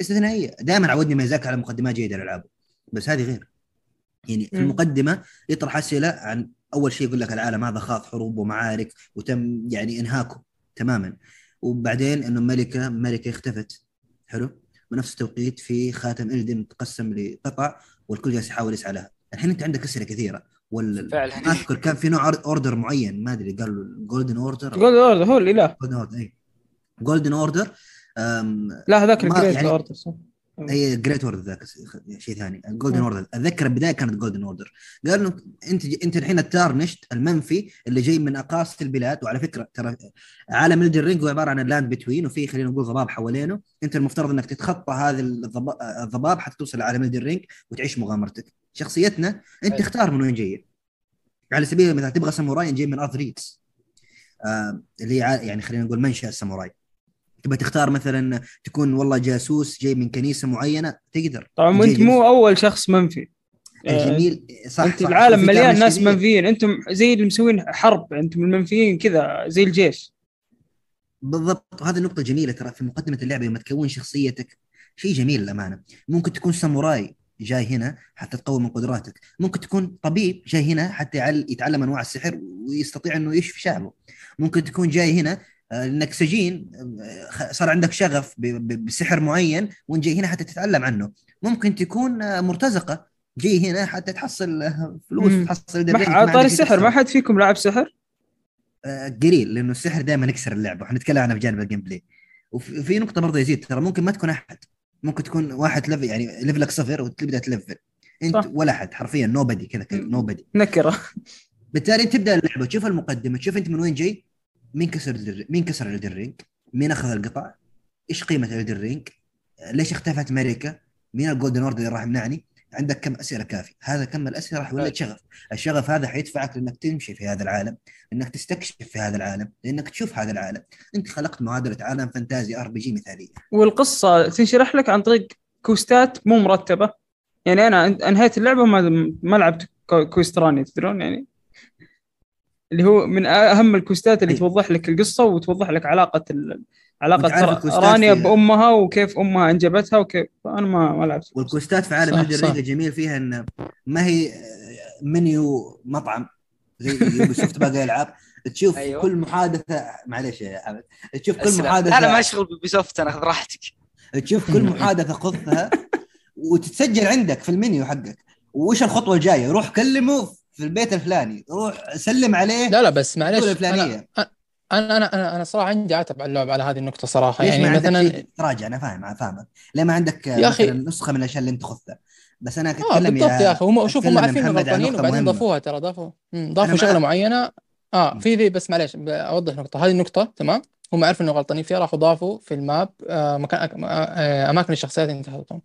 استثنائية. دائما عودني ميزاك على مقدمات جيدة للالعاب بس هذه غير. يعني في. المقدمة يطرح أسئلة عن أول شيء يقول لك العالم هذا خاض حروب ومعارك وتم يعني إنهاكه تماما. وبعدين إنه ملكة ماريكا اختفت. حلو؟ بنفس التوقيت في خاتم إلدن متقسم لقطع والكل جالس يحاول يسعى لها. الحين أنت عندك أسئلة كثيرة. وال فعلا. ما اذكر كان في نوع order معين ما أدري قالوا جولدن اوردر جولد اوردر هو الإله. golden order اي golden order لا هذاك ال great يعني- order صح. هي great order ذاك شيء ثاني. golden. order أتذكر البداية كانت golden order قال انه أنت أنت الحين ال tarnished المنفي اللي جاي من أقاصي البلاد. وعلى فكرة ترى عالم الدن رينج هو عبارة عن ال lands between وفي خلينا نقول ضباب حوالينه. أنت المفترض إنك تتخطى الضب- الضباب حتى توصل لعالم الدن رينج وتعيش مغامرتك. شخصيتنا أنت. تختار من وين جاي على سبيل المثال تبغى ساموراي جاي من the land of reeds. آه اللي يعني خلينا نقول منشأ الساموراي. تبغى تختار مثلا تكون والله جاسوس جاي من كنيسة معينة تقدر. طبعا وانت مو أول شخص منفي. آه، جميل. صح انت صح. العالم مليان ناس. منفيين. أنتم زي اللي مسوين حرب أنتم المنفيين كذا زي الجيش. بالضبط. وهذه النقطة جميلة ترى في مقدمة اللعبة لما تكون شخصيتك. شيء جميل للأمانة. ممكن تكون ساموراي جاي هنا حتى تقوي من قدراتك. ممكن تكون طبيب جاي هنا حتى يعل- يتعلم أنواع السحر ويستطيع أنه يشفي شعبه. ممكن تكون جاي هنا آه، انك سجين آه، صار عندك شغف بسحر معين وانت جاي هنا حتى تتعلم عنه. ممكن تكون آه، مرتزقة جاي هنا حتى تحصل آه، فلوس. تحصل على طاري السحر. ما حد فيكم لعب سحر؟ آه، قليل لأنه السحر دائما يكسر اللعبة. وحنتكلم عنها بجانب ال gameplay وفي في نقطة برضه يزيد ترى ممكن ما تكون أحد. ممكن تكون واحد level يعني level ك صفر وتبدا تلفل أنت صح. ولا أحد حرفيا nobody كذا nobody نكرة. بالتالي انت تبدأ اللعبة تشوف المقدمة تشوف أنت من وين جاي. مين كسر ال Elden R... مين كسر ال Elden Ring مين أخذ القطع؟ إيش قيمة ال Elden Ring ليش اختفت ماريكا؟ مين ال Golden Order اللي راح يمنعني؟ عندك كم أسئلة كافي هذا كم الأسئلة راح يولد شغف. الشغف هذا حيدفعك لأنك تمشي في هذا العالم إنك تستكشف في هذا العالم لانك تشوف هذا العالم. أنت خلقت معادلة عالم fantasy RPG مثالية. والقصة تنشرح لك عن طريق كوستات مو مرتبة. يعني أنا أنهيت اللعبة وما ما لعبت كو- كوست راني تدرون يعني؟ اللي هو من أهم الكوستات اللي أي. توضح لك القصة وتوضح لك علاقة ال... علاقة رانيا بأمها وكيف أمها أنجبتها وكيف أنا ما ما لعبت والكوستات في عالم صح. رينج الجميل فيها إن ما هي منيو مطعم زي سوفت باقي العاب تشوف أيوة. كل محادثه معليش يا حمد تشوف كل السلام. محادثه أنا ما أشغل بسوفت أنا خذ راحتك تشوف كل محادثة خذها وتتسجل عندك في المنيو حقك وش الخطوة الجاية روح كلمه في البيت الفلاني روح سلم عليه لا لا بس معلش الدولة أنا أنا أنا أنا, أنا صراحة عندي عتب على اللعبه على هذه النقطة صراحة. ليش يعني ما عندك مثلا شيء؟ تراجع أنا فاهم أنا فاهمك. ليه ما عندك يا مثلا نسخة من الأشياء اللي أنت خذتها؟ بس أنا آه أتكلم بالضبط يا أخي. هم شوف هم عارفين غلطانين وبعدين. ضافوها ترى ضافوا. أنا ضافوا شغلة. معينة. آه. في في بس معلش أوضح نقطه هذه النقطة تمام؟ هم عرفوا انه غلطانين فيها راحوا ضافوا في الماب آه مكان أك- آه أماكن الشخصيات اللي انت تحطهم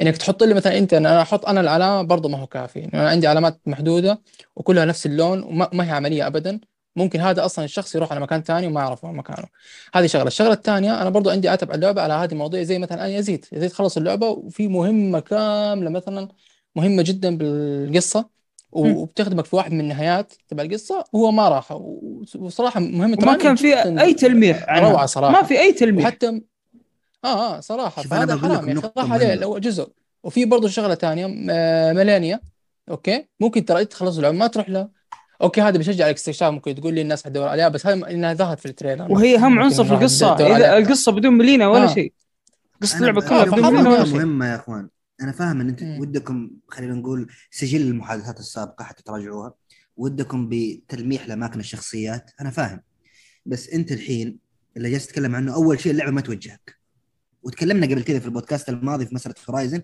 إنك تحط لي مثلا أنت أنا أحط أنا العلامة برضه ما هو كافي. أنا عندي علامات محدودة وكلها نفس اللون وما ما هي عملية ابدا. ممكن هذا أصلا الشخص يروح على مكان ثاني وما يعرف مكانه. هذه شغلة. الشغلة الثانية أنا برضو عندي عتب على اللعبة على هذه المواضيع زي مثلا أنا يزيد. يزيد خلص اللعبة وفي مهمة كاملة مثلا مهمة جدا بالقصة. وبتخدمك في واحد من النهايات تبع القصة وهو ما راح. وصراحة مهمة راني كان في أي تلميح عنها. روعة صراحة. ما في أي تلميح. وحتى آه آه صراحة. شوف أنا فهذا بقول لك حرام نقطة راح عليه مهمة. لو جزء. وفي برضه شغلة ثانية ملينيا. أوكي؟ ممكن ترى انت تخلص اللعبه ما تروح لها. أوكي هذا بيشجع على الاستكشاف ممكن تقول لي الناس حتدور عليها بس هذا إنها ظهرت في ال trailer. وهي اهم عنصر في القصة. إذا. القصة بدون ملينيا ولا آه. شيء. قصة أنا- اللعبة أنا كلها آه، بدون ملينيا ولا. شيء. مهمة يا إخوان. أنا فاهم إن أنتم. ودكم خلينا نقول سجل المحادثات السابقة حتى تراجعوها. ودكم بتلميح لاماكن الشخصيات. أنا فاهم. بس أنت الحين اللي جالس تتكلم عنه أول شيء اللعبة ما توجهك. وتكلمنا قبل كذا في البودكاست الماضي في مسألة Horizon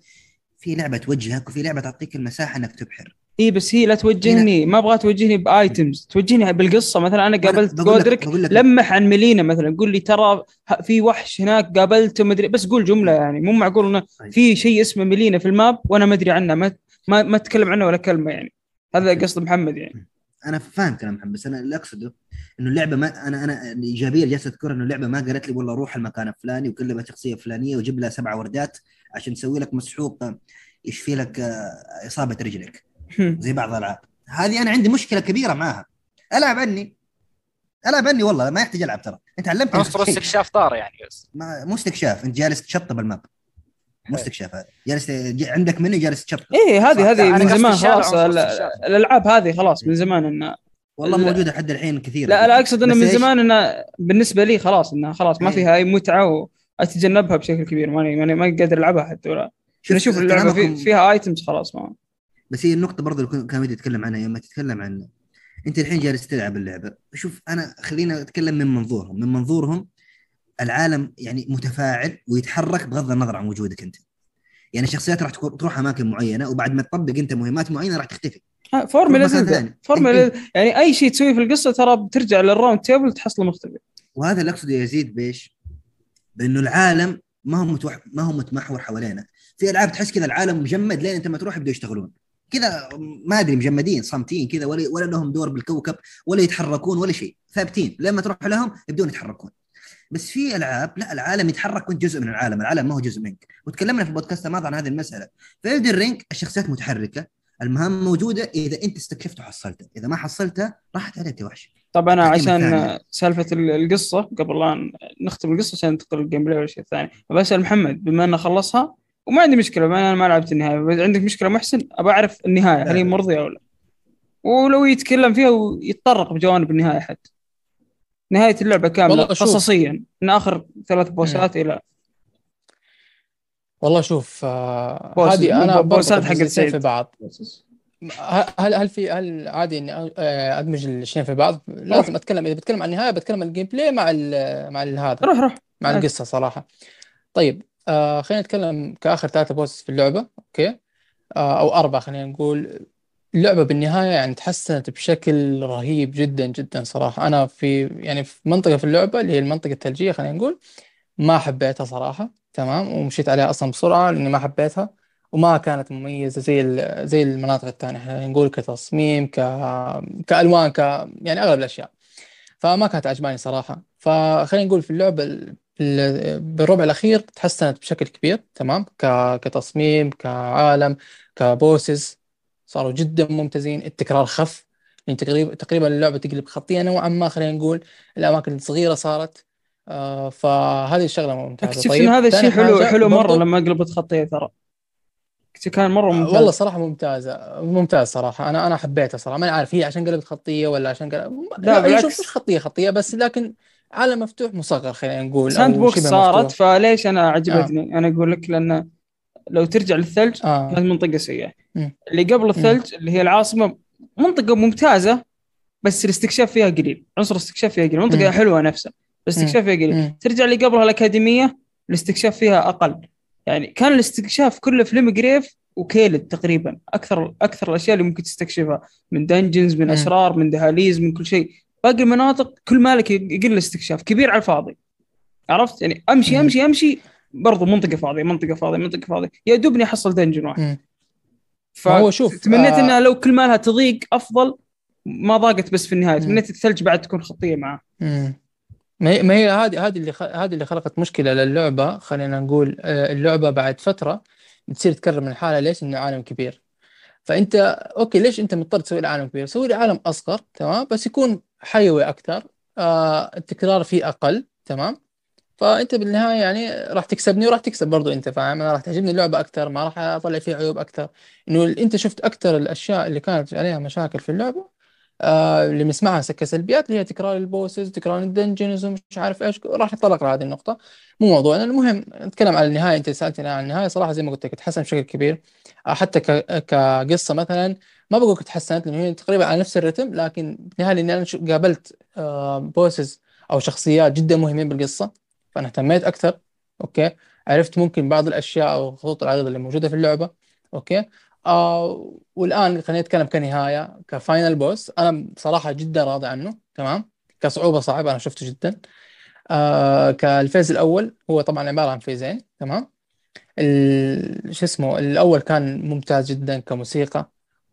في لعبة توجهك وفي لعبة تعطيك المساحة إنك تبحر. إي بس هي لا توجهني ما أبغى توجهني ب items. توجهني بالقصة. مثلا أنا قابلت Godrick لمح عن ميلينا مثلا قول لي ترى في وحش هناك قابلته مدري بس قول جملة يعني. مو معقول إنه طيب. في شيء اسمه ميلينا في الماب وأنا ما أدري عنه ما ما, ما أتكلم عنه ولا كلمة يعني. هذا قصد محمد يعني. أنا فاهم كلام محمد بس أنا اللي أقصده إنه اللعبة ما أنا أنا الإيجابية اللي جالس اذكرها إنه اللعبة ما قالت لي والله روح المكان الفلاني وكلمها شخصيه فلانية وجيب لها سبع وردات عشان تسوي لك مسحوق يشفي لك آه، إصابة رجلك. زي بعض الألعاب. هذه أنا عندي مشكلة كبيرة معاها. ألعب عني ألعب عني والله ما يحتاج ألعب ترى. أنت علمتني. استكشاف طار يعني بس. ما مو استكشاف أنت جالس تشطب ال map. مو استكشاف هذا جالس عندك مني جالس تشطب إيه صح، هذه هذه من زمان خلاص استكشاف. الألعاب هذه خلاص من زمان انه والله. موجودة لحد الحين كثير لا لا أقصد إنه من؟ زمان إنه بالنسبة لي خلاص انها خلاص ما إيه. فيها أي متعة وأتجنبها بشكل كبير ماني ماني ما قادر ألعبها حتى ولا أنا أشوف اللعبة في فيها items خلاص ما بس هي النقطة برضو اللي كان ودي أتكلم عنها لما تتكلم عن أنت الحين جالس تلعب اللعبة شوف أنا خلينا أتكلم من منظورهم من منظورهم العالم يعني متفاعل ويتحرك بغض النظر عن وجودك أنت. يعني الشخصيات راح تروح أماكن معينة وبعد ما تطبق أنت مهمات معينة راح تختفي. ها، formula. formula إنت- يعني أي شيء تسويه في القصة ترى بترجع لل Round Table تحصله مختفي وهذا اللي أقصده يزيد بإيش؟ بأنه العالم ما هو متوح... ما هو متمحور حوالينا. في ألعاب تحس كذا العالم مجمد لين أنت ما تروح يبدوا يشتغلون. كذا ما أدري مجمدين صامتين كذا ولا ولا لهم دور بالكوكب ولا يتحركون ولا شيء. ثابتين. لما تروح لهم يبدون يتحركون. بس في ألعاب لا العالم يتحرك وأنت جزء من العالم العالم ما هو جزء منك. وتكلمنا في البودكاست الماضي عن هذه المسألة. في الدن رينج الشخصيات متحركة المهام موجودة إذا أنت استكشفت وحصلتها. إذا ما حصلتها راحت عليك يا وحش طب أنا تختيم عشان. سالفة ال- القصة قبل لا نختم القصة عشان ننتقل لل gameplay والشيء الثاني بسال محمد بما أنه خلصها وما عندي مشكلة بما أنا ما لعبت النهاية. بس عندك مشكلة محسن ابى أعرف النهاية هل هي. مرضية أو لا. ولو يتكلم فيها ويتطرق بجوانب النهاية حتى. نهاية اللعبة كاملة. قصصيا من آخر ثلاث boss ات إلى والله شوف آه هذه أنا boss ات حق السيد. في بعض هل هل في هل عادي إني آه، أدمج الشيئين في بعض؟ لازم أتكلم إذا بتكلم عن النهاية بتكلم عن ال gameplay مع ال مع ال- هذا روح روح مع عادي. القصة صراحة. طيب آه خلينا نتكلم كآخر ثلاثة بوس في اللعبة أوكي آه أو أربعة خلينا نقول اللعبة بالنهاية يعني تحسنت بشكل رهيب جدا جدا صراحة. أنا في يعني في منطقة في اللعبة اللي هي المنطقة الثلجية خلينا نقول ما حبيتها صراحة. تمام؟ ومشيت عليها أصلا بسرعة لأني ما حبيتها. وما كانت مميزة زي زي المناطق الثانية خلينا نقول كتصميم ك كألوان ك يعني أغلب الأشياء. فما كانت عجباني صراحة. فخلينا نقول في اللعبة ال- ال- بالربع الأخير تحسنت بشكل كبير. تمام؟ ك... كتصميم كعالم كبوسز. صاروا جدا ممتازين. التكرار خف. يعني تقريبا تقريبا اللعبة تقلب خطية نوعا ما خلينا نقول. الأماكن الصغيرة صارت. آه فهذه الشغلة ممتازة. اكتشفت طيب ان هذا الشيء حلو حلو مرة لما قلبت خطية ترى. كان مرة ممتاز. والله صراحة ممتازة. ممتاز صراحة. أنا أنا حبيتها صراحة. ما أعرف هي عشان قلبت خطية ولا عشان قلب... لا، هي بالعكس. مش خطية خطية بس لكن عالم مفتوح مصغر خلينا نقول sandbox صارت مفتوح. فليش أنا عجبتني؟ أنا أقول لك لأن لو ترجع للثلج آه. كانت منطقة سيئة. مم. اللي قبل الثلج اللي هي العاصمة منطقة ممتازة بس الاستكشاف فيها قليل. عنصر الاستكشاف فيها قليل. منطقة مم. حلوة نفسها بس الاستكشاف فيها قليل. مم. ترجع اللي قبلها الأكاديمية الاستكشاف فيها أقل. يعني كان الاستكشاف كله في Limgrave و Caelid تقريبا. أكثر أكثر الأشياء اللي ممكن تستكشفها. من dungeons من مم. أسرار من دهاليز من كل شيء. باقي المناطق كل مالها يقل الاستكشاف. كبير على الفاضي. عرفت؟ يعني أمشي مم. أمشي أمشي. برضو منطقة فاضية منطقة فاضية منطقة فاضية يا دوبني احصل dungeon واحد هو شوف، تمنيت آه، انها لو كل مالها تضيق أفضل ما ضاقت بس في النهاية. تمنيت الثلج بعد تكون خطية معاه. ما هي ما هي هذه هذه اللي خ... هذه اللي خلقت مشكلة للعبة خلينا نقول آه، اللعبة بعد فترة بتصير تكرر من حالها ليش؟ إنه عالم كبير فأنت أوكي ليش أنت مضطر تسوي لي عالم كبير؟ سوي لي عالم أصغر تمام بس يكون حيوي أكثر آه التكرار فيه أقل تمام فأنت بالنهاية يعني راح تكسبني وراح تكسب برضو أنت فاهم؟ أنا راح تعجبني اللعبة أكثر ما راح أطلع فيها عيوب أكثر إنه أنت شفت أكثر الأشياء اللي كانت عليها مشاكل في اللعبة آه اللي بنسمعها كسلبيات اللي هي تكرار ال bosses تكرار ال dungeons ومش عارف إيش راح نتطرق لهذه النقطة. مو موضوعنا المهم نتكلم عن النهاية أنت سألتني عن النهاية صراحة زي ما قلت لك تحسن بشكل كبير. آه حتى ك... كقصة مثلا ما بقول لك تحسنت لأنه هي تقريبا على نفس الرتم لكن بالنهاية لأني أنا شو- قابلت آه bosses أو شخصيات جدا مهمين بالقصة. فأنا اهتميت أكثر أوكي؟ عرفت ممكن بعض الأشياء أو الخطوط العريضة اللي موجودة في اللعبة أوكي؟ آه والآن خلينا نتكلم كنهاية ك final boss. أنا بصراحة جدا راضي عنه تمام؟ كصعوبة صعب أنا شفته جدا. آه كال phase الأول هو طبعا عبارة عن phase ين تمام؟ ال- شو اسمه الأول كان ممتاز جدا كموسيقى.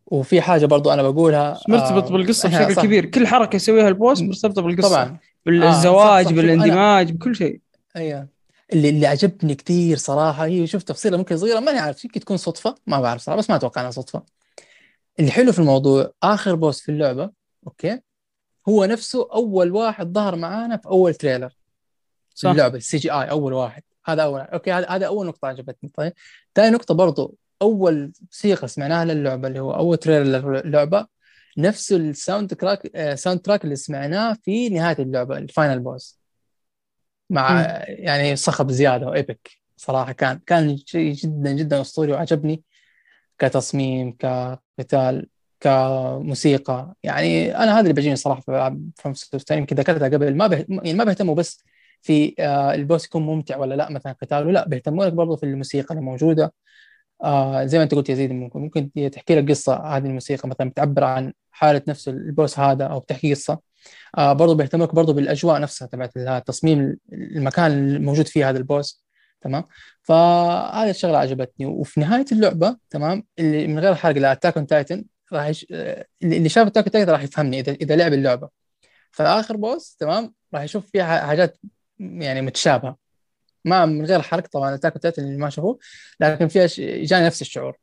وفي حاجة برضو أنا بقولها مرتبط آه بالقصة بشكل صح. كبير. كل حركة يسويها ال boss مرتبطة بالقصة. طبعا. بالزواج آه، صح، صح. بالإندماج بكل شيء. أيوه. اللي اللي عجبني كثير صراحة هي شوف تفصيلة ممكن صغيرة ماني عارف يمكن تكون صدفة ما بعرف صراحة بس ما أتوقع إنها صدفة. اللي حلو في الموضوع آخر boss في اللعبة okay هو نفسه أول واحد ظهر معانا في أول trailer في صح. اللعبة ال CGI أول واحد. هذا أول okay هذا هذا أول نقطة عجبتني. طيب ثاني نقطة برضو أول موسيقى سمعناها للعبة اللي هو أول trailer للعبة نفس ال soundtrack آه، soundtrack اللي سمعناه في نهاية اللعبة ال final boss مع مم. يعني صخب زيادة و epic صراحة. كان كان شيء جدا جدا أسطوري وعجبني كتصميم كقتال كموسيقى. يعني أنا هذا اللي بيجيني صراحة في ألعاب FromSoftware يمكن ذكرتها قبل. ما به... يعني ما بيهتموا بس في آه، ال boss يكون ممتع ولا لا مثلا قتاله لا بيهتموا لك برضه في الموسيقى اللي موجوده آه زي ما أنت قلت يا زيد ممكن ممكن تحكي لك قصة هذه الموسيقى مثلا بتعبر عن حالة نفس ال boss هذا أو بتحكي قصة. آه برضه بيهتموا لك برضه بالأجواء نفسها تبعت تصميم المكان الموجود فيه هذا ال boss تمام؟ فهذه الشغلة عجبتني. وفي نهاية اللعبة تمام اللي من غير حرق ل Attack on Titan راح يش... اللي اللي شاف Attack on Titan راح يفهمني اذا إذا لعب اللعبة. فآخر boss تمام راح يشوف فيها حاجات يعني متشابهة. ما من غير حرق طبعا Attack on Titan اللي ما شافوه لكن فيها ش... جاني نفس الشعور.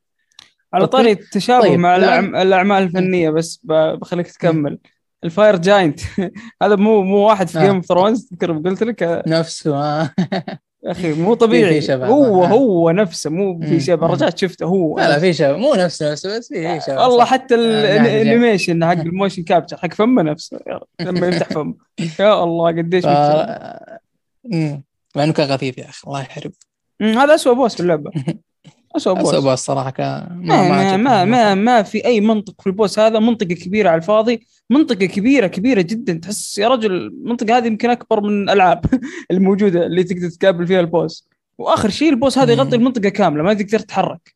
على. طاري التشابه طيب، مع لا. الأعم- الأعمال الفنية بس بخليك تكمل. ال Fire Giant هذا مو مو واحد في. Game of Thrones تذكر قلت لك يا نفسه آه. أخي مو طبيعي في شبه. هو آه. هو نفسه مو في. شبه. رجعت شفته هو لا لا في شبه مو نفسه نفسه بس في شبه والله. حتى ال- آه،. ال animation حق ال motion capture حق فمه نفسه يا لما يفتح فمه يا الله قديش ف... مع انه كان خفيف يا أخي الله يحرق مم، هذا اسوء boss في اللعبة اسوء boss. اسوء boss صراحة كان. ما ما عجبني. ما, ما ما في أي منطق في ال boss هذا. منطقة كبيرة على الفاضي. منطقة كبيره كبيرة جدا. تحس يا رجل المنطقة هذه يمكن أكبر من الألعاب الموجودة اللي تقدر تقابل فيها ال boss. وآخر شيء ال boss هذا يغطي. المنطقة كاملة. ما تقدر تتحرك.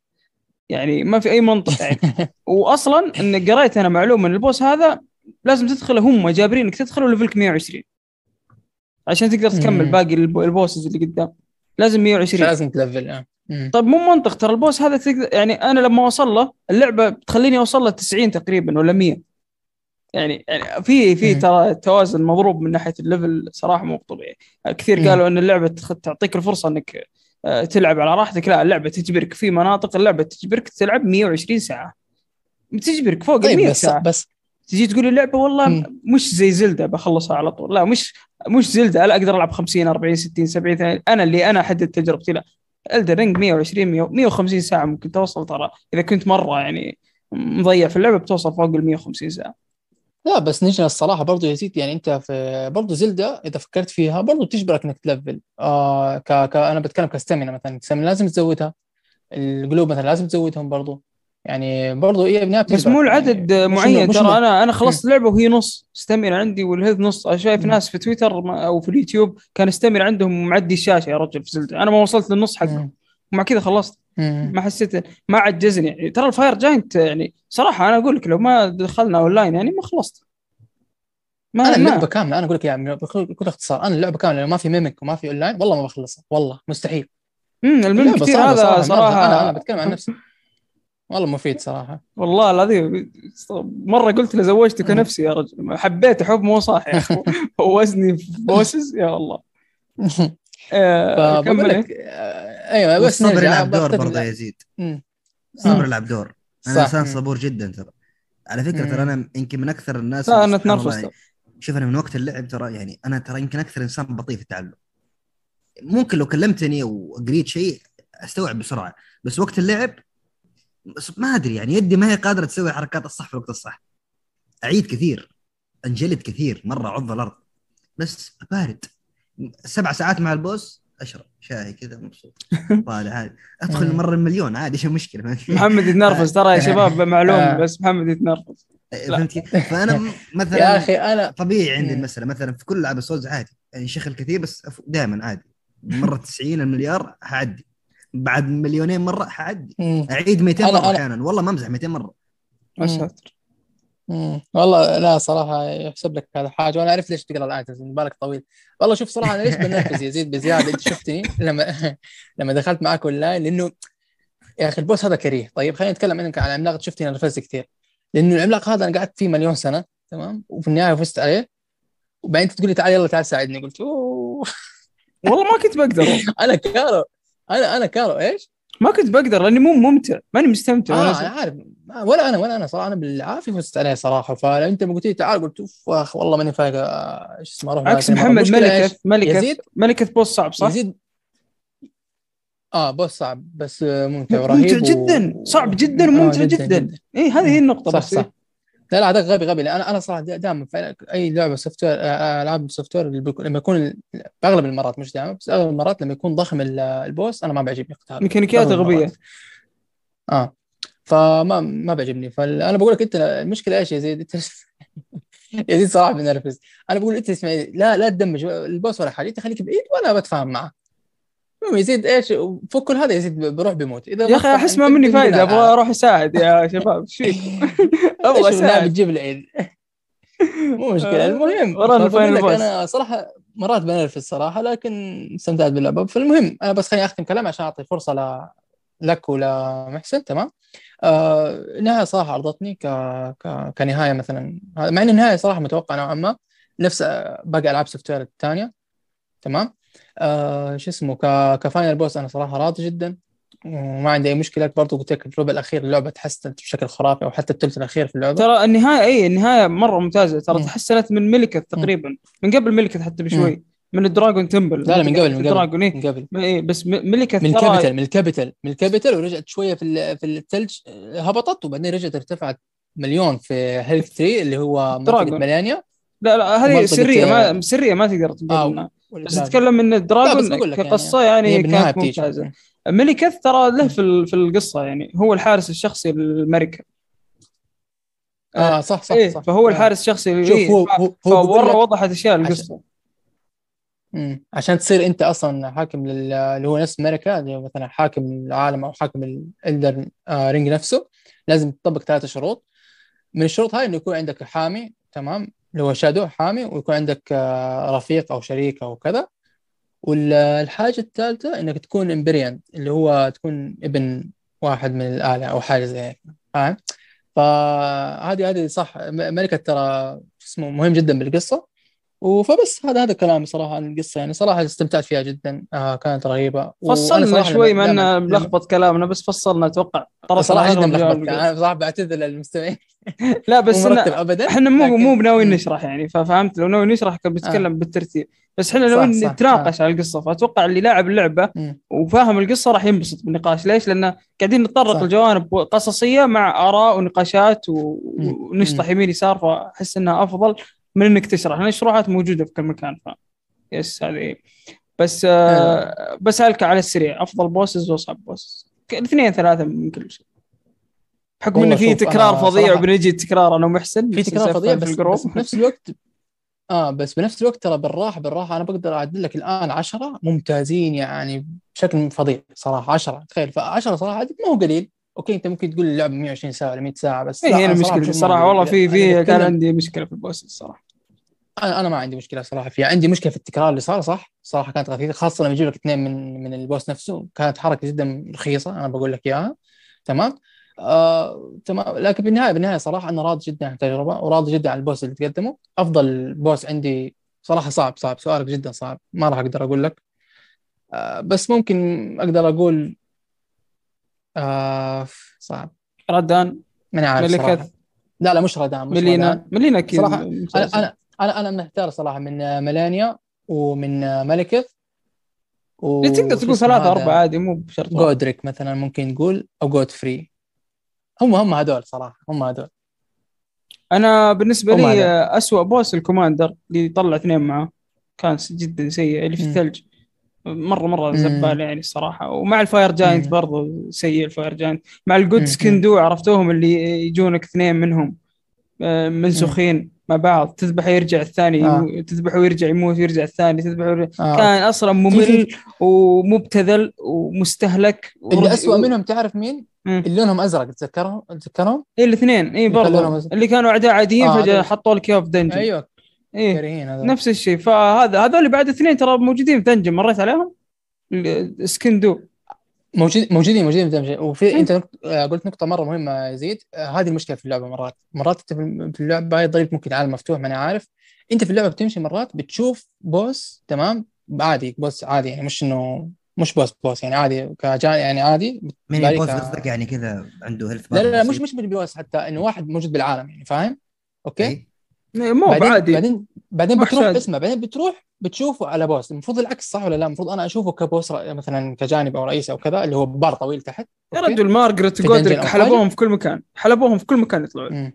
يعني ما في أي منطق يعني. واصلا إن قريت أنا معلومة إن ال boss هذا لازم تدخل هم جابرين إنك تدخله level ك 120 عشان تقدر تكمل. باقي ال b- ال bosses اللي قدام. لازم 120 لازم تلفل آه. طيب مو منطق ترى البوس هذا تقدر يعني أنا لما أوصل له اللعبة بتخليني أوصل له 90 تقريبا ولا 100 يعني يعني في في. ترى توازن مضروب من ناحية الليفل صراحة مو طبيعي كثير مم. قالوا إن اللعبة تعطيك الفرصة إنك آه، تلعب على راحتك. لا اللعبة تجبرك في مناطق اللعبة تجبرك تلعب 120 ساعة. بتجبرك فوق ال طيب 100 بس ساعة. بس تجي تقول اللعبة والله مم. مش زي زلدة بخلصها على طول. لا مش مش زلدة لا أقدر ألعب 50 40 60 70 80 أنا اللي أنا أحدد تجربتي لا. الدر رينج 120 100 150 ساعة ممكن توصل ترى. إذا كنت مرة يعني مضيع في اللعبة بتوصل فوق ال 150 ساعة. لا بس نجي الصراحة برضو يا زيد يعني أنت في برضو زلدة إذا فكرت فيها برضو تجبرك إنك تلفل. آه. أنا بتكلم كستامينا مثلا. لازم تزودها. القلوب مثلا لازم تزودهم برضو. يعني برضو هي بنهايه بس مو العدد يعني معين ترى أنا أنا خلصت اللعبه وهي نص stamina عندي وال health نص. أنا شايف. ناس في تويتر أو في اليوتيوب كان stamina عندهم معدي الشاشه يا رجل في Zelda أنا ما وصلت للنص حقه. مم. ومع كذا خلصت. ما حسيت ما عجزني. يعني ترى ال Fire Giant يعني صراحة أنا أقول لك لو ما دخلنا أونلاين يعني ما خلصت. ما أنا اللعبة ما كاملة أنا أقول لك يعني بكل اختصار أنا اللعبة كاملة لو ما في mimic وما في أونلاين والله ما بخلصها والله مستحيل. امم اللعبة كثير هذا. صراحة أنا أنا بتكلم عن نفسي. والله مفيد صراحة والله العظيم مرة قلت لزوجتك مم. نفسي يا رجل حبيت حب مو صح يا أخي وزني في بوسز يا الله آه، كمل لك آه، أيوه بس والصبر نرجع يلعب دور برضه. يا يزيد مم. الصبر. يلعب دور أنا. إنسان. صبور جدا ترى على فكرة ترى. أنا يمكن من أكثر الناس لا أنا سبحان الله تنرفز شوف أنا من وقت اللعب ترى يعني أنا ترى يمكن أكثر إنسان بطيء في التعلم ممكن لو كلمتني وقريت شيء أستوعب بسرعة بس وقت اللعب ما أدري يعني يدي ما هي قادرة تسوي الحركات الصح في الوقت الصح. أعيد كثير أنجلد كثير مرة عض الأرض. بس بارد. سبع ساعات مع البوس أشرب شاي كذا مبسوط. طالع عادي. أدخل مم. مرة المليون عادي إيش المشكلة محمد يتنرفز ترى يا شباب معلومه آه. بس محمد يتنرفز. فهمت كيف؟ فأنا مثلا يا أخي أنا طبيعي عندي مم. المسألة. مثلا في كل العاب السولز عادي. يعني شغل كثير بس دائما عادي. مرة 90 المليار حعدي بعد مليونين مرة حعدي. أعيد 200 أنا- مرة أنا- أحيانا. والله ما أمزح 200 مرة. يا ساتر. والله لا صراحة يحسب لك هذا حاجة. وأنا أعرف ليش تقرأ الآية بالك طويل. والله شوف صراحة أنا ليش بنرفز يزيد بزيادة؟ أنت شفتني لما لما دخلت معاك أونلاين لأنه يا أخي البوس هذا كريه. طيب خلينا نتكلم عنك عن العملاق شفتني نرفزت كثير. لأنه العملاق هذا أنا قعدت فيه مليون سنة تمام؟ وفي النهاية فزت عليه. وبعدين أنت تقول لي تعال يلا تعال ساعدني. قلت أوه. والله ما كنت بقدر. أنا كارو أنا أنا كارو إيش؟ ما كنت بقدر لاني مو ممتع ماني مستمتع آه أسوي. عارف ولا أنا ولا أنا صراحة أنا بالعافية فزت عليه صراحة فلو أنت ما قلت لي تعال قلت أخ والله ماني فايق إيش اسمه أروح عكس. محمد؟ ملكة ملكة يزيد ملكة بوس صعب صح؟ يزيد آه بوس صعب بس ممتع ورهيب ممتع و- جدا صعب جدا آه، وممتع جدا اي هذه هي النقطة صح بس صح لا لا هذا غبي غبي. أنا أنا صراحة دائما في أي لعبة Software آه، ألعاب Software لما يكون باغلب المرات مش دائما بس أغلب المرات لما يكون ضخم ال- ال boss أنا ما بيعجبني قتال ميكانيكياته غبية. آه. فما ما بيعجبني. فأنا بقول لك أنت المشكلة إيش يا زيد؟ أنت يا زيد صراحة بنرفز أنا بقول أنت اسمعي لا لا تدمج ال boss ولا حاجة أنت خليك بعيد وأنا بتفاهم معه المهم يزيد إيش فوق كل هذا يزيد بروح بيموت إذا يا أخي أحس ما مني فايدة أبغى أروح أساعد يا شباب إيش فيك؟ أبغى أساعد. بتجيب العيد؟ مو مشكلة. آه، المهم. أنا صراحة مرات بنرفز صراحة لكن استمتعت باللعبه فالمهم أنا بس خليني أختم كلامي عشان أعطي فرصة ل... لك ولمحسن تمام؟ آه النهاية صراحة أرضتني ك... ك... كنهاية مثلا. مع إن النهاية صراحة متوقعة نوعا ما نفس باقي ألعاب Software الثانية تمام؟ آه شو اسمه ك... ك final boss أنا صراحة راضي جدا وما عندي أي مشكلة. برضو قلت لك الربع الأخير اللعبة تحسنت بشكل خرافي أو حتى الثلث الأخير في اللعبة. ترى النهاية اي النهاية مرة ممتازة. ترى مم. تحسنت من ملكة تقريبا. من قبل ملكة حتى بشوي. من الدراجون تمبل. لا لا من قبل من قبل إيه. من قبل. إيه بس م- ملكة من الكابيتال من الكابيتال من الكابيتال ورجعت شوية في في الثلج. هبطت وبعدين رجعت ارتفعت مليون في هيلث 3 اللي هو دراجون. ملانيا لا لا هذه سرية آه، ما سرية ما تقدر تقول آه، بس dragon. تتكلم إن لك يعني كقصة يعني بالنهايه كانت بتيجي ممتازة. Maliketh ترى له في ال- في القصة يعني هو الحارس الشخصي للملكه آه صح صح إيه صح. فهو آه. الحارس الشخصي شوف إيه، هو ف- هو وضحت أشياء عشان- القصة. مم. عشان تصير أنت أصلا حاكم لل- اللي هو نفس Marika اللي هو مثلا حاكم العالم أو حاكم ال Elden آه Ring نفسه لازم تطبق ثلاثة شروط. من الشروط هاي إنه يكون عندك حامي تمام؟ اللي هو shadow حامي ويكون عندك آه رفيق أو شريك أو كذا. والحاجة الثالثة إنك تكون Empyrean اللي هو تكون ابن واحد من الآلهة أو حاجة زي هيك. فاهم؟ فهذه هذه صح Maliketh ترى اسمه مهم جدا بالقصة. وفبس هذا هذا كلامي صراحة عن القصة يعني. صراحة استمتعت فيها جدا. آه كانت وأنا فصلنا شوي لما- انه ملخبط كلامنا بس فصلنا أتوقع. صراحة جدا ملخبط. أنا صراحة بعتذر للمستمعين. لا بس ابدا إحنا مو لكن- مو بناوي مم. نشرح يعني ففهمت لو ناوي نشرح كان بنتكلم بالترتيب. بس إحنا صح، نتناقش على القصة. فأتوقع اللي لاعب اللعبة مم. وفاهم القصة راح ينبسط بالنقاش. ليش؟ لأن قاعدين نتطرق. لجوانب قصصية مع آراء ونقاشات و-. ونشطح يمين يسار فأحس إنها أفضل. من انك تشرح لأن الشروحات موجودة في كل مكان ف yes هذه. بس آه بس هلك على السريع. أفضل bosses وأصعب bosses اثنين ثلاثة من كل شيء. بحكم انه في تكرار فظيع وبنجي تكرار أنا ومحسن في تكرار فظيع بس. بس بنفس الوقت آه بس بنفس الوقت ترى بالراحة بالراحة أنا بقدر أعدل لك الآن 10 ممتازين يعني بشكل فظيع صراحة 10 تخيل. ف 10 صراحة ما هو قليل. أوكي أنت ممكن تقول اللعبه 120 ساعة ولا 100 ساعة بس أنا صراحة المشكلة. الصراحه والله في في أنا كان عندي مشكلة في البوس الصراحة. أنا أنا ما عندي مشكلة صراحة فيها. عندي مشكلة في التكرار اللي صار صح؟ صراحة كانت غثيثه خاصة لما يجيب لك اثنين من من البوس نفسه. كانت حركة جدا رخيصة أنا بقول لك إياها. تمام؟ آه، تمام. لكن بالنهايه بالنهايه صراحة أنا راضي جدا عن التجربة وراضي جدا عن البوس اللي تقدمه. أفضل بوس عندي صراحة صعب صعب. سؤالك جدا صعب. ما راح أقدر أقول لك. آه، بس ممكن أقدر أقول آه صعب. ردان ماني عارف ملكة؟ صراحة. لا لا مش ردان مش ردان. ملينا ملينا أكيد صراحة أنا مسلسل. أنا أنا أنا محتار صراحة من ميلانيا ومن ملكة. و إيه، تقدر تقول ثلاثة أربعة عادي مو بشرط. جودريك مثلا ممكن نقول أو جود فري هم هم هذول صراحة هم هذول. أنا بالنسبة لي. أسوأ boss ال commander اللي طلع اثنين معاه كان جدا سيء اللي في. الثلج. مرة مرة مم. زبال يعني الصراحة ومع ال Fire Giant. برضو سيء ال Fire Giant مع ال God مم. skin Duo عرفتوهم اللي يجونك اثنين منهم آه، منسوخين مع بعض تذبحه يرجع الثاني آه. تذبحه ويرجع يموت يرجع الثاني تذبحه ويرجع آه. كان أصلا ممل ومبتذل ومستهلك اللي أسوأ منهم تعرف مين؟ مم. اللي لونهم أزرق تتذكرهم؟ تتذكرهم؟ إيه الاثنين كان لونهم برضه. اللي كانوا أعداء عاديين آه، فجأة. حطوا لك اياه في dungeon أيوه إيه هذول. نفس الشيء. فهذا هذول بعد اثنين ترى موجودين في dungeon مريت عليهم؟ ال- skin Duo موجود موجودين موجودين في دمج وفي مم. انت آه، قلت نقطة مرة مهمة يا زيد. آه، هذه المشكلة في اللعبة مرات. مرات انت في- اللعبه يضرب ممكن عالم مفتوح ماني عارف. انت في اللعبة بتمشي مرات بتشوف boss تمام؟ عادي boss عادي. يعني مش انه مش boss boss يعني عادي كجا يعني عادي. مين ك- قصدك؟ يعني كذا عنده health لا لا, لا مش مش boss حتى إنه واحد موجود بالعالم يعني فاهم؟ أوكي؟ إيه، مو بعدين بعادي. بعدين بعدين بتروح. اسمع بعدين بتروح بتشوفه على boss. المفروض العكس صح ولا لا؟ المفروض أنا أشوفه ك boss ر- مثلا كجانب أو رئيس أو كذا اللي هو بار طويل تحت. يا؟ رجل وجودريك أو حلبوهم في كل مكان. حلبوهم في كل مكان يطلعوا.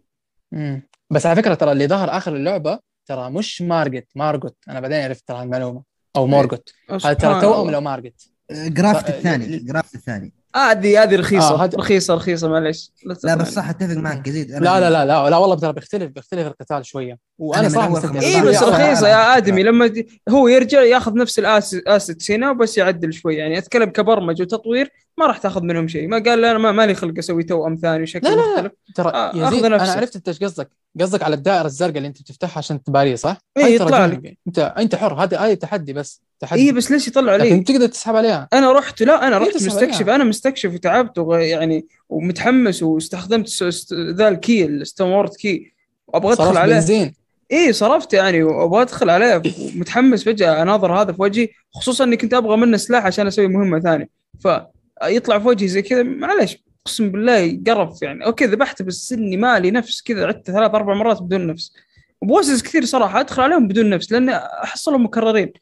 بس على فكرة ترى اللي ظهر آخر اللعبة ترى مش مارجت مارجوت أنا بعدين عرفت ترى المعلومة. أو مورجوت هذا ترى توأم. لو مارجت جرافت الثاني جرافت الثاني. هذه هذه رخيصة. آه، هذا- رخيصة رخيصة معليش. لا. بس صح أتفق معك يزيد أنا لا لا لا لا لا والله ترى بيختلف بيختلف القتال شوية. وأنا صراحة اي بس. رخيصة يا آدمي لما هو يرجع ياخذ نفس ال assets هنا وبس يعدل شوي. يعني أتكلم كبرمج وتطوير ما راح تاخذ منهم شيء. ما قال أنا ما مالي خلق أسوي توأم ثاني شكل لا، لا، ترى آه، يزيد أنا. عرفت أنت إيش قصدك. قصدك على الدائرة الزرقاء اللي أنت بتفتحها عشان تباريه صح؟ إيه، ترى يطلع. انت أنت حر. هذا هذا تحدي بس. تحدي. اي بس ليش يطلع لكن لي؟ تقدر تسحب عليها. أنا رحت لا أنا رحت مستكشف. عليها. أنا مستكشف وتعبت يعني ومتحمس واستخدمت ذا ال key ال Stonesword Key. وابغى أدخل عليه. بنزين. اي صرفت يعني وأبغى أدخل عليه. ومتحمس فجأة أناظر هذا في وجهي. خصوصا إني كنت أبغى منه سلاح عشان أسوي مهمة ثانية. فيطلع في وجهي زي كذا. معليش أقسم بالله يقرف يعني. أوكي ذبحته بس إني مالي نفس كذا. عدت ثلاث أربع مرات بدون نفس. و bosses كثير صراحة. أدخل عليهم بدون نفس لأن أحصلهم مكررين.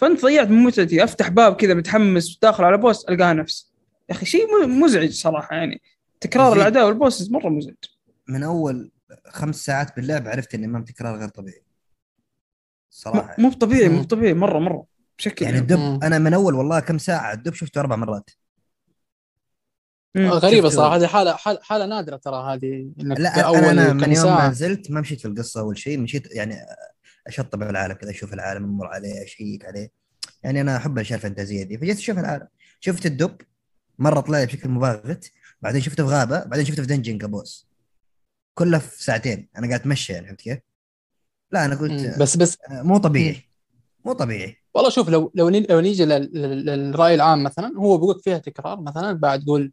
فانت ضيعت من متعتي. افتح باب كذا متحمس داخل على بوس القاها نفس. يا أخي شيء مزعج صراحة يعني. تكرار. الاعداء وال bosses مرة مزعج. من أول خمس ساعات باللعب عرفت إن إمام تكرار غير طبيعي. صراحة مو طبيعي مو. طبيعي مرة مرة. بشكل يعني الدب مم. أنا من أول والله كم ساعة الدب شفته أربع مرات. غريبة صراحة هذه حالة حالة حالة نادرة ترى هذه إنك لا اول أنا, أنا من يوم ما نزلت ما مشيت في القصة أول شيء مشيت يعني أشطب العالم كذا أشوف العالم أمر عليه أشيك عليه. يعني أنا أحب الاشياء الفانتازية دي. فجيت أشوف العالم. شفت الدب مرة طلع لي بشكل مباغت. بعدين شفته في غابة بعدين شفته في دنجن كبوس كله في ساعتين. أنا قاعد أتمشى يعني فهمت كيف؟ لا أنا قلت. بس بس آه، مو طبيعي. مو طبيعي. والله شوف لو لو لو نيجي لل- لل- للرأي العام مثلا هو بيقول فيها تكرار مثلا بعد تقول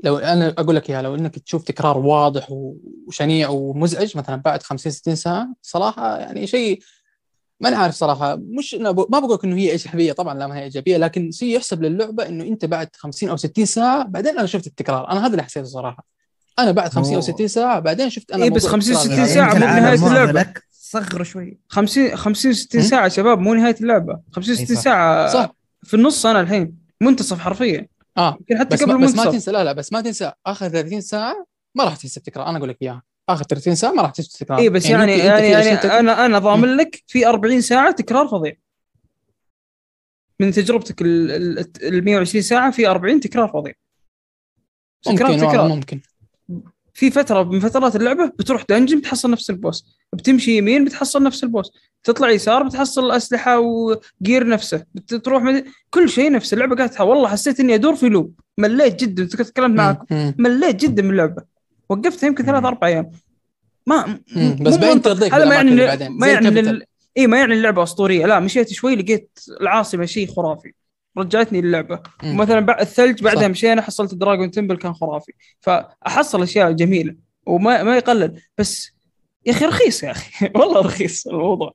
لو أنا أقول لك إياها لو إنك تشوف تكرار واضح وشنيع ومزعج مثلا بعد 50 60 ساعة صراحة يعني شيء ماني عارف صراحة مش أنا ب- ما بقول لك إنه هي إيجابية طبعا لا ما هي إيجابية لكن شيء يحسب للعبة إنه أنت بعد 50 أو 60 ساعة بعدين أنا شفت التكرار أنا هذا اللي حسيته صراحة أنا بعد 50 أو هو- 60 ساعة بعدين شفت أنا إيه بس موضوع 50 التكرار 60 هذا. ساعة يمكن مو اللعبة. لك صغره شوي 50 50 60 هم؟ ساعة شباب مو نهاية اللعبة 50 إي 60 صح. ساعة صح في النص أنا الحين منتصف حرفيا آه يمكن حتى بس قبل ما بس ما تنسى لا لا بس ما تنسى. آخر 30 ساعة ما راح تحس بتكرار أنا أقول لك إياها. آخر 30 ساعة ما راح تحس بتكرار اي بس يعني يعني, يعني أشياء تك- أنا أنا ضامن لك في 40 ساعة تكرار فظيع. من تجربتك ال ال- ال 120 ساعة في 40 تكرار فظيع. ممكن تكرار. ممكن. في فترة من فترات اللعبة بتروح دنجن بتحصل نفس البوس بتمشي يمين بتحصل نفس البوس تطلع يسار بتحصل أسلحة و gear نفسه بتروح مد... كل شيء نفس اللعبة قاعد تح- والله حسيت إني أدور في loop مليت جدا تكلمت معك. مليت جدا من اللعبة وقفتها يمكن ثلاث مم. أربع أيام ما بس بعدين. ترضيك هذا ما يعني. ما يعني اي ما يعني اللعبة أسطورية لا مشيت شوي لقيت العاصمة شيء خرافي رجعتني اللعبة. مم. ومثلا بعد الثلج بعدها. مشينا حصلت Dragon Temple كان خرافي. فأحصل أشياء جميلة وما ما يقلل. بس يا أخي رخيص يا أخي. والله رخيص الموضوع.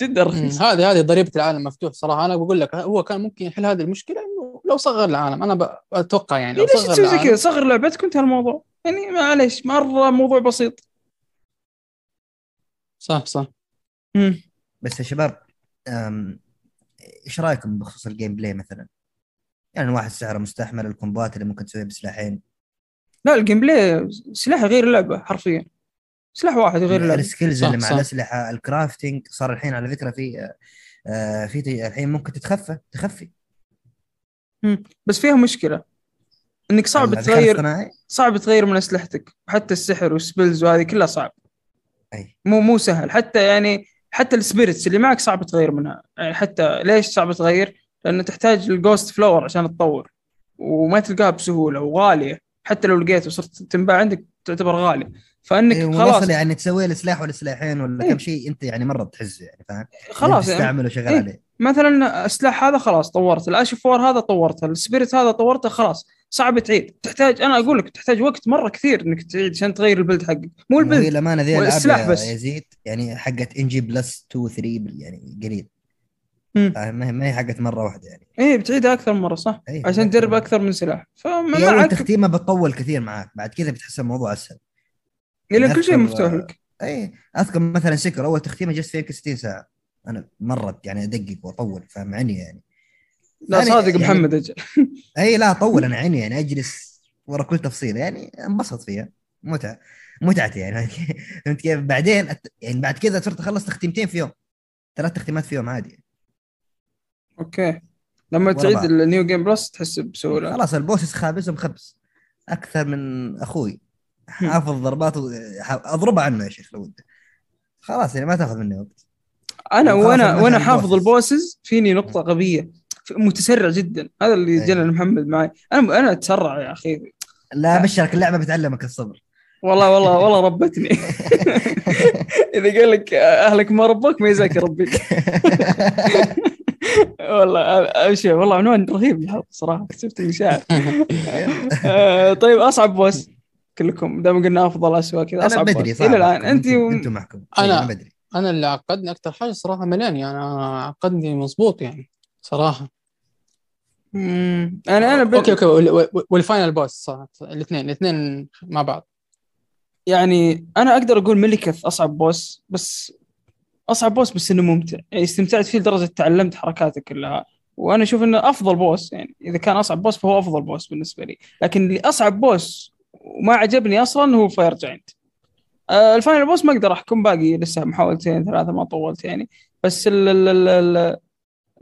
جدا. رخيص. هذه هذه ضريبة العالم المفتوح صراحة. أنا بقول لك هو كان ممكن يحل هذه المشكلة إنه لو صغر العالم. أنا أتوقع يعني لو ليش صغر تسوي زي كذا؟ صغر لعبتك وانتهى الموضوع. يعني معليش مرة موضوع بسيط. صح صح. مم. بس يا شباب إيش رأيكم بخصوص ال gameplay مثلا؟ يعني واحد سعره مستحمل ال combat اللي ممكن تسويها بسلاحين. لا ال gameplay سلاح غير اللعبة حرفيا. سلاح واحد غير اللعبة. ال skills اللي مع صح. الأسلحة ال crafting صار الحين على فكرة في آه، في الحين ممكن تتخفى تخفي. بس فيها مشكلة. إنك صعب تغير صعب تغير من أسلحتك. وحتى السحر وال spells وهذه كلها صعب. أي. مو مو سهل. حتى يعني حتى ال spirits اللي معك صعب تغير منها. يعني حتى ليش صعب تغير؟ لأنه تحتاج ال ghost flower عشان تطور. وما تلقاها بسهولة وغالية. حتى لو لقيت وصرت تنباع عندك تعتبر غالية. فأنك إيه، خلاص. يعني تسوي له سلاح ولا سلاحين ولا إيه. كم شيء أنت يعني مرة تحزه يعني فاهم؟ خلاص يعني. تستعمله شغال إيه. عليه. مثلا السلاح هذا خلاص طورت ال Ash of War هذا طورته. ال spirit هذا طورته خلاص. صعب تعيد. تحتاج أنا أقول لك تحتاج وقت مرة كثير إنك تعيد عشان تغير ال build حقك. مو ال build الامانه ذي الالعاب بس. يزيد يعني حقت NG plus 2 3 يعني قليل. فاهم؟ ما هي- ما هي حقت مرة واحدة يعني. إيه بتعيدها أكثر من مرة صح؟ إيه، عشان تجرب. أكثر من سلاح. فما اول معك تختيمه بتطول كثير معاك. بعد كذا بتحس الموضوع أسهل. لأن كل شيء مفتوح لك. اي أذكر مثلا سكر أول تختيمة جلست فيها يمكن 60 ساعة. أنا مره يعني أدقق وأطول فاهم عني يعني. لا أنا صادق يعني- محمد أجل. اي لا اطول أنا عيني يعني أجلس ورا كل تفصيلة يعني انبسط فيها. متعة متعتي يعني. فهمت كيف؟ بعدين أت- يعني بعد كذا صرت أخلص تختيمتين في يوم ثلاث تختيمات في يوم عادي. أوكي. لما تعيد بعض. ال New Game Plus تحس بسهولة. خلاص ال bosses خابزهم خبز أكثر من أخوي. حافظ ضربات اضربها عنه يا شيخ لو ودك خلاص يعني ما تاخذ مني وقت. أنا وخلاص وأنا وأنا حافظ ال bosses. فيني نقطة غبية. متسرع جدا. هذا اللي أي. جنن محمد معي. أنا أنا أتسرع يا أخي. لا ابشرك اللعبة بتعلمك الصبر. والله والله والله ربتني. إذا قال لك أهلك ما ربوك ما يزاك يربيك والله ابشر والله عنوان رهيب الحلقة صراحة. كتبت لي شاعر. آه، طيب أصعب boss كلكم. دام قلنا أفضل اسوء كذا. أصعب بدري boss. إلى الآن. انت أنتم و... أنتم محكم أنا- أنا بدري. أنا اللي عقدني أكثر حاجة صراحة ملاني أنا عقدني مضبوط يعني صراحة. مم، أنا أنا ب... okay okay. وال- وال- وال final boss صراحة الاثنين الاثنين مع بعض. يعني أنا أقدر أقول ملكث أصعب boss بس أصعب boss بس إنه ممتع. يعني استمتعت فيه لدرجة تعلمت حركاته كلها. وأنا أشوف إنه أفضل boss يعني إذا كان أصعب boss فهو أفضل boss بالنسبة لي. لكن اللي أصعب boss وما عجبني أصلا هو Fire Giant ال final boss ما أقدر أحكم باقي لسه محاولتين ثلاثة ما طولت يعني. بس ال ال ال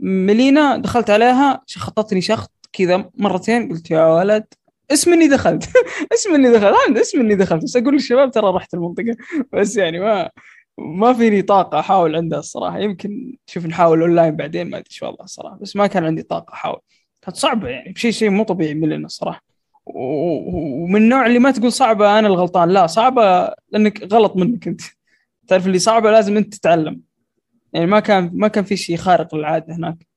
Malenia دخلت عليها شخطتني شخط كذا مرتين قلت يا ولد اسم إني دخلت. اسم إني دخلت. اسم إني دخلت. بس أقول للشباب ترى رحت المنطقة. بس يعني ما ما فيني طاقة أحاول عندها الصراحة. يمكن شوف نحاول أونلاين بعدين ما أدري إيش والله الصراحة. بس ما كان عندي طاقة أحاول. كانت صعبة يعني بشيء شيء مو طبيعي ملينا الصراحة. ومن النوع اللي ما تقول صعبة أنا الغلطان. لا صعبة لأنك غلط منك أنت. تعرف اللي صعبة لازم أنت تتعلم. يعني ما كان ما كان في شيء خارق للعادة هناك.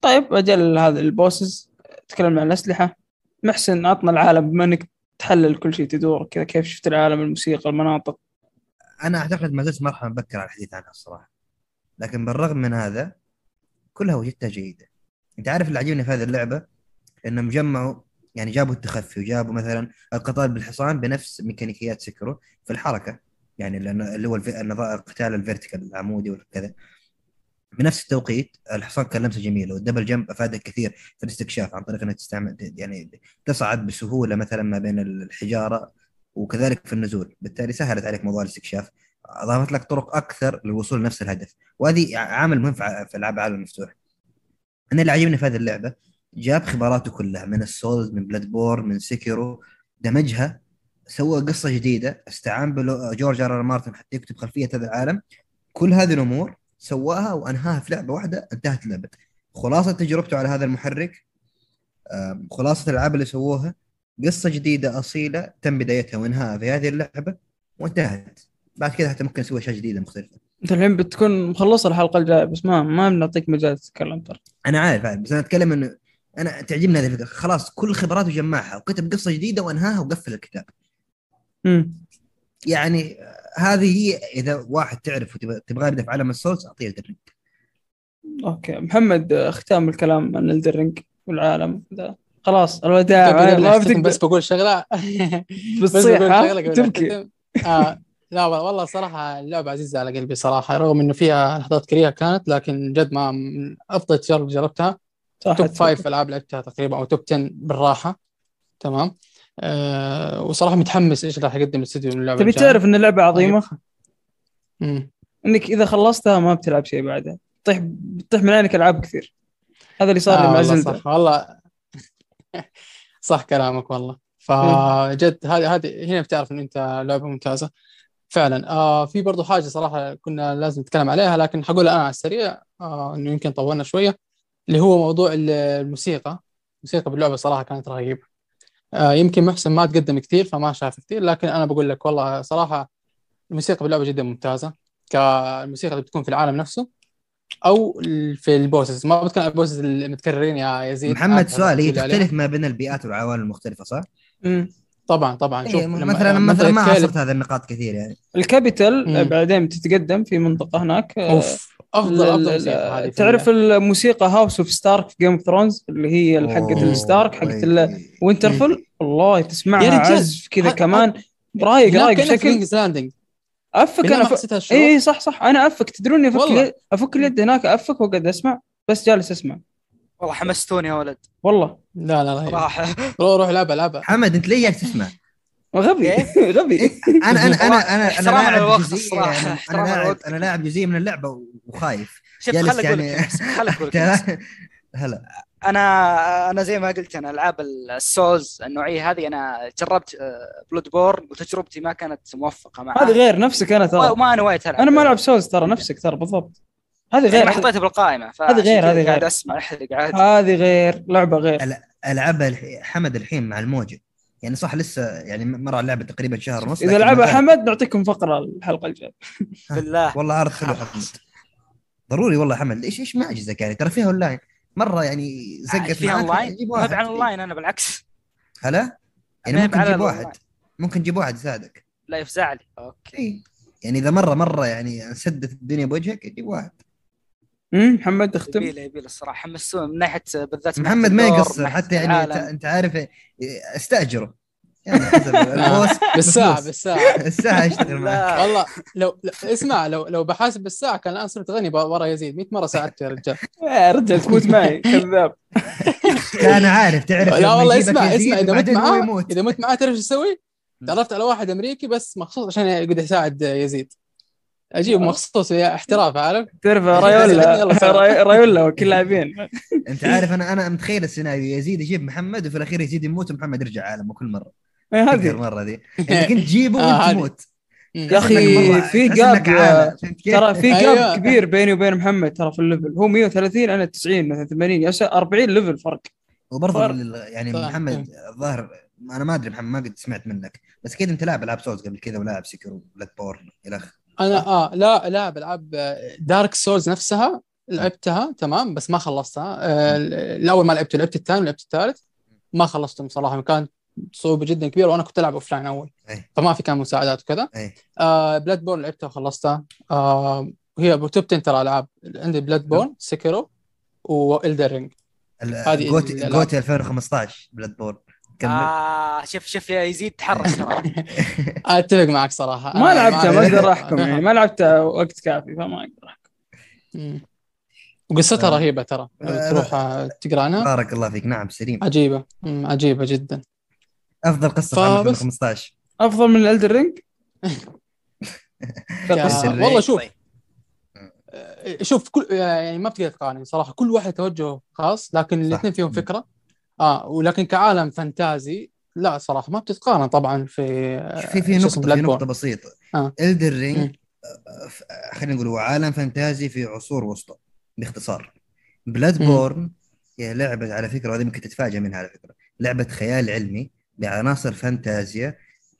طيب أجل هذا ال bosses. تكلمنا عن الأسلحة. محسن عطنا العالم بما إنك تحلل كل شيء تدور كذا كيف شفت العالم الموسيقى المناطق؟ أنا أعتقد ما زلت مرحله مبكره على الحديث عنها الصراحة. لكن بالرغم من هذا كلها وجدتها جيدة. أنت عارف اللي عجبني في هذه اللعبة؟ إنهم جمعوا يعني جابوا التخفي وجابوا مثلا القتال بالحصان بنفس ميكانيكيات Sekiro في الحركة. يعني اللي هو القتال ال vertical العمودي وكذا. بنفس التوقيت الحصان كان لمسه جميله وال double jump افادك كثير في الاستكشاف عن طريق انك تستعمل يعني تصعد بسهولة مثلا ما بين الحجارة وكذلك في النزول. بالتالي سهلت عليك موضوع الاستكشاف أضافت لك طرق أكثر للوصول لنفس الهدف. وهذه عامل مهم في العاب العالم المفتوح. أنا اللي عجبني في هذه اللعبة جاب خبراته كلها من ال Souls من Bloodborne من Sekiro دمجها سوى قصة جديدة استعان بجورج آر آر مارتن حتى يكتب خلفية هذا العالم. كل هذه الأمور سواها وأنهاها في لعبة واحدة انتهت اللعبة. خلاصة تجربته على هذا المحرك خلاصة الألعاب اللي سووها قصة جديدة أصيلة تم بدايتها وانهائها في هذه اللعبة وانتهت. بعد كذا حتى ممكن نسوي أشياء جديدة مختلفة. أنت الحين بتكون مخلص الحلقة الجاية بس ما ما بنعطيك مجال تتكلم ترى. أنا عارف عارف بس أنا أتكلم إنه أنا تعجبني هذه الفكرة. خلاص كل خبراته جمعها وكتب قصة جديدة وأنهاها وقفل الكتاب. يعني هذه هي إذا واحد تعرف وتبغى تبغى يبدا في عالم ال Souls اعطيه الدرينج أوكي. محمد آه، ختام الكلام عن Elden Ring والعالم. ذا خلاص الوداع ما بتقدر بس بقول شغلة. بس بتصيح تبكي. آه لا والله صراحة اللعبة عزيزة على قلبي صراحة رغم إنه فيها لحظات كريهة كانت لكن جد ما من أفضل تجارب جربتها. top five ألعاب لعبتها تقريبا أو top 10 بالراحة. تمام. آه وصراحة متحمس إيش راح يقدم الاستوديو من اللعبه تبي. تعرف إن اللعبة عظيمة؟ مم. إنك إذا خلصتها ما بتلعب شيء بعدها. تطيح بتطيح من عينك ألعاب كثير. هذا اللي صار لي آه مع والله زلدة صح. والله صح كلامك والله. فجد هذه هذه هنا بتعرف إن أنت لعبة ممتازة. فعلا. آه في برضو حاجة صراحة كنا لازم نتكلم عليها لكن حقولها أنا على السريع آه إنه يمكن طولنا شوية اللي هو موضوع ال- الموسيقى. الموسيقى باللعبة صراحة كانت رهيبة. يمكن محسن ما تقدم كثير فما شاف كثير لكن أنا بقول لك والله صراحة الموسيقى باللعبه جدا ممتازة كالموسيقى اللي بتكون في العالم نفسه أو في ال bosses ما بتكلم عن ال bosses المتكررين يا يزيد محمد عارف سؤال هي. تختلف ما بين البيئات والعوالم المختلفة صح؟ مم. طبعا طبعا شوف إيه مثلا لما مثلا ما عصرت هذه النقاط كثير يعني ال capital مم. بعدين بتتقدم في منطقة هناك آه، أوف أفضل أفضل موسيقى هذه تعرف ال- الموسيقى House of Stark في Game of Thrones اللي هي حقت ال Stark حقت وي- Winterfell والله تسمعها رجال، عزف كذا كمان. رايق رايق بشكل أفك أنا ف... اي صح صح. أنا أفك. تدروني أفك والله. أفك اليد هناك أفك وأقعد أسمع بس جالس أسمع. والله حمستوني يا ولد. والله. لا لا لا. صراحة. روح روح لعبه لعبه حمد أنت ليه تسمع؟ غبي. إيه؟ غبي. أنا أنا أنا أنا أنا احتراما لاعب جزئية يعني أنا لاعب. أنا لاعب جزئية من اللعبة وخايف. شوف خليك أقول يعني- لك أقول. هلا. أنا أنا زي ما قلت أنا ألعاب السولز النوعية هذه أنا جربت Bloodborne وتجربتي ما كانت موفقة معها هذه غير نفسك أنا ترى. وما نويت ألعب. أنا ما ألعب Souls ترى نفسك ترى بالضبط. هذه يعني ما غير حطيته بالقائمه هذه غير، هذه قاعد غير. أسمع إحرق عادي. هذه غير لعبة غير. العبها الح- حمد الحين مع الموجة. يعني صح لسه يعني مر على اللعبة تقريبا شهر ونص إذا لعبها حمد نعطيكم فقرة الحلقة الجاية. بالله. والله عرض حلو حمد ضروري والله حمد إيش إيش معجزك يعني؟ ترى فيها اونلاين مرة يعني زقت فيها اونلاين جيب ما على اونلاين أنا بالعكس. هلا؟ يعني ممكن تجيب. واحد. ممكن تجيب واحد يساعدك. لا يفزع لي. okay. اي يعني إذا مرة مرة يعني سدت الدنيا بوجهك جيب واحد. محمد اختم. يبيله يبيله الصراحة. حمسوني من ناحية بالذات محمد ما يقصر حتى يعني العالم. انت, عارف استأجره. يعني بالساعة بفلوس. بالساعة. الساعة يشتغل معك. لا. والله لو لو- اسمع لو لو بحاسب بالساعة كان الآن صرت غني ورا يزيد. 100 مرة ساعدته يا رجال. يا رجال تموت معي. كذاب. كان عارف. تعرف لا والله اسمع اسمع إذا مت معاه إذا مت معاه تعرف إيش أسوي؟ تعرفت على واحد أمريكي بس مخصوص عشان يقعد يساعد يزيد. أجيب مخصوص يا احتراف عارف؟ تعرف رايولا رايولا وكل لاعبين. أنت عارف أنا أنا متخيل السيناريو يزيد يجيب محمد وفي الأخير يزيد يموت ومحمد يرجع عالمه كل مرة. إيه هذه. المره دي أنت تجيبه آه، وأنت. تموت. يا أخي في جاب؟ ترى في أيوة. gap كبير بيني وبين محمد ترى في ال level. هو 130 أنا 90 مثلا 80 يا سا- 40 level فرق. وبرضه يعني. محمد الظاهر أنا ما أدري محمد ما قد سمعت منك. بس أكيد أنت لاعب ألعاب Souls قبل كذا ولاعب Sekiro Bloodborne إلى آخره. أنا آه لا لا العاب Dark Souls نفسها لعبتها تمام بس ما خلصتها. آه الأول ما لعبته لعبت الثاني ولعبت الثالث. ما خلصتهم صراحة كانت صعوبة جدا كبيرة وأنا كنت ألعب offline أول. أي. فما في كان مساعدات وكذا. آه Bloodborne لعبتها وخلصتها. آه وهي top 10 ترى ألعاب. عندي Bloodborne Sekiro و Elden Ring هذه. جوتي 2015 بلاد بورن كمل. آه شوف شوف يا يزيد تحرك ترى. أتفق معك صراحة. ما آه، لعبتها ما ما- أقدر أحكم يعني. ما لعبتها وقت كافي فما أقدر أحكم. وقصتها آه. رهيبة ترى. آه، تروح آه، تقرأ عنها بارك الله فيك. نعم سليم. عجيبة. مم، عجيبة جدا. أفضل قصة في عام فبس. 2015 أفضل من الالدر رينج. والله شوف. طيب. آه، شوف كل يعني ما بتقدر تقارن صراحة. كل واحد توجهه خاص لكن الاثنين فيهم. فكرة. آه ولكن كعالم فانتازي لا صراحة ما بتتقارن طبعا في آه، في في نقطة في. نقطة بسيطة آه. الدر رينج مم. خلينا نقول هو عالم فانتازي في عصور وسطى باختصار بلاد. بورن هي لعبة على فكرة وهذه ممكن تتفاجأ منها على فكرة لعبة خيال علمي بعناصر فانتازيا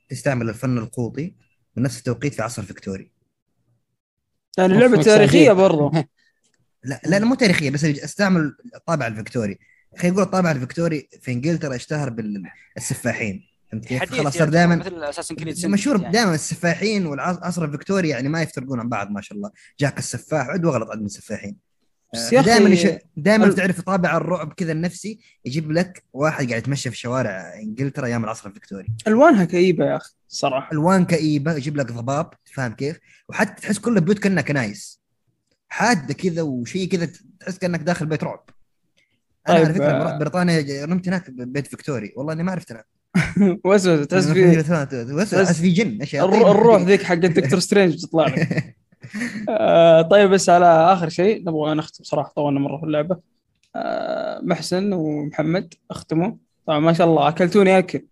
تستعمل الفن القوطي بنفس التوقيت في عصر فيكتوري يعني لعبة تاريخية. برضو لا لا, مو تاريخية بس أستعمل الطابع الفيكتوري خلينا نقول الطابع الفيكتوري في إنجلترا اشتهر بالسفاحين. فهمت كيف؟ خلاص صار يعني دائما مثل Assassin's Creed مشهور يعني. دائما السفاحين والعصر الفيكتوري يعني ما يفترقون عن بعض ما شاء الله. جاك السفاح عد وغلط عد من السفاحين أخي- دائما دائما ال- تعرف طابع الرعب كذا النفسي يجيب لك واحد قاعد يتمشى في شوارع إنجلترا أيام العصر الفيكتوري. ألوانها كئيبة يا أخي صراحة. ألوان كئيبة يجيب لك ضباب فاهم كيف؟ وحتى تحس كل البيوت كأنها كنايس. حادة كذا وشيء كذا تحس كأنك داخل بيت رعب. أنا طيب، على فكره. مرات بريطانيا نمت هناك ببيت فيكتوري. والله إني ما عرفت انام وسوسه تحس في احس في جن الروح ذيك حق دكتور سترينج تطلع لك. آه طيب بس على آخر شيء نبغى نختم صراحة طولنا مرة في اللعبة. آه محسن ومحمد اختموا. طبعا ما شاء الله أكلتوني أكل.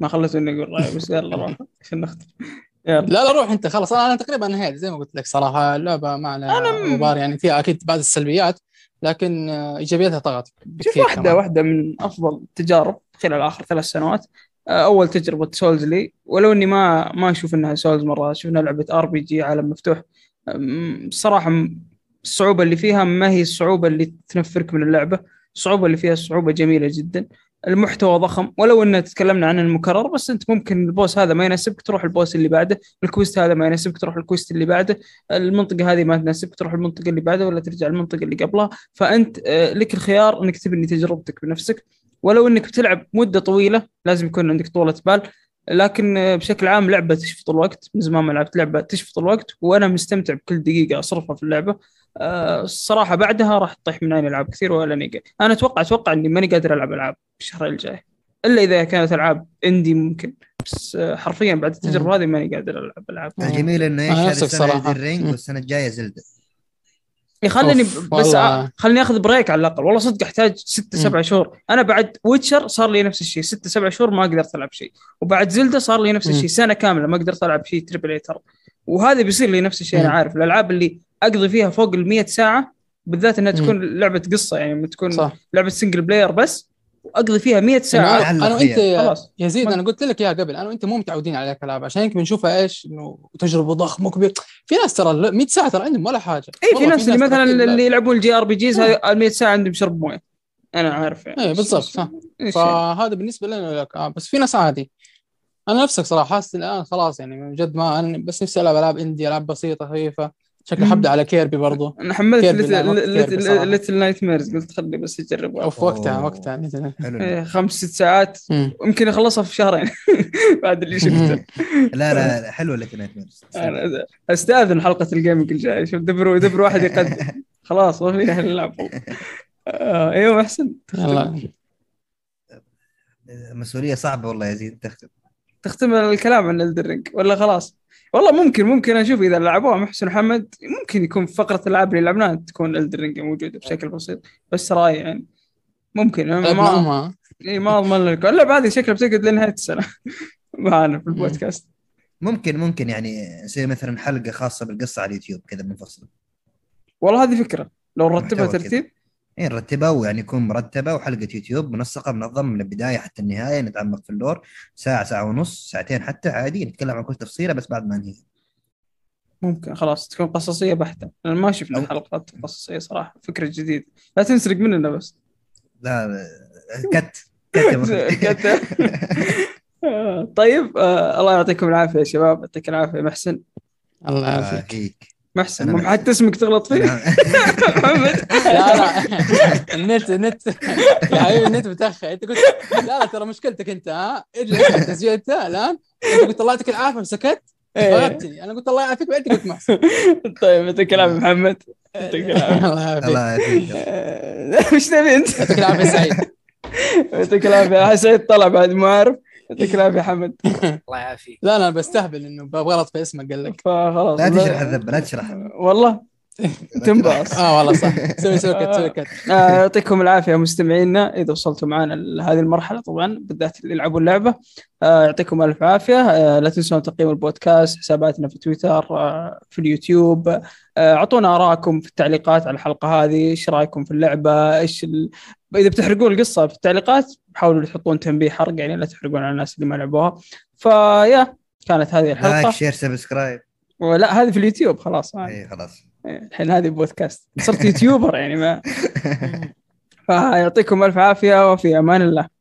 ما خلتوني أقول رايي بس يلا روح عشان نختم. يلا. لا لا روح أنت خلاص. أنا تقريبا انهيت زي ما قلت لك صراحة اللعبة معنا أنا م- غبار يعني فيها أكيد بعض السلبيات. لكن ايجابياتها طغت شوف واحدة كمان. واحدة من أفضل التجارب خلال آخر ثلاث سنوات. آه، أول تجربة Souls لي ولو إني ما ما أشوف إنها Souls مرة أشوف إنها لعبة RPG عالم مفتوح. الصراحه الصعوبة اللي فيها ما هي الصعوبة اللي تنفرك من اللعبة. الصعوبة اللي فيها صعوبة جميلة جدا. المحتوى ضخم. ولو إن تكلمنا عن المكرر بس أنت ممكن ال boss هذا ما يناسبك تروح ال boss اللي بعده. ال quest هذا ما يناسبك تروح ال quest اللي بعده. المنطقة هذه ما تناسبك تروح المنطقة اللي بعدها ولا ترجع المنطقة اللي قبلها. فأنت آه، لك الخيار إنك تبني تجربتك بنفسك. ولو إنك بتلعب مدة طويلة لازم يكون عندك طولة بال. لكن آه، بشكل عام لعبة تشفط الوقت. من زمان ما لعبت لعبة تشفط الوقت وأنا مستمتع بكل دقيقة أصرفها في اللعبة. الصراحة بعدها راح تطيح من عيني العاب كثير ولا نيجا أنا أتوقع أتوقع إني ماني قادر ألعب ألعاب الشهر الجاي إلا إذا كانت ألعاب indie ممكن بس آه، حرفيا بعد التجربة هذه ماني قادر ألعب ألعاب الجميل إنه إيش السنة صراحة. الرينج. والسنة الجاية Zelda يخليني أوف، بس والله. آ- خليني آخذ break على الأقل والله صدق أحتاج ست مم. سبع شهور أنا بعد Witcher صار لي نفس الشيء ست سبع شهور ما قدرت ألعب شيء وبعد Zelda صار لي نفس. الشيء سنة كاملة ما قدرت ألعب شيء triple A ترى وهذا بيصير لي نفس الشيء أنا. عارف الألعاب اللي أقضي فيها فوق ال 100 ساعة بالذات إنها مم. تكون لعبة قصة يعني لما تكون صح. لعبة single player بس وأقضي فيها 100 ساعة. أنا وانت. يا- خلاص. يا زيد أنا قلت لك إياها قبل أنا وأنت مو متعودين على هيك العاب عشان هيك بنشوفها إيش إنه تجربة ضخمة كبير في ناس ترى 100 ساعة ترى عندهم ولا حاجة. اي في ناس اللي مثلا اللي يلعبون ال JRPGs. ال 100 ساعة عندهم شرب موية. أنا عارف يعني. إيه بالضبط صح. يعني؟ فهذا بالنسبة لنا لك. آه بس في ناس عادي. أنا نفسك صراحة حاسس الآن خلاص يعني من جد ما أنا بس نفسي ألعب ألعاب indie ألعاب بسيطة خفيفة. شكلي مم. حبدا على Kirby برضو. أنا حملت. Little Nightmares قلت خلي بس اجربها أو في وقتها. وقتها حلو. إيه، خمس ست ساعات. يمكن أخلصها في شهرين. بعد اللي شفته. لا لا لا، حلوة لك Nightmares أستأذن حلقة ال gaming الجاية. شوف دبروا دبروا واحد يقدم. خلاص ما في احد نلعب آه أيوه أحسن. مسؤولية صعبة والله يا زيد تختم. تختم الكلام عن Elden Ring ولا خلاص؟ والله ممكن ممكن أشوف إذا لعبوها محسن محمد ممكن يكون في فقرة الألعاب اللي لعبناها تكون Elden Ring موجودة بشكل بسيط بس راي يعني ممكن. ابن ما إيه، ما. أضمن لك. اللعبة هذه شكلها بتقعد لنهايه السنة معنا في البودكاست. ممكن ممكن يعني يصير مثلا حلقة خاصة بالقصة على اليوتيوب كذا منفصله والله هذه فكرة. لو رتبها محتوى ترتيب اي نرتبها ويعني يكون مرتبه وحلقة يوتيوب منسقة منظمة من البداية حتى النهاية نتعمق في ال lore ساعة ساعة ونص ساعتين حتى عادي نتكلم عن كل تفصيلة بس بعد ما ننهي. ممكن خلاص تكون قصصية بحتة. لأن ما شفنا أو- حلقات قصصية صراحة فكرة جديدة. لا تنسرق مننا بس. لا كت كت طيب آه الله يعطيكم العافية يا شباب. يعطيك العافية محسن. الله يعافيك. فيك محسن محسن. حتى اسمك تغلط فيه. محمد لا لا. النت النت. يا حبيبي النت متأخر. أنت قلت لا لا ترى مشكلتك أنت ها؟ اجلس تسجيل أنت الآن. أنت قلت الله يعطيك العافية وسكت إيه. غلبتني أنا قلت الله يعافيك وأنت قلت محسن طيب يعطيك العافية محمد. يعطيك العافية. الله يعافيك. الله يعافيك. وش تبي أنت؟ يعطيك العافية سعيد. يعطيك العافية. سعيد طلع بعد ما أعرف. يعطيك العافية حمد. الله يعافيك. لا لا بستهبل إنه بغلط في اسمك قال لك. فخلاص. لا تشرح الذبه لا تشرح. والله. تنبأ آه والله صح. سوي سوي كت سوي كت. آه، يعطيكم العافية مستمعينا. إذا وصلتوا معنا لهذه المرحلة طبعا بالذات اللي يلعبوا اللعبة آه، يعطيكم ألف عافية. آه، لا تنسون تقييم البودكاست حساباتنا في تويتر آه، في اليوتيوب. آه، أعطونا ارائكم في التعليقات على الحلقة هذه إيش رأيكم في اللعبة إيش ال... إذا بتحرقون القصة في التعليقات حاولوا تحطون تنبيه حرق يعني لا تحرقون على الناس اللي ما لعبوها. فيا كانت هذه like الحلقة share subscribe. ولا هذه في اليوتيوب خلاص. آه. إي خلاص. الحين هذه بودكاست. صرت YouTuber يعني ما. فيعطيكم ألف عافية وفي أمان الله.